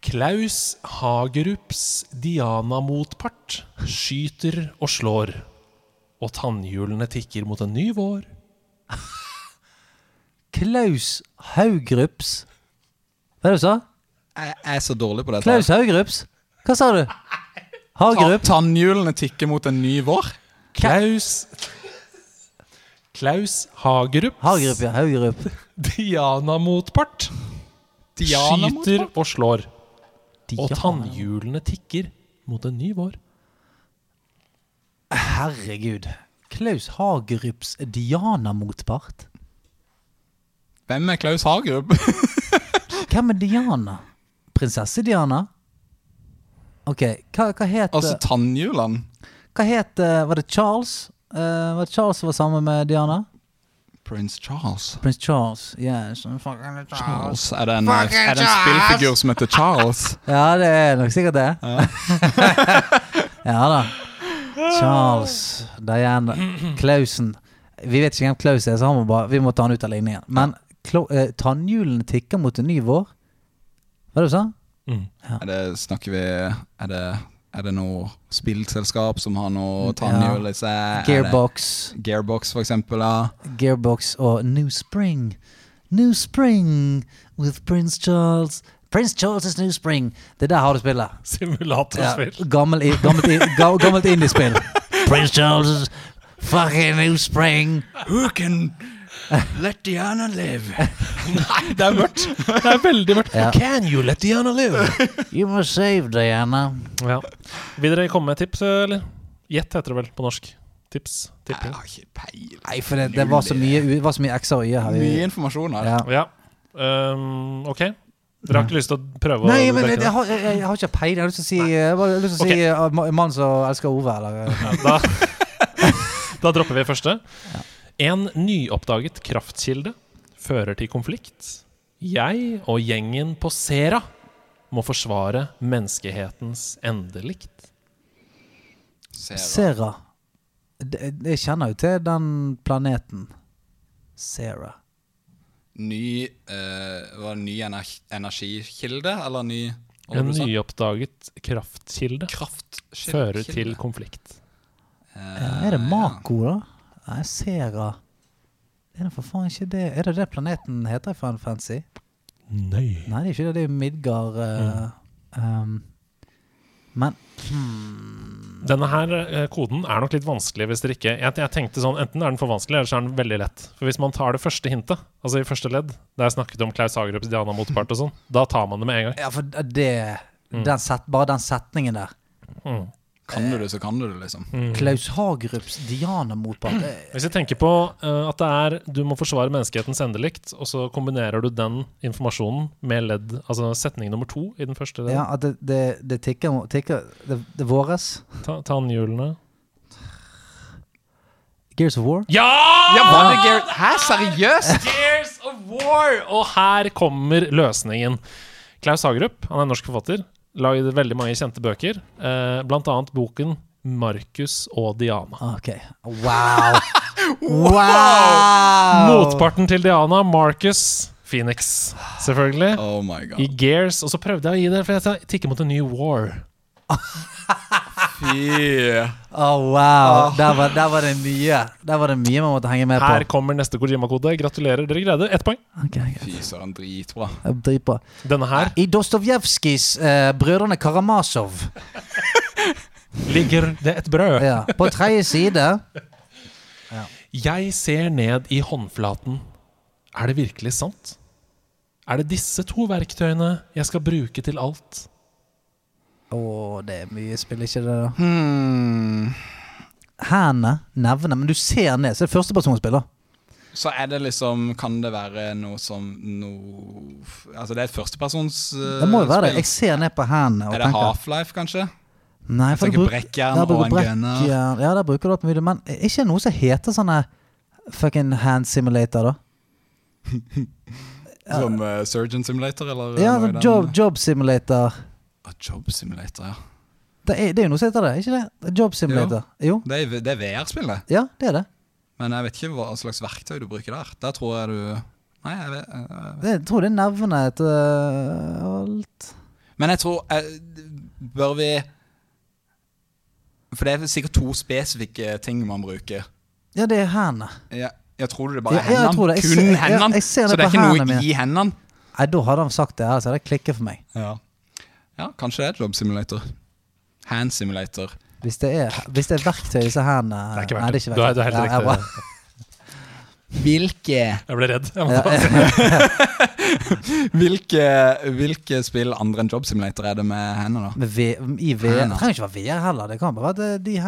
Klaus Hagerups Diana-motpart skyter og slår. Og tannhjulene tikker mot en ny vår. Klaus Haugrups Hva er det du sa? jeg er så dårlig på dette. Klaus Haugrups? Hva sa du? Hagerup? Ta- Tannhjulene tikker mot en ny vår. Klaus Klaus Hagerups Hagerup, ja. Hagerup. Diana-motpart, Diana skyter og slår. Og tannhjulene tikker mot en ny vår. Herregud. Klaus Hagerups Diana-motpart? Hvem er Klaus Hagerup? Hvem er Diana? Prinsesse Diana? Ok, hva, hva het altså tannhjulene. Hva het Var det Charles? Uh, var det Charles som var sammen med Diana? Prince Charles. Prins Charles. Yes. Charles. Charles. Er det en, er det en spillfigur som heter Charles? Ja, det er nok sikkert det. ja da. Charles, Diana, Klausen Vi vet ikke hvem Klaus er, så han må bare, vi må ta han ut av ligningen. Men eh, tannhjulene tikker mot en ny vår. Hva var det du sa? Er det, snakker vi Er det, er det noe spillselskap som har noe tannhjul i seg? Gearbox. Gearbox, for eksempel. Ja. Gearbox og New Spring. New Spring with Prince Charles. Prince Charles' New Spring. Det er der har du spillet. Ja, gammel, i- gammelt, gammelt indiespill. Prince Charles' fucking New Spring. Who can let Diana live? Nei, det er mørkt. Det er veldig mørkt. Ja. Can you let Diana live? You must save Diana. Ja. Vil dere komme med tips, eller? Gjett heter det vel på norsk. Tips. Jeg har ikke peiling. Nei, for det, det var så mye, det var så mye x-er og y-er her. Mye informasjon her. Ja. Ja. Um, ok. Dere har ikke lyst til å prøve Nei, å men dekke jeg, det? jeg, har, jeg, jeg har ikke peiling. Jeg har lyst til å si, bare lyst til å si uh, ma- mann som elsker Ove. Eller, Da, da dropper vi første. En nyoppdaget kraftkilde fører til konflikt. Jeg og gjengen på Sera må forsvare menneskehetens endelikt. Sera. Sera. Jeg kjenner jo til den planeten. Sera. Ny, eh, var det ny energi, energikilde, eller ny En det du sa? nyoppdaget kraftkilde Kraftkilde. fører til konflikt. Er det Mako, da? Nei, Sera. Er det for faen ikke det Er det det planeten heter i Final Fantasy? Nei. Nei, det er ikke det. Det er Midgard eh, um, Men hmm, Denne her uh, koden er nok litt vanskelig hvis dere ikke jeg, jeg tenkte sånn, Enten er den for vanskelig, eller så er den veldig lett. For hvis man tar det første hintet, altså i første ledd, der jeg snakket om Klaus Hagerups Diana motpart og sånn, da tar man det med en gang. Ja, for det den set, Bare den setningen der. Mm. Kan du det, så kan du det, liksom. Klaus Hagerups Diana-motpart. Hvis jeg tenker på uh, at det er du må forsvare menneskehetens endelikt, og så kombinerer du den informasjonen med ledd, altså setning nummer to i den første ledd. Ja, at det, det, det tikker, tikker Det, det våres. Ta, tannhjulene. Gears of War. Ja! ja det Hæ, seriøst?! Gears of War! Og her kommer løsningen. Klaus Hagerup, han er norsk forfatter, lagde veldig mange kjente bøker, eh, blant annet boken 'Markus og Diana'. Ok. Wow! wow! Motparten til Diana, Marcus Phoenix, selvfølgelig. Oh my I. Gears. Og så prøvde jeg å gi det, for jeg tikker mot en ny war. Fy. Oh, wow. Der var, der var det mye Der var det mye man måtte henge med Her på. kommer neste Kojima-kode. Gratulerer, dere greide ett poeng. Okay. Fy søren, dritbra. Dritbra. Denne her I Dostojevskijs eh, Brødrene Karamasov' ligger det et brød. ja, På tredje side Jeg ser ned i håndflaten. Er det virkelig sant? Er det disse to verktøyene jeg skal bruke til alt? Å, det er mye spill, ikke det? da Hmm. Hendene, nevne, Men du ser ned, så er det førstepersonsspill, da. Så er det liksom Kan det være noe som noe Altså, det er et førstepersonsspill. uh, Det må jo være det. Jeg ser ned på hendene Er det Half-Life, kanskje? Nei, for tenker brekkjern bruker og en gunner. brekkjern. Ja, der bruker du opp mye. Men er ikke noe som heter sånne fucking hand simulator, da? Som uh, Surgeon Simulator, eller? Ja, sånn job, job simulator. Job Simulator, ja. Det er, det er jo noe som heter det, ikke det? Job simulator. Jo. Det er, det er VR-spillet. Ja, det er det. Men jeg vet ikke hva slags verktøy du bruker der. Der tror jeg du Nei, jeg vet, jeg vet. det jeg tror det er navnet til øh, alt. Men jeg tror jeg, Bør vi For det er sikkert to spesifikke ting man bruker. Ja, det er hendene. Jeg, jeg tror det er bare Ja, ja, hendene. Kun hendene. så det er ikke noe mine. i hendene. Nei, da hadde han sagt det her, så hadde det klikket for meg. Ja. Ja, kanskje det er job simulator. Hand simulator. Hvis det er, hvis det er verktøy i disse hendene Det er ikke Nei, det er verktøy. ikke Du er, du er helt Ja, riktig. Hvilke Jeg ble redd. Jeg. Hvilke, hvilke spill andre enn Job Simulator er det med hendene, da? V, I VR Det trenger ikke være VR heller. Det kan bare være det, de,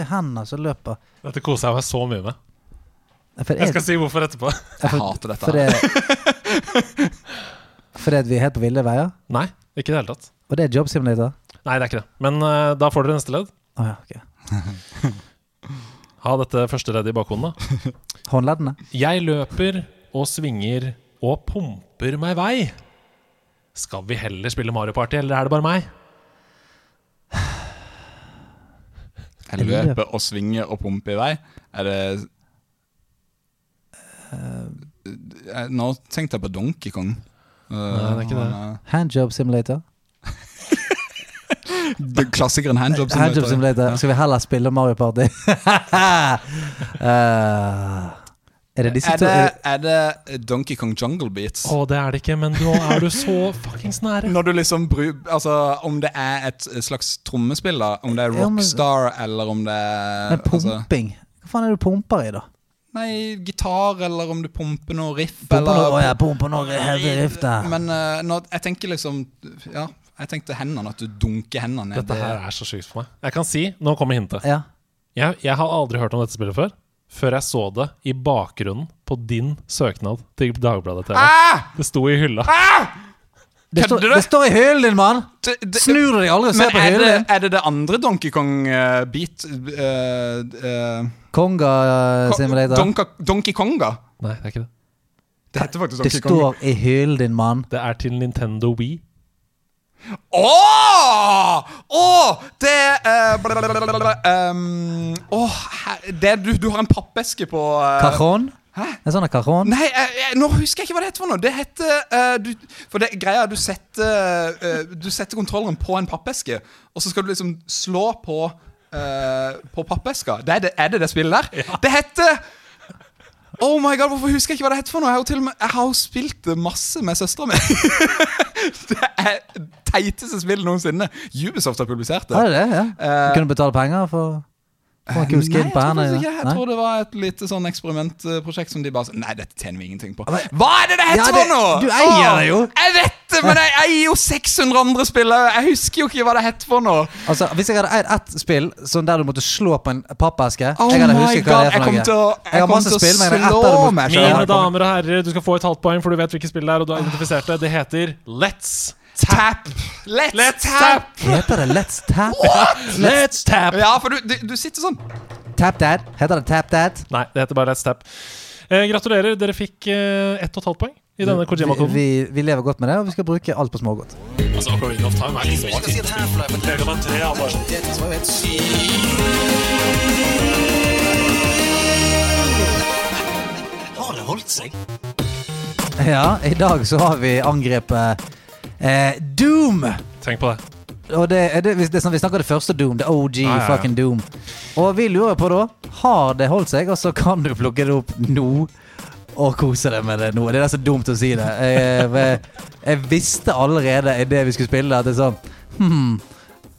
er hendene som løper. Dette koser jeg meg så mye med. For Jeg skal si hvorfor etterpå. Jeg hater dette. Fordi, det, fordi vi er helt på ville veier? Nei, ikke i det hele tatt. Og det er job simulator? Nei, det er ikke det. Men uh, da får dere neste ledd. Å ja, ok. Ha dette første leddet i bakhodet. da. Håndleddene? Jeg løper og svinger og pumper meg vei. Skal vi heller spille Mario Party, eller er det bare meg? Jeg løper og svinger og pumper i vei. Er det Eh, Nå tenkte jeg på Donkey Kong. Eh, Nei, det er ikke det. han, Handjob simulator? Klassikeren Handjob Handjob Simulator. simulator. Skal vi heller spille Mario Party? uh, Er det disse Er to det, er det Donkey Kong Jungle Beats? Å, det er det ikke, men nå er du så fuckings nære. Når du liksom bru, Altså, om det er et slags trommespill, da. Om det er Ja, men- Rockstar, eller om det er Med altså, pumping? Hva faen er det du pumper i, da? Nei, gitar, eller om du pumper noe riff, Pumper eller noe, ja, pumper noe riff der. Men uh, når, jeg tenker liksom Ja, jeg tenkte hendene, at du dunker hendene ned. Dette her er så sykt for meg. Jeg kan si, nå kommer hintet. Ja. Jeg, jeg har aldri hørt om dette spillet før. Før jeg så det i bakgrunnen på din søknad til Dagbladet TV. Ah! Det sto i hylla. Det, står, Kødder det står i hyllen din, mann! Det- det- Snur du deg aldri og ser på hyllen din? er det det andre Donkey Kong-beat Konga uh, Simulator. Donka, Donkey Konga? Nei, det er ikke det. Det heter faktisk Det Donkey Kong. står i hylen din, mann. Det er til Nintendo Wii. Åh! Oh! Det uh, um, oh, det, du, du har en pappeske på uh, Cajon? Hæ? En sånn cajon? Nei, eh, eh, nå husker jeg ikke hva det heter for noe. Det heter eh, du, For det greia du setter eh, Du setter kontrolleren på en pappeske, og så skal du liksom slå på På pappeska. Det er, det, er det det spillet der? Det heter Oh my god, Hvorfor husker jeg ikke hva det heter for noe? Jeg har til og med, jeg har spilt det masse med søstera mi. det er teiteste spillet noensinne. Ubisoft har publisert det. Er det det? Ja. Uh, Du kunne betale penger for Nei, skin jeg tror ikke. Jeg tror det var et lite sånn eksperimentprosjekt som de bare sa Nei, dette tjener vi ingenting på. Hva er det det heter Ja, for det- noe?! du eier det jo. Jeg vet det, men jeg eier jo 600 andre spill. Jeg husker jo ikke hva det heter for noe. Altså, Hvis jeg hadde eid ett spill sånn der du måtte slå på en pappeske Oh Jeg hadde husket hva det er for noe. til å- jeg har kommer masse til å spill, men jeg er ett slå der du må meg selv. Mine damer og herrer, du skal få et halvt poeng, for du vet hvilket spill det er, og du har identifisert det. Det heter Let's Tap. Let's, Let's tap. Heter det Let's Tap? What? Let's Tap! Ja, for du, du, du sitter sånn. Tap Dad? Heter det Tap Dad? Nei, det heter bare Let's Tap. Eh, gratulerer, dere fikk eh, ett og et halvt poeng i denne Vi, Kojima-koden. vi, vi lever godt med det, og vi skal bruke alt på smågodt. Altså, Ocarina of Time er ikke så Har det holdt seg? Ja, i dag så har vi angrepet eh, Doom! Tenk på det. Og det, er det, det er sånn, Vi snakker det første Doom, det OG ah, ja, ja. fucking Doom. Og vi lurer på da Har det holdt seg, og så kan du plukke det opp nå og kose deg med det nå. Det er så dumt å si det. Jeg, jeg, jeg visste allerede i det vi skulle spille, at det er sånn hmm,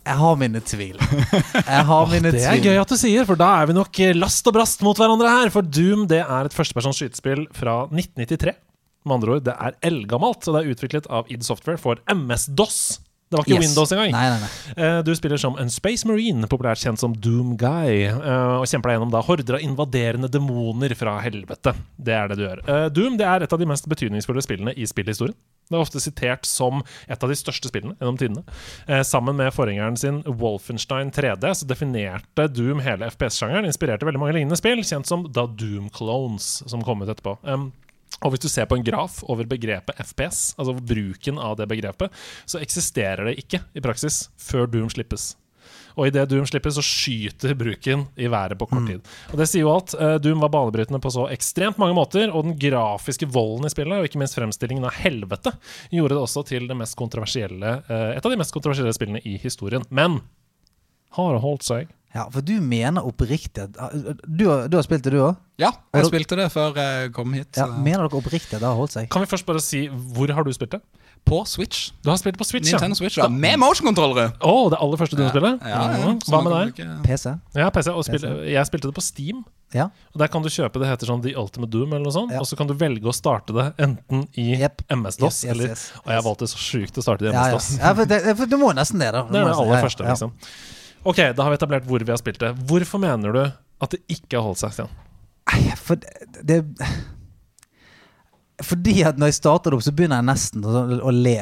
Jeg har mine tvil. Har mine Det er tvil. gøy at du sier, for da er vi nok eh, last og brast mot hverandre her. For Doom det er et førstepersons skytespill fra 1993. Med andre ord, det er eldgammelt, og det er utviklet av id Software for MS-DOS. Det var ikke Yes. Windows engang. Nei, nei, nei. Eh, Du spiller som en Space Marine, populært kjent som Doom Guy, eh, og kjemper deg gjennom da horder av invaderende demoner fra helvete. Det er det du gjør. Eh, Doom det er et av de mest betydningsfulle spillene i spillhistorien. Det er ofte sitert som et av de største spillene gjennom tidene. Eh, sammen med forgjengeren sin Wolfenstein 3D så definerte Doom hele FPS-sjangeren. Inspirerte veldig mange lignende spill, kjent som The Doom Clones, som kom ut etterpå. Um, og hvis du ser på en graf over begrepet FPS, altså bruken av det begrepet, så eksisterer det ikke i praksis før Doom slippes. Og idet Doom slippes, så skyter bruken i været på kort tid. Og det sier jo alt. Eh, Doom var banebrytende på så ekstremt mange måter, og den grafiske volden i spillet, og ikke minst fremstillingen av helvete, gjorde det også til det mest kontroversielle, eh, et av de mest kontroversielle spillene i historien. Men har det holdt seg? Ja, for du mener oppriktig at Du, har- du har spilt det, du òg? Ja, jeg da- spilte det før jeg kom hit. Ja, mener dere oppriktig at det har holdt seg? Kan vi først bare si hvor har du spilt det? På Switch. Du har spilt det på Switch, Nintendo Switch, ja. Med motion-kontrollere! Oh, det aller første du ja. spiller? Ja, ja, Mhm. Hva med deg? bruke- PC? Ja, PC. Og spil, jeg spilte det på Steam. Ja. Og Der kan du kjøpe det heter sånn The Ultimate Doom, eller noe sånt. Ja. Og så kan du velge å starte det enten i Yep. MS-DOS Yes, yes, eller yes. Og jeg valgte så sjukt å starte i Ja, ja. MS-DOS. ja for, det, for du må nesten det, da. Du Det er det aller ja, første, ja. liksom. Ok, da har vi etablert hvor vi har spilt det. Hvorfor mener du at det ikke har holdt seg, Stian? Nei, for det, Fordi at når jeg starter det opp, så begynner jeg nesten å, å le.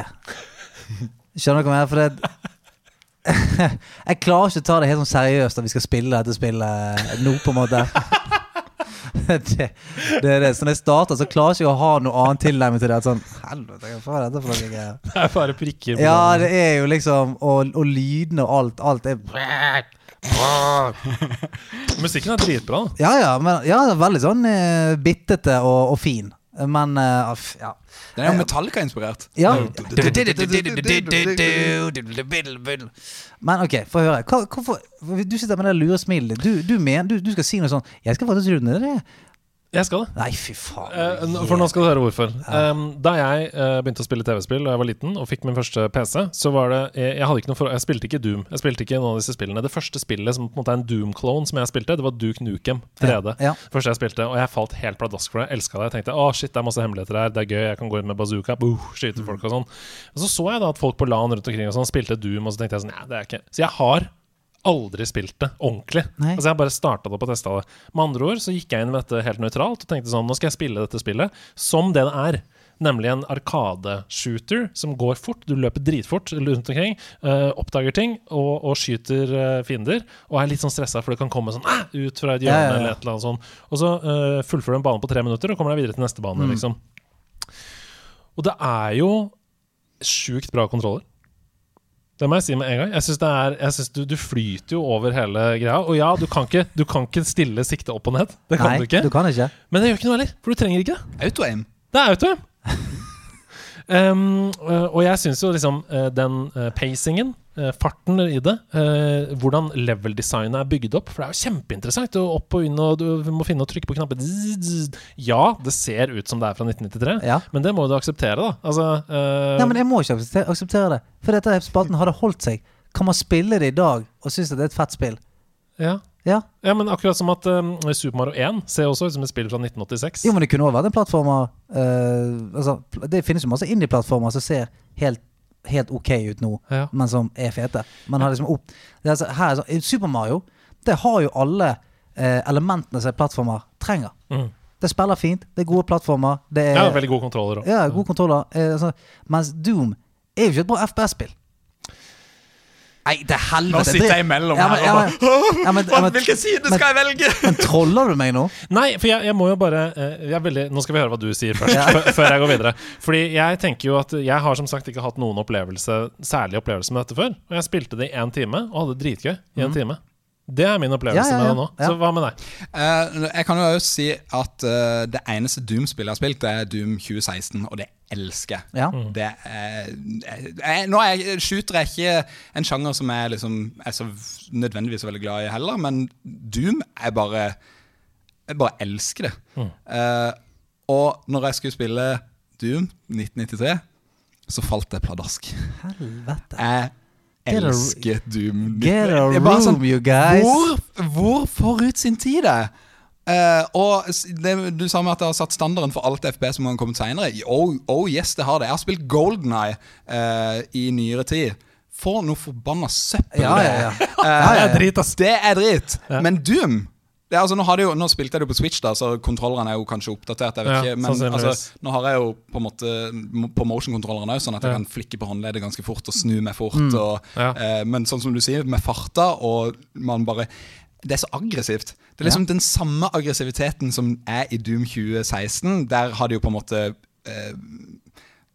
Skjønner du hva jeg mener? For det Jeg klarer ikke å ta det helt sånn seriøst at vi skal spille dette spillet nå, på en måte. Det, det er det. Så når jeg starter, så klarer jeg ikke å ha noe annen tilnærming til det. Sånn, helvete, hva er dette for noe greier? Det er bare prikker. Ja, det er jo liksom Og, og lydene og alt. Alt er Musikken er dritbra. Ja, ja, men ja, veldig sånn eh, bittete og, og fin. Men uh, ja. Den er jo Metallica-inspirert. ja. Men ok, få høre. Hva, hvorfor, du sitter med det lure smilet. Du, du, mener- du, du skal si noe sånn Jeg skal faktisk runde det. Jeg skal det. Nei, fy faen. Eh, for nå skal du høre hvorfor. Um, da jeg uh, begynte å spille TV-spill da jeg var liten og fikk min første PC, så var det Jeg, jeg hadde ikke noe for, jeg spilte ikke Doom. Jeg spilte ikke noen av disse spillene. Det første spillet som på en måte er en Doom-klone som jeg spilte, det var Duke Nukem 3D. Ja, ja. Første jeg spilte, Og jeg falt helt pladask for det. Elska det. Jeg tenkte å shit, det er masse hemmeligheter her, det er gøy, jeg kan gå inn med bazooka, boo, skyte folk og sånn. Og så så jeg da at folk på LAN rundt omkring og sånn spilte Doom, og så tenkte jeg sånn Nei, det er ikke Så jeg har aldri spilt det ordentlig. Nei. Altså Jeg har bare starta det opp og testa det. Med andre ord så gikk jeg inn med dette helt nøytralt og tenkte sånn Nå skal jeg spille dette spillet som det det er. Nemlig en arkadeshooter som går fort. Du løper dritfort rundt omkring, eh, oppdager ting og, og skyter eh, fiender. Og er litt sånn stressa, for det kan komme sånn «Ah!» ut fra et hjørne Ja, ja, ja. eller et eller annet sånt. Og så uh, fullfører du en bane på tre minutter og kommer deg videre til neste Mm. bane. liksom Og det er jo sjukt bra kontroller. Det må jeg si med en gang. Jeg synes det er, jeg synes du, du flyter jo over hele greia. Og ja, du kan ikke, du kan ikke stille sikte opp og ned. Det kan Nei, du ikke. du kan ikke. Men det gjør ikke noe heller, for du trenger ikke det. Auto-aim. Det er auto. um, og jeg syns jo liksom øh, den øh, pacingen, farten i det, øh, hvordan level-designet er bygd opp For det er jo kjempeinteressant. Og opp og inn, og du må finne og trykke på knapper. Zzz. Ja, det ser ut som det er fra 1993, Ja. men det må du akseptere, da. Altså uh... Nei, men jeg må ikke akseptere det. For dette spalten hadde holdt seg. Kan man spille det i dag og synes at det er et fett spill? ja. Ja. ja, men akkurat som at um, Super Mario 1 ser også ut som et spill fra 1986. Jo, men det kunne også vært en plattformer uh, altså, Det finnes jo masse indie-plattformer som ser helt, helt ok ut nå, Ja. men som er fete. Man har liksom opp er altså, her, er så- Super Mario Det har jo alle eh, elementene som plattformer trenger. Mm. Det spiller fint, det er gode plattformer. Det er Ja, veldig gode kontroller òg. ja, gode kontroller. Eh, altså, mens Doom er jo ikke et bra FPS-spill. Nei, til helvete! Nå sitter jeg imellom her ja, men- ja, men- ja, men- Hvilken side men- skal jeg velge? Men troller du meg nå? Nei, for jeg, jeg må jo bare eh, jeg veldig, Nå skal vi høre hva du sier først, før- jeg går videre. Fordi jeg tenker jo at Jeg har som sagt ikke hatt noen opplevelse særlig opplevelse med dette før. Og jeg spilte det i én time og hadde det dritgøy i en time. Det er min opplevelse. Ja, ja, ja. med det nå. Så hva med deg? Uh, jeg kan jo også si at uh, det eneste Doom-spillet jeg har spilt, det er Doom 2016, og det elsker. Ja. Mm. Det er, jeg, nå er jeg, shooter er ikke en sjanger som jeg liksom er så nødvendigvis så veldig glad i heller, men Doom er bare Jeg bare elsker det. Mm. Uh, og når jeg skulle spille Doom 1993, så falt det pladask. Helvete. Jeg elsker Doom. Get a sånn, room, you guys. Hvor, hvor forut sin tid er. Uh, og det, Du sa med at det har satt standarden for alt FP som har kommet senere. Oh, oh yes, det har det. Jeg har spilt Golden Eye i nyere tid. For noe forbanna søppel Ja, det ja, er. ja. Eh, Ja, ja, drit, ass. Det er drit. Men Doom det er, altså, nå, jo, nå spilte jeg det på Switch, da så kontrollerne er jo kanskje oppdatert. Jeg vet Ja, ikke, men altså, nå har jeg jo på en måte på motion-kontrollerne òg, sånn at jeg Ja. kan flikke på håndleddet ganske fort og snu meg fort. Mm. Og, Ja. eh, men sånn som du sier, med farta og man bare Det er så aggressivt. Det er liksom den samme aggressiviteten som er i Doom 2016. Der har de jo på en måte eh,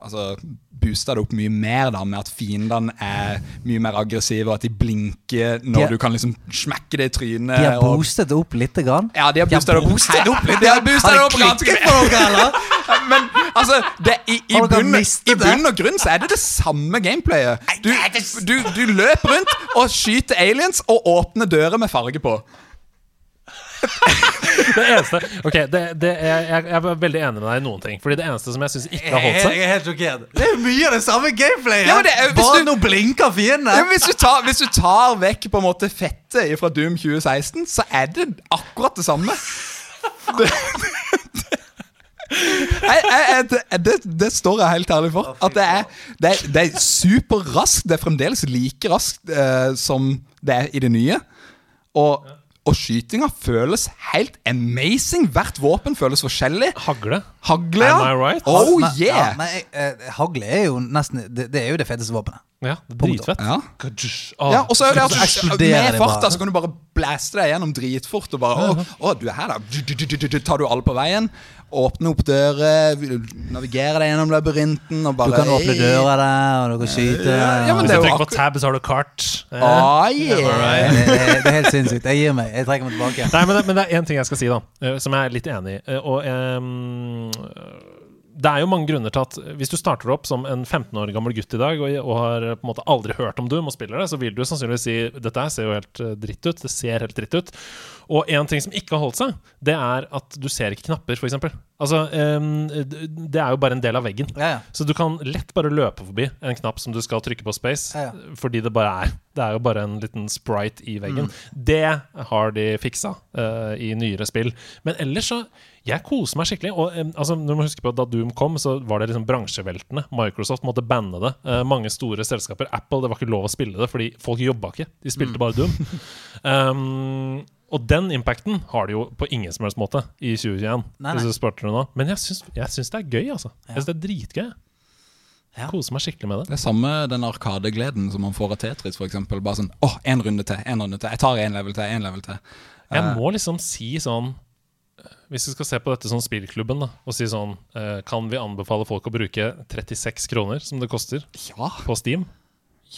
Altså booster det opp mye mer, da med at fiendene er mye mer aggressive, og at de blinker når De du kan liksom smekke det i trynet. De har og- boostet det opp lite grann. ja, de har De boostet det opp. opp litt. De har det opp ganske mye. Men altså, det, i, i, bunn, i bunn og grunn så er det det samme gameplayet. Du, du, du løper rundt og skyter aliens og åpner dører med farge på. Det eneste Ok, det, det er, jeg, jeg er veldig enig med deg i noen ting. Fordi det eneste som jeg syns ikke har holdt seg Jeg er helt sjokkert. Det er mye av det samme gameplayet. Ja, men det er- hvis Bare du- nå blinker fiendene. Ja, hvis, du tar, hvis du tar vekk på en måte fettet fra Doom 2016, så er det akkurat det samme. Det, jeg, jeg, jeg, det, det, det står jeg helt ærlig for. At det er, det er, det er superraskt. Det er fremdeles like raskt eh, som det er i det nye. Og, og skytinga føles helt amazing. Hvert våpen føles forskjellig. Hagle. Hagle, ja. Am I right? Oh yeah! ja, men eh, hagle er jo nesten Det, det er jo det feteste våpenet. Ja, dritfett. Ja. Ja, og så er det at med farta så kan du bare blaste deg gjennom dritfort. Og bare, å, å, du er her da Tar du alle på veien Åpne opp dører Navigere deg gjennom labyrinten og Du kan åpne døra der, og du kan skyte. Ja, ja, Hvis du trykker på tab, så har du kart. Ah, det, yeah. det, det er helt sinnssykt. Jeg gir meg. Jeg trekker meg tilbake. Nei, men det, men det er én ting jeg skal si, da, eh, som jeg er litt enig i. Eh, Og ehm, det er jo mange grunner til at hvis du starter opp som en 15 år gammel gutt i dag og, og har på en måte aldri hørt om Doom og spiller det, så vil du sannsynligvis si dette ser jo helt eh, dritt ut. Det ser helt dritt ut. Og en ting som ikke har holdt seg, det er at du ser ikke knapper, f.eks. Altså, um, det er jo bare en del av veggen. Ja, ja. Så du kan lett bare løpe forbi en knapp som du skal trykke på space, Ja, ja. fordi det bare er. Det er jo bare en liten sprite i veggen. Mm. Det har de fiksa uh, i nyere spill. Men ellers så Jeg koser meg skikkelig. Og em, altså, du må huske på at Da Doom kom, så var det liksom bransjeveltende. Microsoft måtte banne det. Eh, mange store selskaper. Apple, det var ikke lov å spille det fordi folk jobba ikke. De spilte Mm. bare Doom. um, og den impacten har de jo på ingen som helst måte i 2021. Nei, Hvis du spurte nå. Men jeg syns, jeg syns det er gøy, altså. Jeg syns det er dritgøy. Ja. Koser meg skikkelig med det. Det er samme den arkadegleden som man får av Tetris, for eksempel. Bare sånn åh, én runde til, én runde til. Jeg tar én level til, én level til. Jeg Eh, må liksom si sånn Hvis vi skal se på dette som spillklubben, da, og si sånn eh, Kan vi anbefale folk å bruke 36 kroner, som det koster, Ja. på Steam?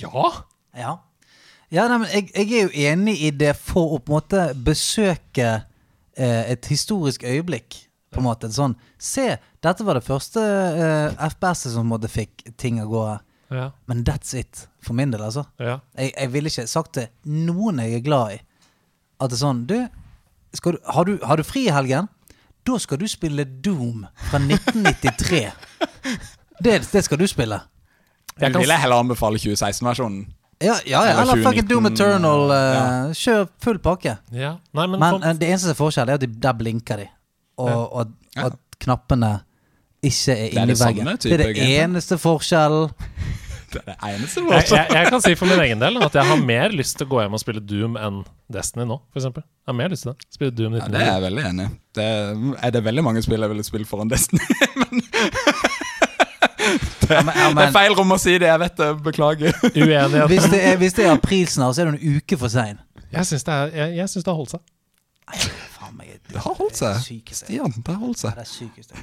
Ja! Ja, ja nei, men jeg, jeg er jo enig i det for å på en måte besøke eh, et historisk øyeblikk. På en måte Sånn, se, dette var det første eh, FPS-et som på en måte fikk ting av gå. Ja. Men that's it, for min del, altså. ja. Jeg, jeg ville ikke sagt til noen jeg er glad i, at det er sånn Du, skal du, har, du har du fri i helgen? Da skal du spille Doom fra 1993. det, det skal du spille. Jeg kan vil jeg heller anbefale 2016-versjonen. Ja, ja, ja. Eller fucking Doom Eternal. Uh, ja. Kjør full pakke. ja. Nei, men, Men for- eh, det eneste som er forskjellen, er at de, der blinker de. Og, Ja. og, at- Ja. at knappene ikke er inni det samme veggen. Det er det eneste forskjellen. Det er det eneste. jeg, jeg, jeg kan si for min egen del at jeg har mer lyst til å gå hjem og spille Doom enn Destiny nå, f.eks. Jeg har mer lyst til det. Spille Doom Ja, det er jeg veldig enig i. Det er det veldig mange spill jeg ville spilt foran Destiny. Ja, men, ja, Det er feil rom å si det, jeg vet det. Beklager. Uenighet. hvis, det er, hvis det er april snart, så er du en uke for sein. Jeg syns det, jeg, jeg det har holdt seg. Faen meg, Det har holdt seg. Sykeste. Stian, det har holdt seg. det er sykeste.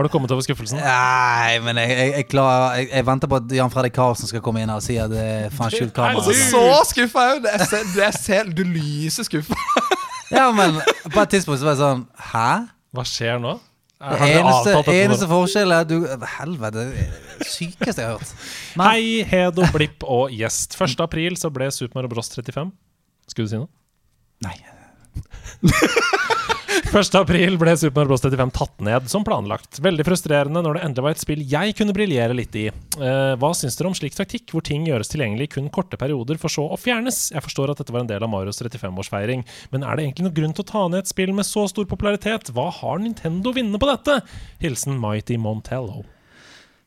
Har du kommet over skuffelsen? Nei, men jeg, jeg, jeg, klarer, jeg, jeg venter på at Jan Fredrik Karlsen skal komme inn her og si at det er faen skjult kamera. Altså, Så skuffa er. Jeg ser, jeg ser, du lyser skuffa. Ja, men på et tidspunkt så var jeg sånn Hæ? Hva skjer nå? Det eneste, eneste forskjellen er at du Helvete. det det Sykeste jeg har hørt. Men, Hei, Hedo, Blipp og gjest. 1. april så ble Super Mario Bros 35. Skulle du si noe? Nei. 1. april ble Super Mario Bros 35 tatt ned som planlagt. Veldig frustrerende når det endelig var et spill jeg kunne briljere litt i. Eh, hva syns dere om slik taktikk, hvor ting gjøres tilgjengelig i kun korte perioder, for så å fjernes? Jeg forstår at dette var en del av Marios 35-årsfeiring, men er det egentlig noen grunn til å ta ned et spill med så stor popularitet? Hva har Nintendo vinne på dette? Hilsen Mighty Montello.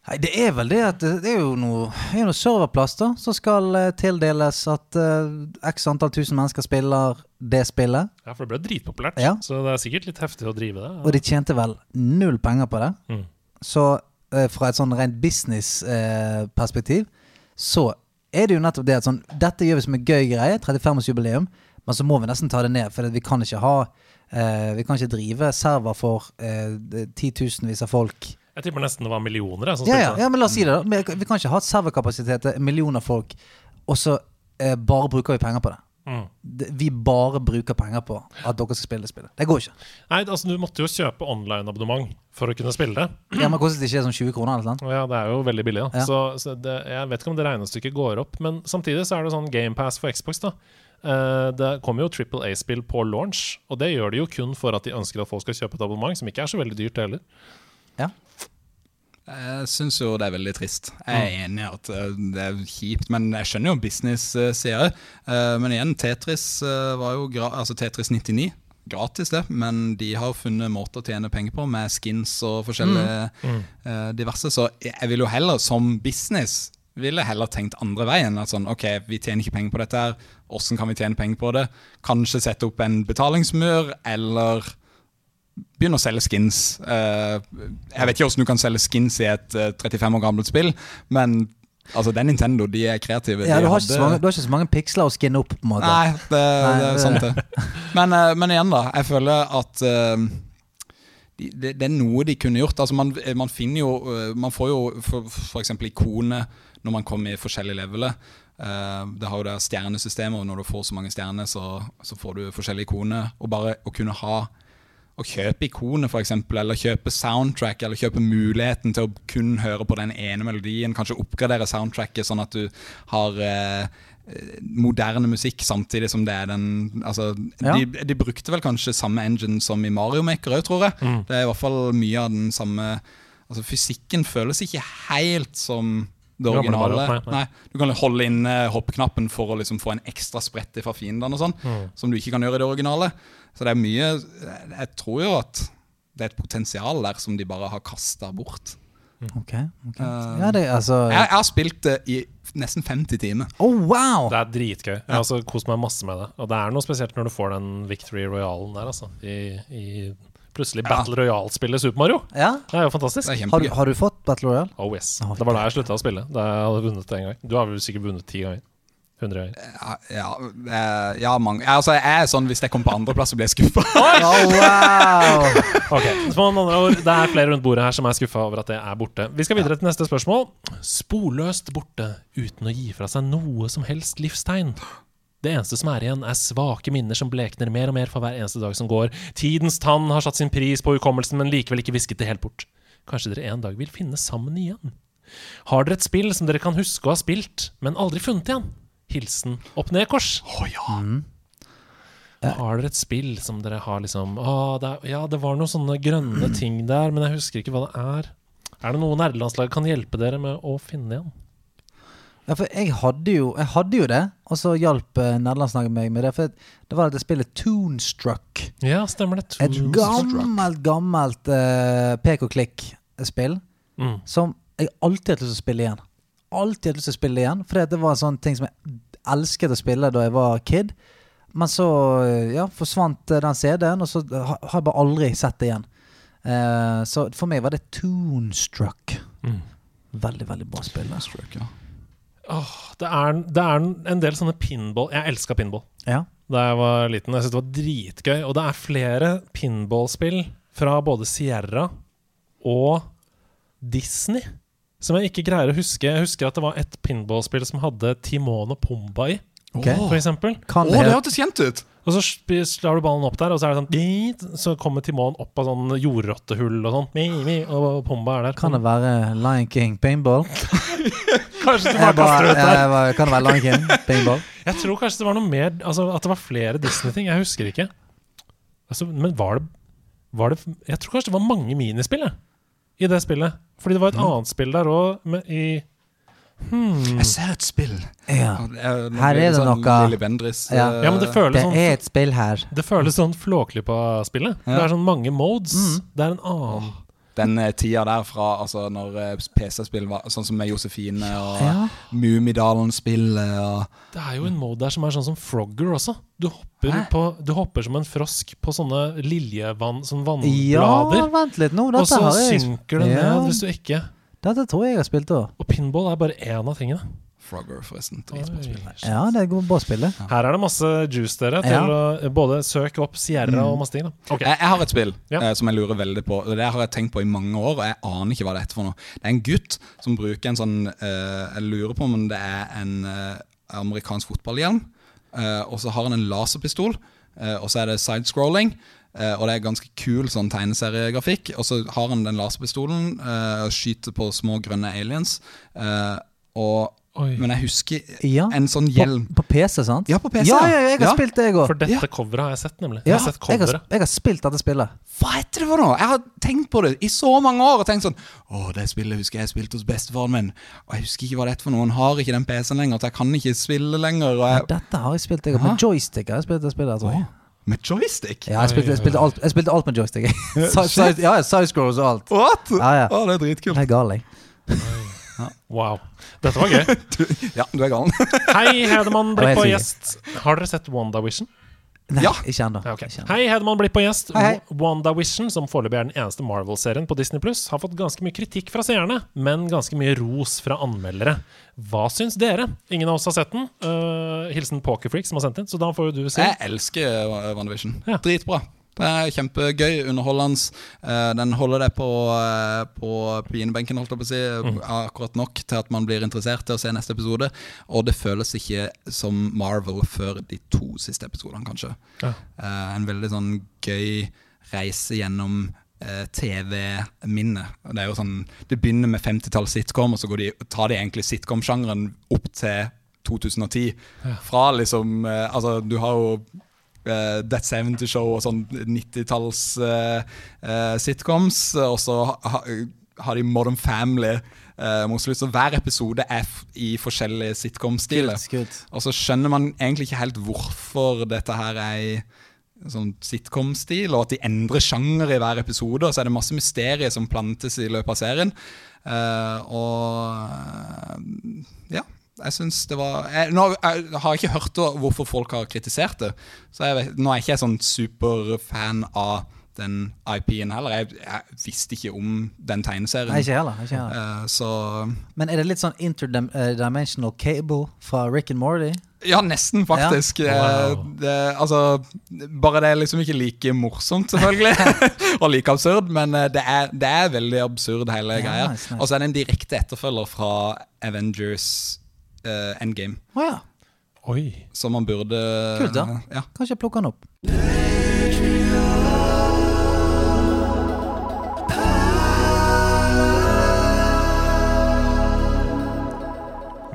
Nei, det er vel det at det er jo noe, er noe serverplass da som skal eh, tildeles at eh, x antall tusen mennesker spiller det spillet. Ja, for det ble dritpopulært, Ja. så det er sikkert litt heftig å drive det. Og de tjente vel null penger på det. Mm. Så eh, fra et sånn rent business-perspektiv så er det jo nettopp det at sånn Dette gjør vi som en gøy greie, 35-årsjubileum, men så må vi nesten ta det ned, for vi kan ikke ha eh, Vi kan ikke drive server for eh, titusenvis av folk. Jeg tipper nesten det var millioner jeg, Ja, ja, ja, men la oss si det. da Vi kan ikke ha et serverkapasitet til millioner million folk, og så eh, bare bruker vi penger på det. Mm. Det- Vi bare bruker penger på at dere skal spille det spillet. Det går ikke. Nei, altså Du måtte jo kjøpe online-abonnement for å kunne spille det. Ja, men Kostet ikke sånn 20 kroner? eller noe Ja, det er jo veldig billig, da. Ja. Så, så det, jeg vet ikke om det regnestykket går opp. Men samtidig så er det sånn GamePass for Xbox, da. Uh, det kommer jo Triple A-spill på launch, og det gjør de jo kun for at de ønsker at folk skal kjøpe et abonnement, som ikke er så veldig dyrt heller. Ja. Jeg syns jo det er veldig trist. Jeg er enig i at eh, det er kjipt, men jeg skjønner jo business-seere. Men igjen, Tetris eh, var jo altså Tetris 99. Gratis, det, men de har funnet måter å tjene penger på, med skins og forskjellige eh, diverse. Så jeg vil jo heller, som business, ville heller tenkt andre veien. At sånn, ok, vi tjener ikke penger på dette her, hvordan kan vi tjene penger på det? Kanskje sette opp en betalingsmur, eller begynne å selge skins. Eh, jeg vet ikke hvordan du kan selge skins i et eh, 35 år gammelt spill, men altså, det er Nintendo. De er kreative. Ja, de du, har hadde- mange, du har ikke så mange piksler å skinne opp. på en måte Nei, det, Nei, det er det- sant, det. Men, eh, men igjen, da. Jeg føler at eh, de, det, det er noe de kunne gjort. Altså, man, man finner jo eh, Man får jo eksempel ikoner når man kommer i forskjellige leveler. Uh, det har jo det stjernesystemet, og når du får så mange stjerner, så, så får du forskjellige ikoner. Og bare å kunne ha å kjøpe ikoner, f.eks., eller kjøpe soundtrack, eller kjøpe muligheten til å kun høre på den ene melodien, kanskje oppgradere soundtracket sånn at du har eh, moderne musikk samtidig som det er den altså, Ja. de, de brukte vel kanskje samme engine som i Mario Maker òg, tror jeg. Det er i hvert fall mye av den samme Altså Fysikken føles ikke helt som det originale. nei, nei. Nei, Du kan holde inne hoppknappen for å liksom få en ekstra sprett fra fiendene, og sånn, Mm. som du ikke kan gjøre i det originale. Så det er mye Jeg tror jo at det er et potensial der som de bare har kasta bort. Ok, ok. Ja, det altså Jeg, jeg har spilt det i nesten 50 timer. Oh, wow! Det er dritgøy. Jeg har også kost meg masse med det. Og det er noe spesielt når du får den Victory Royalen der, altså. I, i plutselig Battle Royale-spillet Super Mario. Ja. Det er jo fantastisk. Det er Har, du, har du fått Battle Royale? Oh yes. Oh, Det var da jeg slutta å spille. Da jeg hadde vunnet det en gang. Du har vel sikkert vunnet ti ganger? 100 ganger. Ja, ja, eh, ja mange. Altså, jeg er sånn Hvis jeg kommer på andreplass, så blir jeg skuffa. Oh, wow! Ok, så på andre ord, Det er flere rundt bordet her som er skuffa over at det er borte. Vi skal videre til neste spørsmål. Sporløst borte uten å gi fra seg noe som helst livstegn. Det eneste som er igjen, er svake minner som blekner mer og mer for hver eneste dag som går. Tidens tann har satt sin pris på hukommelsen, men likevel ikke visket det helt bort. Kanskje dere en dag vil finne sammen igjen? Har dere et spill som dere kan huske å ha spilt, men aldri funnet igjen? Hilsen opp ned kors. Oh, ja. Har dere et spill som dere har liksom å, det er, Ja, det var noen sånne grønne ting der, men jeg husker ikke hva det er. Er det noe nerdelandslaget kan hjelpe dere med å finne igjen? Ja, for jeg hadde jo, jeg hadde jo det, og så hjalp uh, nederlandslaget meg med det. For det var dette spillet Toonstruck. Ja, stemmer det. Et gammelt, gammelt uh, pek og klikk-spill Mm. som jeg alltid hadde lyst til å spille igjen. Alltid hadde lyst til å spille igjen, for det var en sånn ting som jeg elsket å spille da jeg var kid. Men så uh, ja, forsvant den CD-en, og så har jeg bare aldri sett det igjen. Uh, så for meg var det Toonstruck. Mm. Veldig, veldig bra spill. Toonstruck, ja. Åh, det, er, det er en del sånne pinball Jeg elska pinball Ja. da jeg var liten. Jeg syntes det var dritgøy. Og det er flere pinballspill fra både Sierra og Disney som jeg ikke greier å huske. Jeg husker at det var et pinballspill som hadde Timon og Pumba i, Okay. for eksempel. Kan det det hete hørtes kjent ut! Og så slår du ballen opp der, og så er det sånn Så kommer Timon opp av sånn jordrottehull og sånn, mi, mi, og Pumba er der. Kan det være Lion King Paintball? Kanskje du var bare kaster ut der? bare, kan det være Lion King Paintball? Jeg tror kanskje det var noe mer Altså at det var flere Disney-ting. Jeg husker ikke. Altså, men var det, var det Jeg tror kanskje det var mange minispill jeg, i det spillet. Fordi det var et annet spill der òg, i hmm. Jeg ser et spill. Ja. Ja, er- Her er det sånn noe- Lille Bendriss. Ja. eh, Ja, men det føles Det sånn er et spill her. Det føles sånn Flåklypa-spillet. Det er sånn mange modes. Det er en annen Den eh, tida der fra altså, når eh, PC-spill var sånn som med Josefine og Ja. Mummidalen-spillet og Det er jo en mode der som er sånn som Frogger også. Du hopper, på, du hopper som en frosk på sånne liljevann, sånn Ja, vent litt nå. og så har jeg synker det Ja. ned hvis du ikke Dette tror jeg jeg har spilt òg. Og pinball er bare én av tingene. Frogger, forresten. Ja, det er bra å spille. Her er det masse juice dere til Ja. å både søke opp Sierra og masse ting. Okay. Jeg, jeg har et spill Ja. eh, som jeg lurer veldig på. og Det har jeg tenkt på i mange år, og jeg aner ikke hva det er for noe. Det er en gutt som bruker en sånn eh, Jeg lurer på om det er en eh, amerikansk fotballhjelm. eh, og så har han en laserpistol, eh, og så er det sidescrolling. Eh, og det er ganske kul sånn tegneseriegrafikk. Og så har han den laserpistolen eh, og skyter på små grønne aliens. eh, og, Oi. men jeg husker Ja. en sånn hjelm på PC, sant? Ja, på PC, Ja, ja. jeg har Ja. spilt det, jeg òg. For dette Ja. coveret har jeg sett, nemlig. Ja, jeg har sett jeg, har, jeg har spilt dette spillet. Hva heter det for noe? Jeg har tenkt på det i så mange år og tenkt sånn Å, det spillet husker jeg spilte hos bestefaren min. Og jeg husker ikke hva det er for noe. Han har ikke den PC-en lenger, så jeg kan ikke spille lenger. Og jeg, Dette har jeg spilt, jeg òg. Med joystick har jeg spilt det spillet, tror jeg. Med joystick? Ja, jeg spilte, jeg spilte, alt, jeg spilte alt med joystick. ja, sidescrolls og alt. What? Ja, ja. Å, det er dritkult. Jeg er gal, jeg. Wow. Dette var gøy. Ja, du er galen. Hei, Hedemann Det på gjest. Har dere sett WandaVision? Nei, Ja. ikke ennå. Ja, ok. Ikke ennå. Hei, Hedemann Blipp og gjest. Hei, hei. WandaVision, som foreløpig er den eneste Marvel-serien på Disney Pluss, har fått ganske mye kritikk fra seerne, men ganske mye ros fra anmeldere. Hva syns dere? Ingen av oss har sett den. Uh, hilsen Pokerfreak, som har sendt inn, så da får jo du si. Jeg elsker WandaVision. Ja. Dritbra. Det er kjempegøy, underholdende. Eh, Den holder deg på, eh, på pinebenken, holdt jeg på å si, akkurat nok til at man blir interessert til å se neste episode. Og det føles ikke som Marvel før de to siste episodene, kanskje. Ja. Eh, En veldig sånn gøy reise gjennom TV-minnet. Det er jo sånn Det begynner med 50-talls sitcom, og så går de, tar de egentlig sitcom-sjangeren opp til 2010. Fra liksom Altså, du har jo eh, That 70 Show og sånn 90-talls eh, uh, sitcoms, og så ha, ha, har de Modern Family eh. Så hver episode er i forskjellige sitcom-stiler. Og så skjønner man egentlig ikke helt hvorfor dette her er i sånn sitcom-stil, og at de endrer sjanger i hver episode. Og så er det masse mysterier som plantes i løpet av serien. Eh, og eh, ja, jeg syns det var jeg, Nå jeg har jeg ikke hørt hvorfor folk har kritisert det, så jeg vet, nå er jeg ikke jeg sånn superfan av den IP-en heller. Jeg, jeg visste ikke om den tegneserien. Nei, ikke heller. Ikke heller. Uh, så Men er det litt sånn interdimensional cable fra Rick and Morty? Ja, nesten, faktisk. Ja. Eh, Wow. Det, altså, bare det er liksom ikke like morsomt, selvfølgelig. og like absurd, men eh, det er, det er veldig absurd, hele Ja, greia. nice, nice. Og så er det en direkte etterfølger fra Avengers eh, Endgame. Å ja. Oi. Så man burde Kult, da. Ja. Kanskje jeg plukker den opp.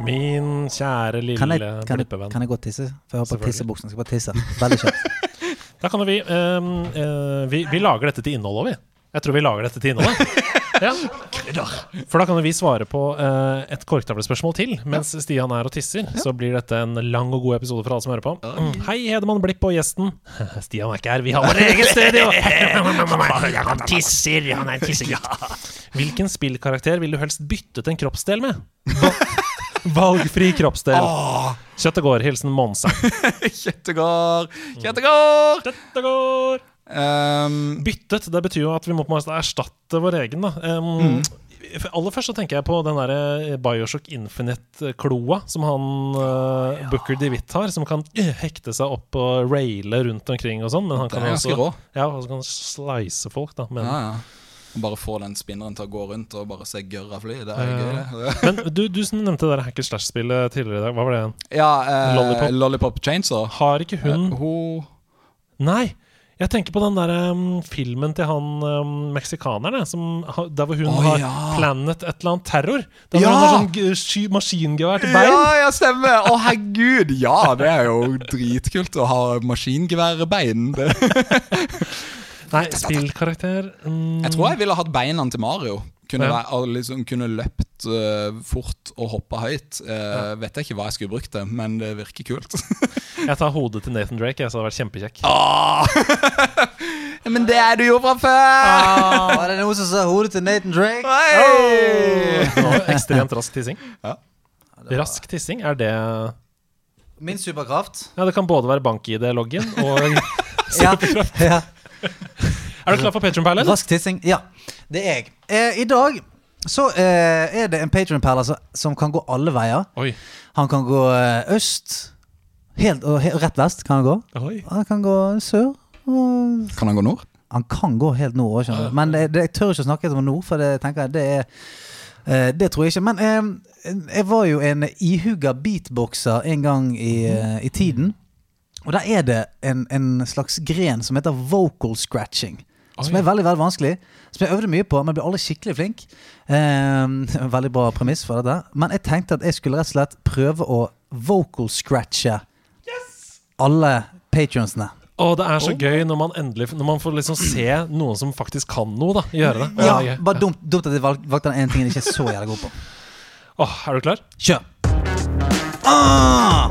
Min kjære lille Kan jeg, kan, jeg, blippevenn. kan jeg godt tisse? For jeg har på tissebuksen. Skal bare tisse. Veldig kjapt. Da kan jo vi, um, uh, vi Vi lager dette til innhold òg, vi. Jeg tror vi lager dette til innholdet. Ja. For da kan jo vi svare på uh, et korktavlespørsmål til mens Stian er og tisser. Så blir dette en lang og god episode for alle som hører på. Mm. Hei, Hedemann Blipp og gjesten. Stian er ikke her, vi har vårt egen studio! Han tisser, han er en tissegutt. Hvilken spillkarakter vil du helst byttet en kroppsdel med? Valgfri kroppsdel. Kjøttegård. Hilsen Monsa. Kjøttegård! Kjøttegård! Kjøttegård. Um, Byttet, det betyr jo at vi må på en måte erstatte vår egen, da. Um, mm. Aller først så tenker jeg på den der Bioshock Infinite-kloa som han uh, Booker DeWitt har, som kan uh, hekte seg opp og raile rundt omkring og sånn. Men han kan også rå. Ja, og kan slice folk, da. Men, Ja, ja. Bare få den spinneren til å gå rundt og bare se gørra fly. Det er gøy, det. men du, du som nevnte det hacker slash-spillet tidligere i dag. Hva var det? Ja, eh, Lollipop. Lollipop. Chainsaw. Har ikke hun uh, hun Nei! Jeg tenker på den der um, filmen til han um, meksikaneren, som, der hvor hun oh, har ja. Planet et eller annet terror. Der Ja! han har sånn maskingevær til bein. Ja, ja, stemmer! Å, herregud! Ja, det er jo dritkult å ha maskingeværbein. Nei, spillkarakter mm, Jeg tror jeg ville hatt beina til Mario. Kunne, Ja. være, liksom, kunne løpt uh, fort og hoppa høyt. Eh, Vet jeg ikke hva jeg skulle brukt det, men det virker kult. Jeg tar hodet til Nathan Drake, jeg, så det hadde vært kjempekjekk. Ah! men det er du jo fra før! Var det noen som sa hodet til Nathan Drake? Nå, ekstremt rask tissing. Ja. Rask tissing, er det Min superkraft? Ja, det kan både være bank-ID-loggen og Ja. ja. Er du klar for Patron Perlen? Rask tissing. Ja, det er jeg. Eh, I dag så eh, er det en patron som, som kan gå alle veier. Oi. Han kan gå eh, øst, helt, og he, rett vest kan han gå. Oi. Han kan gå sør. Og Kan han gå nord? han kan gå helt nord òg, skjønner du. Men det, det, jeg tør ikke å snakke om nord, for det tenker jeg det er eh, Det tror jeg ikke. Men eh, jeg var jo en ihuga beatboxer en gang i, eh, i tiden. Og der er det en, en slags gren som heter vocal scratching. Som er veldig veldig vanskelig. Som jeg øvde mye på, men ble aldri skikkelig flink. Eh, veldig bra premiss for dette. Men jeg tenkte at jeg skulle rett og slett prøve å vocal scratche alle patrionsene. Og det er så gøy når man endelig Når man får liksom se noen som faktisk kan noe, da. Gjøre det. Ja, er. Bare dumt, dumt at jeg valgte den ene tingen jeg ikke er så jævlig god på. Åh, er du klar? Kjør. Ah!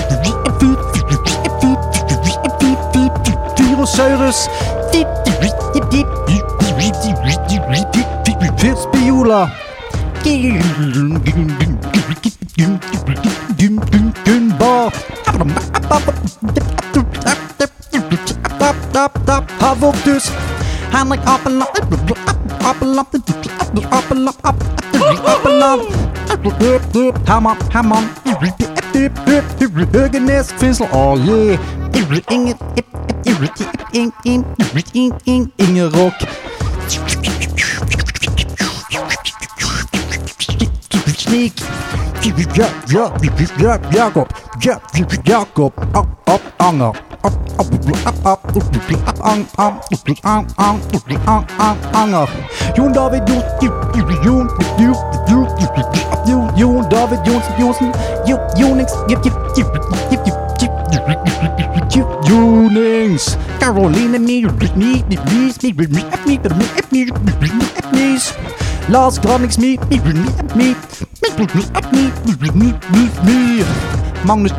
Tyrannosaurus. Fitzbula. Gumbar. Havortus. Hanrik Appeland. Appeland. Ingen Ingen rock. Snik. Ja, ja, ja, Jakob. Ja, Jakob. Opp, opp, anger. Opp, opp, opp, opp, opp, ang, ang, ang, ang, ang, ang, anger. Jon David Jon, Jon, Jon, Jon, Jon David Johnsen, Johnsen, Jonings, Jonings, Caroline Mies, Lars Granings Magnus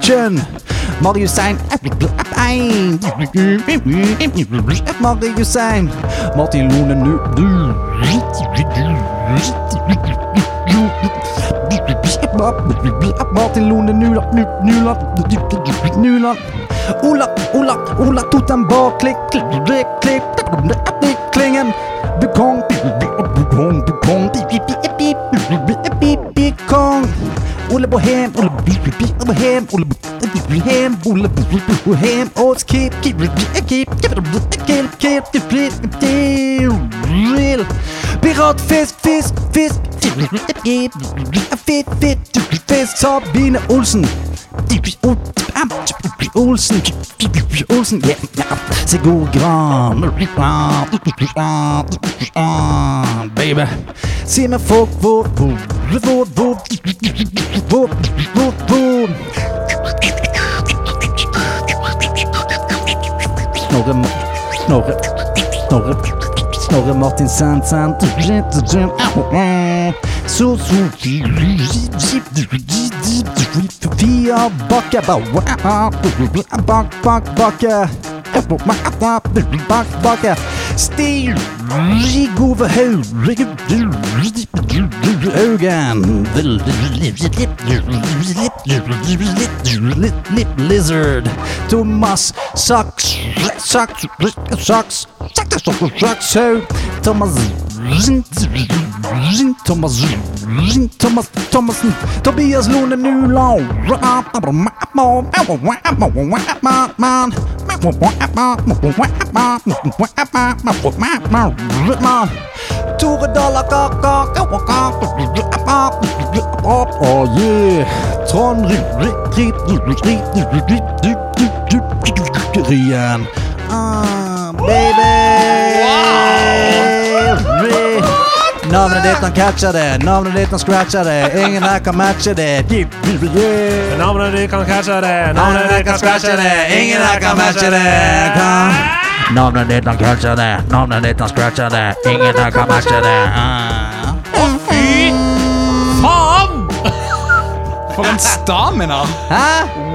Chen. zijn. Maldiusijn. Maldiloenen nu. Maldiloenen nu. Nu. Nu. Nu. Nu. Oela, oela, oela, toet en bal, klik, klik, klik, klik, klingen, bekong, bekong, bekong, bekong, bekong, bekong, bekong, bekong, bekong, bekong, bekong, bekong, bekong, bekong, bekong, bekong, bekong, bekong, Ole Bohem, Ole Bohem, Ole Bohem, Ole Bohem, Odds keep, keep, keep, keep, keep, keep, keep, real. Pirat, fisk, fisk, fisk, fit, fisk, Sabine Olsen. Olsen, Olsen, Sigurd Gran, baby. Si meg folk hvor, hvor, hvor, hvor, hvor, hvor, hvor. Snorre, Snorre, Snorre, Snorre Martin Sand, Sand, så, så, Fia Bakke, bak, bak, bakke. Bak, bakke. Stig Rigove Hogan, Lip Lizard, Thomas Socks, Socks, Socks, Socks, so Thomas. Thomas, Thomas, Thomas, Tobias Lone Nyland. Man. Tore dollar. Oh yeah Trond Ryen Ah, baby Navnet ditt, han catcher det. Navnet ditt, han scratcher det. Ingen her kan matche det. Navnet ditt kan catche det. Navnet ditt kan scratche det. Ingen her kan matche det. Navnet ditt, han catcher det. Navnet ditt, han scratcher det. Ingen her kan matche det. Ah. Fy faen! For en stamina! Hæ?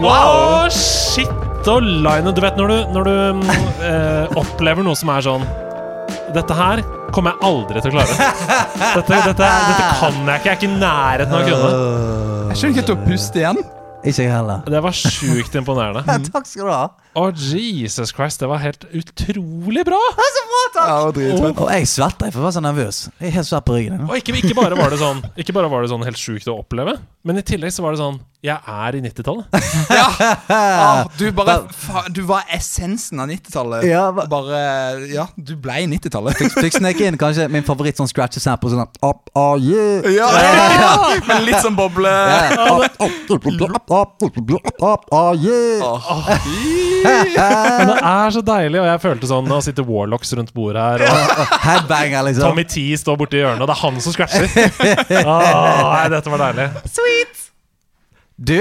Wow! Shit og line. Du vet når du, når du mm, eh, opplever noe som er sånn Dette her kommer jeg aldri til å klare. Dette, dette, dette kan jeg ikke. Jeg er ikke i nærheten av å kunne. Jeg skjønner ikke at du har pust igjen. Ikke jeg heller. Det var sjukt imponerende. Takk skal du ha. Å, Jesus Christ, det var helt utrolig bra! Ja, og dritfett. Og jeg svetta, jeg var så nervøs. Jeg er helt svett på ryggen. Og ikke, ikke, bare var det sånn Ikke bare var det sånn helt sjukt å oppleve, men i tillegg så var det sånn Jeg er i 90-tallet. ja! Ah, du, bare, fa, du var essensen av 90-tallet. Ja, Bare Ja, du ble 90-tallet. Fikk sneke inn kanskje min favoritt sånn scratch og snap Og sånn up, oh yeah. Ja, ja, Men litt sånn boble. Up, up, up, up, up, up, oh yeah. Åh, Men det er så deilig, og jeg følte sånn Nå sitter Warlocks rundt bordet her, og Headbanger, liksom. Tommy T står borti hjørnet, og det er han som scratcher. Åh, nei, dette var deilig. Sweet! Du,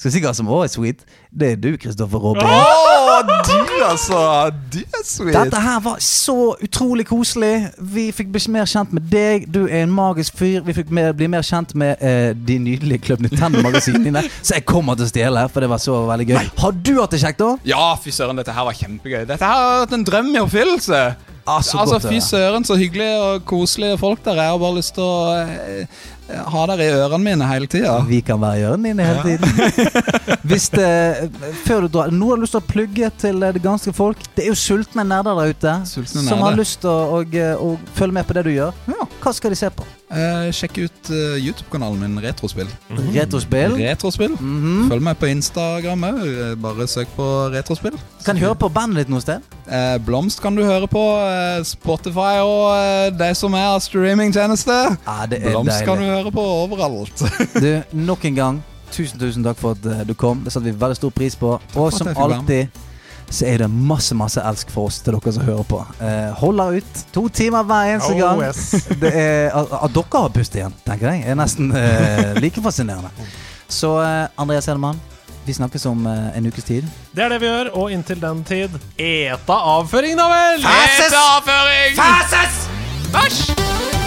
Skal si hva som også er sweet? Det er du, Kristoffer Robin. Oh, du, altså! Du er sweet. Dette her var så utrolig koselig. Vi fikk bli mer kjent med deg. Du er en magisk fyr. Vi fikk mer, bli mer kjent med eh, de nydelige Club Nintendo-magasinene dine. Så jeg kommer til å stjele, for det var så veldig gøy. Har du hatt det kjekt, da? Ja, fy søren, dette her var kjempegøy. Dette her har vært en drøm i oppfyllelse. Ah, så altså, Fy søren, så hyggelige og koselige folk der er. Jeg har bare lyst til å eh, ha dere i ørene mine hele tida. Vi kan være i ørene dine hele tiden. Hvis det, før du drar Noe har lyst til å plugge til det ganske folk. Det er jo sultne nerder der ute Sultne som har lyst til å, å, å følge med på det du gjør. Hva skal de se på? Eh, sjekk ut uh, YouTube-kanalen min Retrospill. Retrospill? Retrospill. Mhm. Følg meg på Instagram òg. Bare søk på Retrospill. Kan du høre på bandet ditt noe sted? Eh, Blomst kan du høre på. Eh, Spotify og eh, det som er av streamingtjeneste. Ah, Blomst deilig. Kan du deilig. Høre på overalt. Du, nok en gang, tusen tusen takk for at eh, du kom. Det satte vi veldig stor pris på. Og som alltid så er det masse masse elsk for oss til dere som hører på. Eh, holder ut to timer hver eneste Oh, gang. yes. Det er, at, at dere har pust igjen, tenker jeg, er nesten eh, like fascinerende. Så eh, Andreas Hedemann, vi snakkes om eh, en ukes tid. Det er det vi gjør, og inntil den tid eta avføring, da vel! Fases! Avføring! Fases! Bæsj!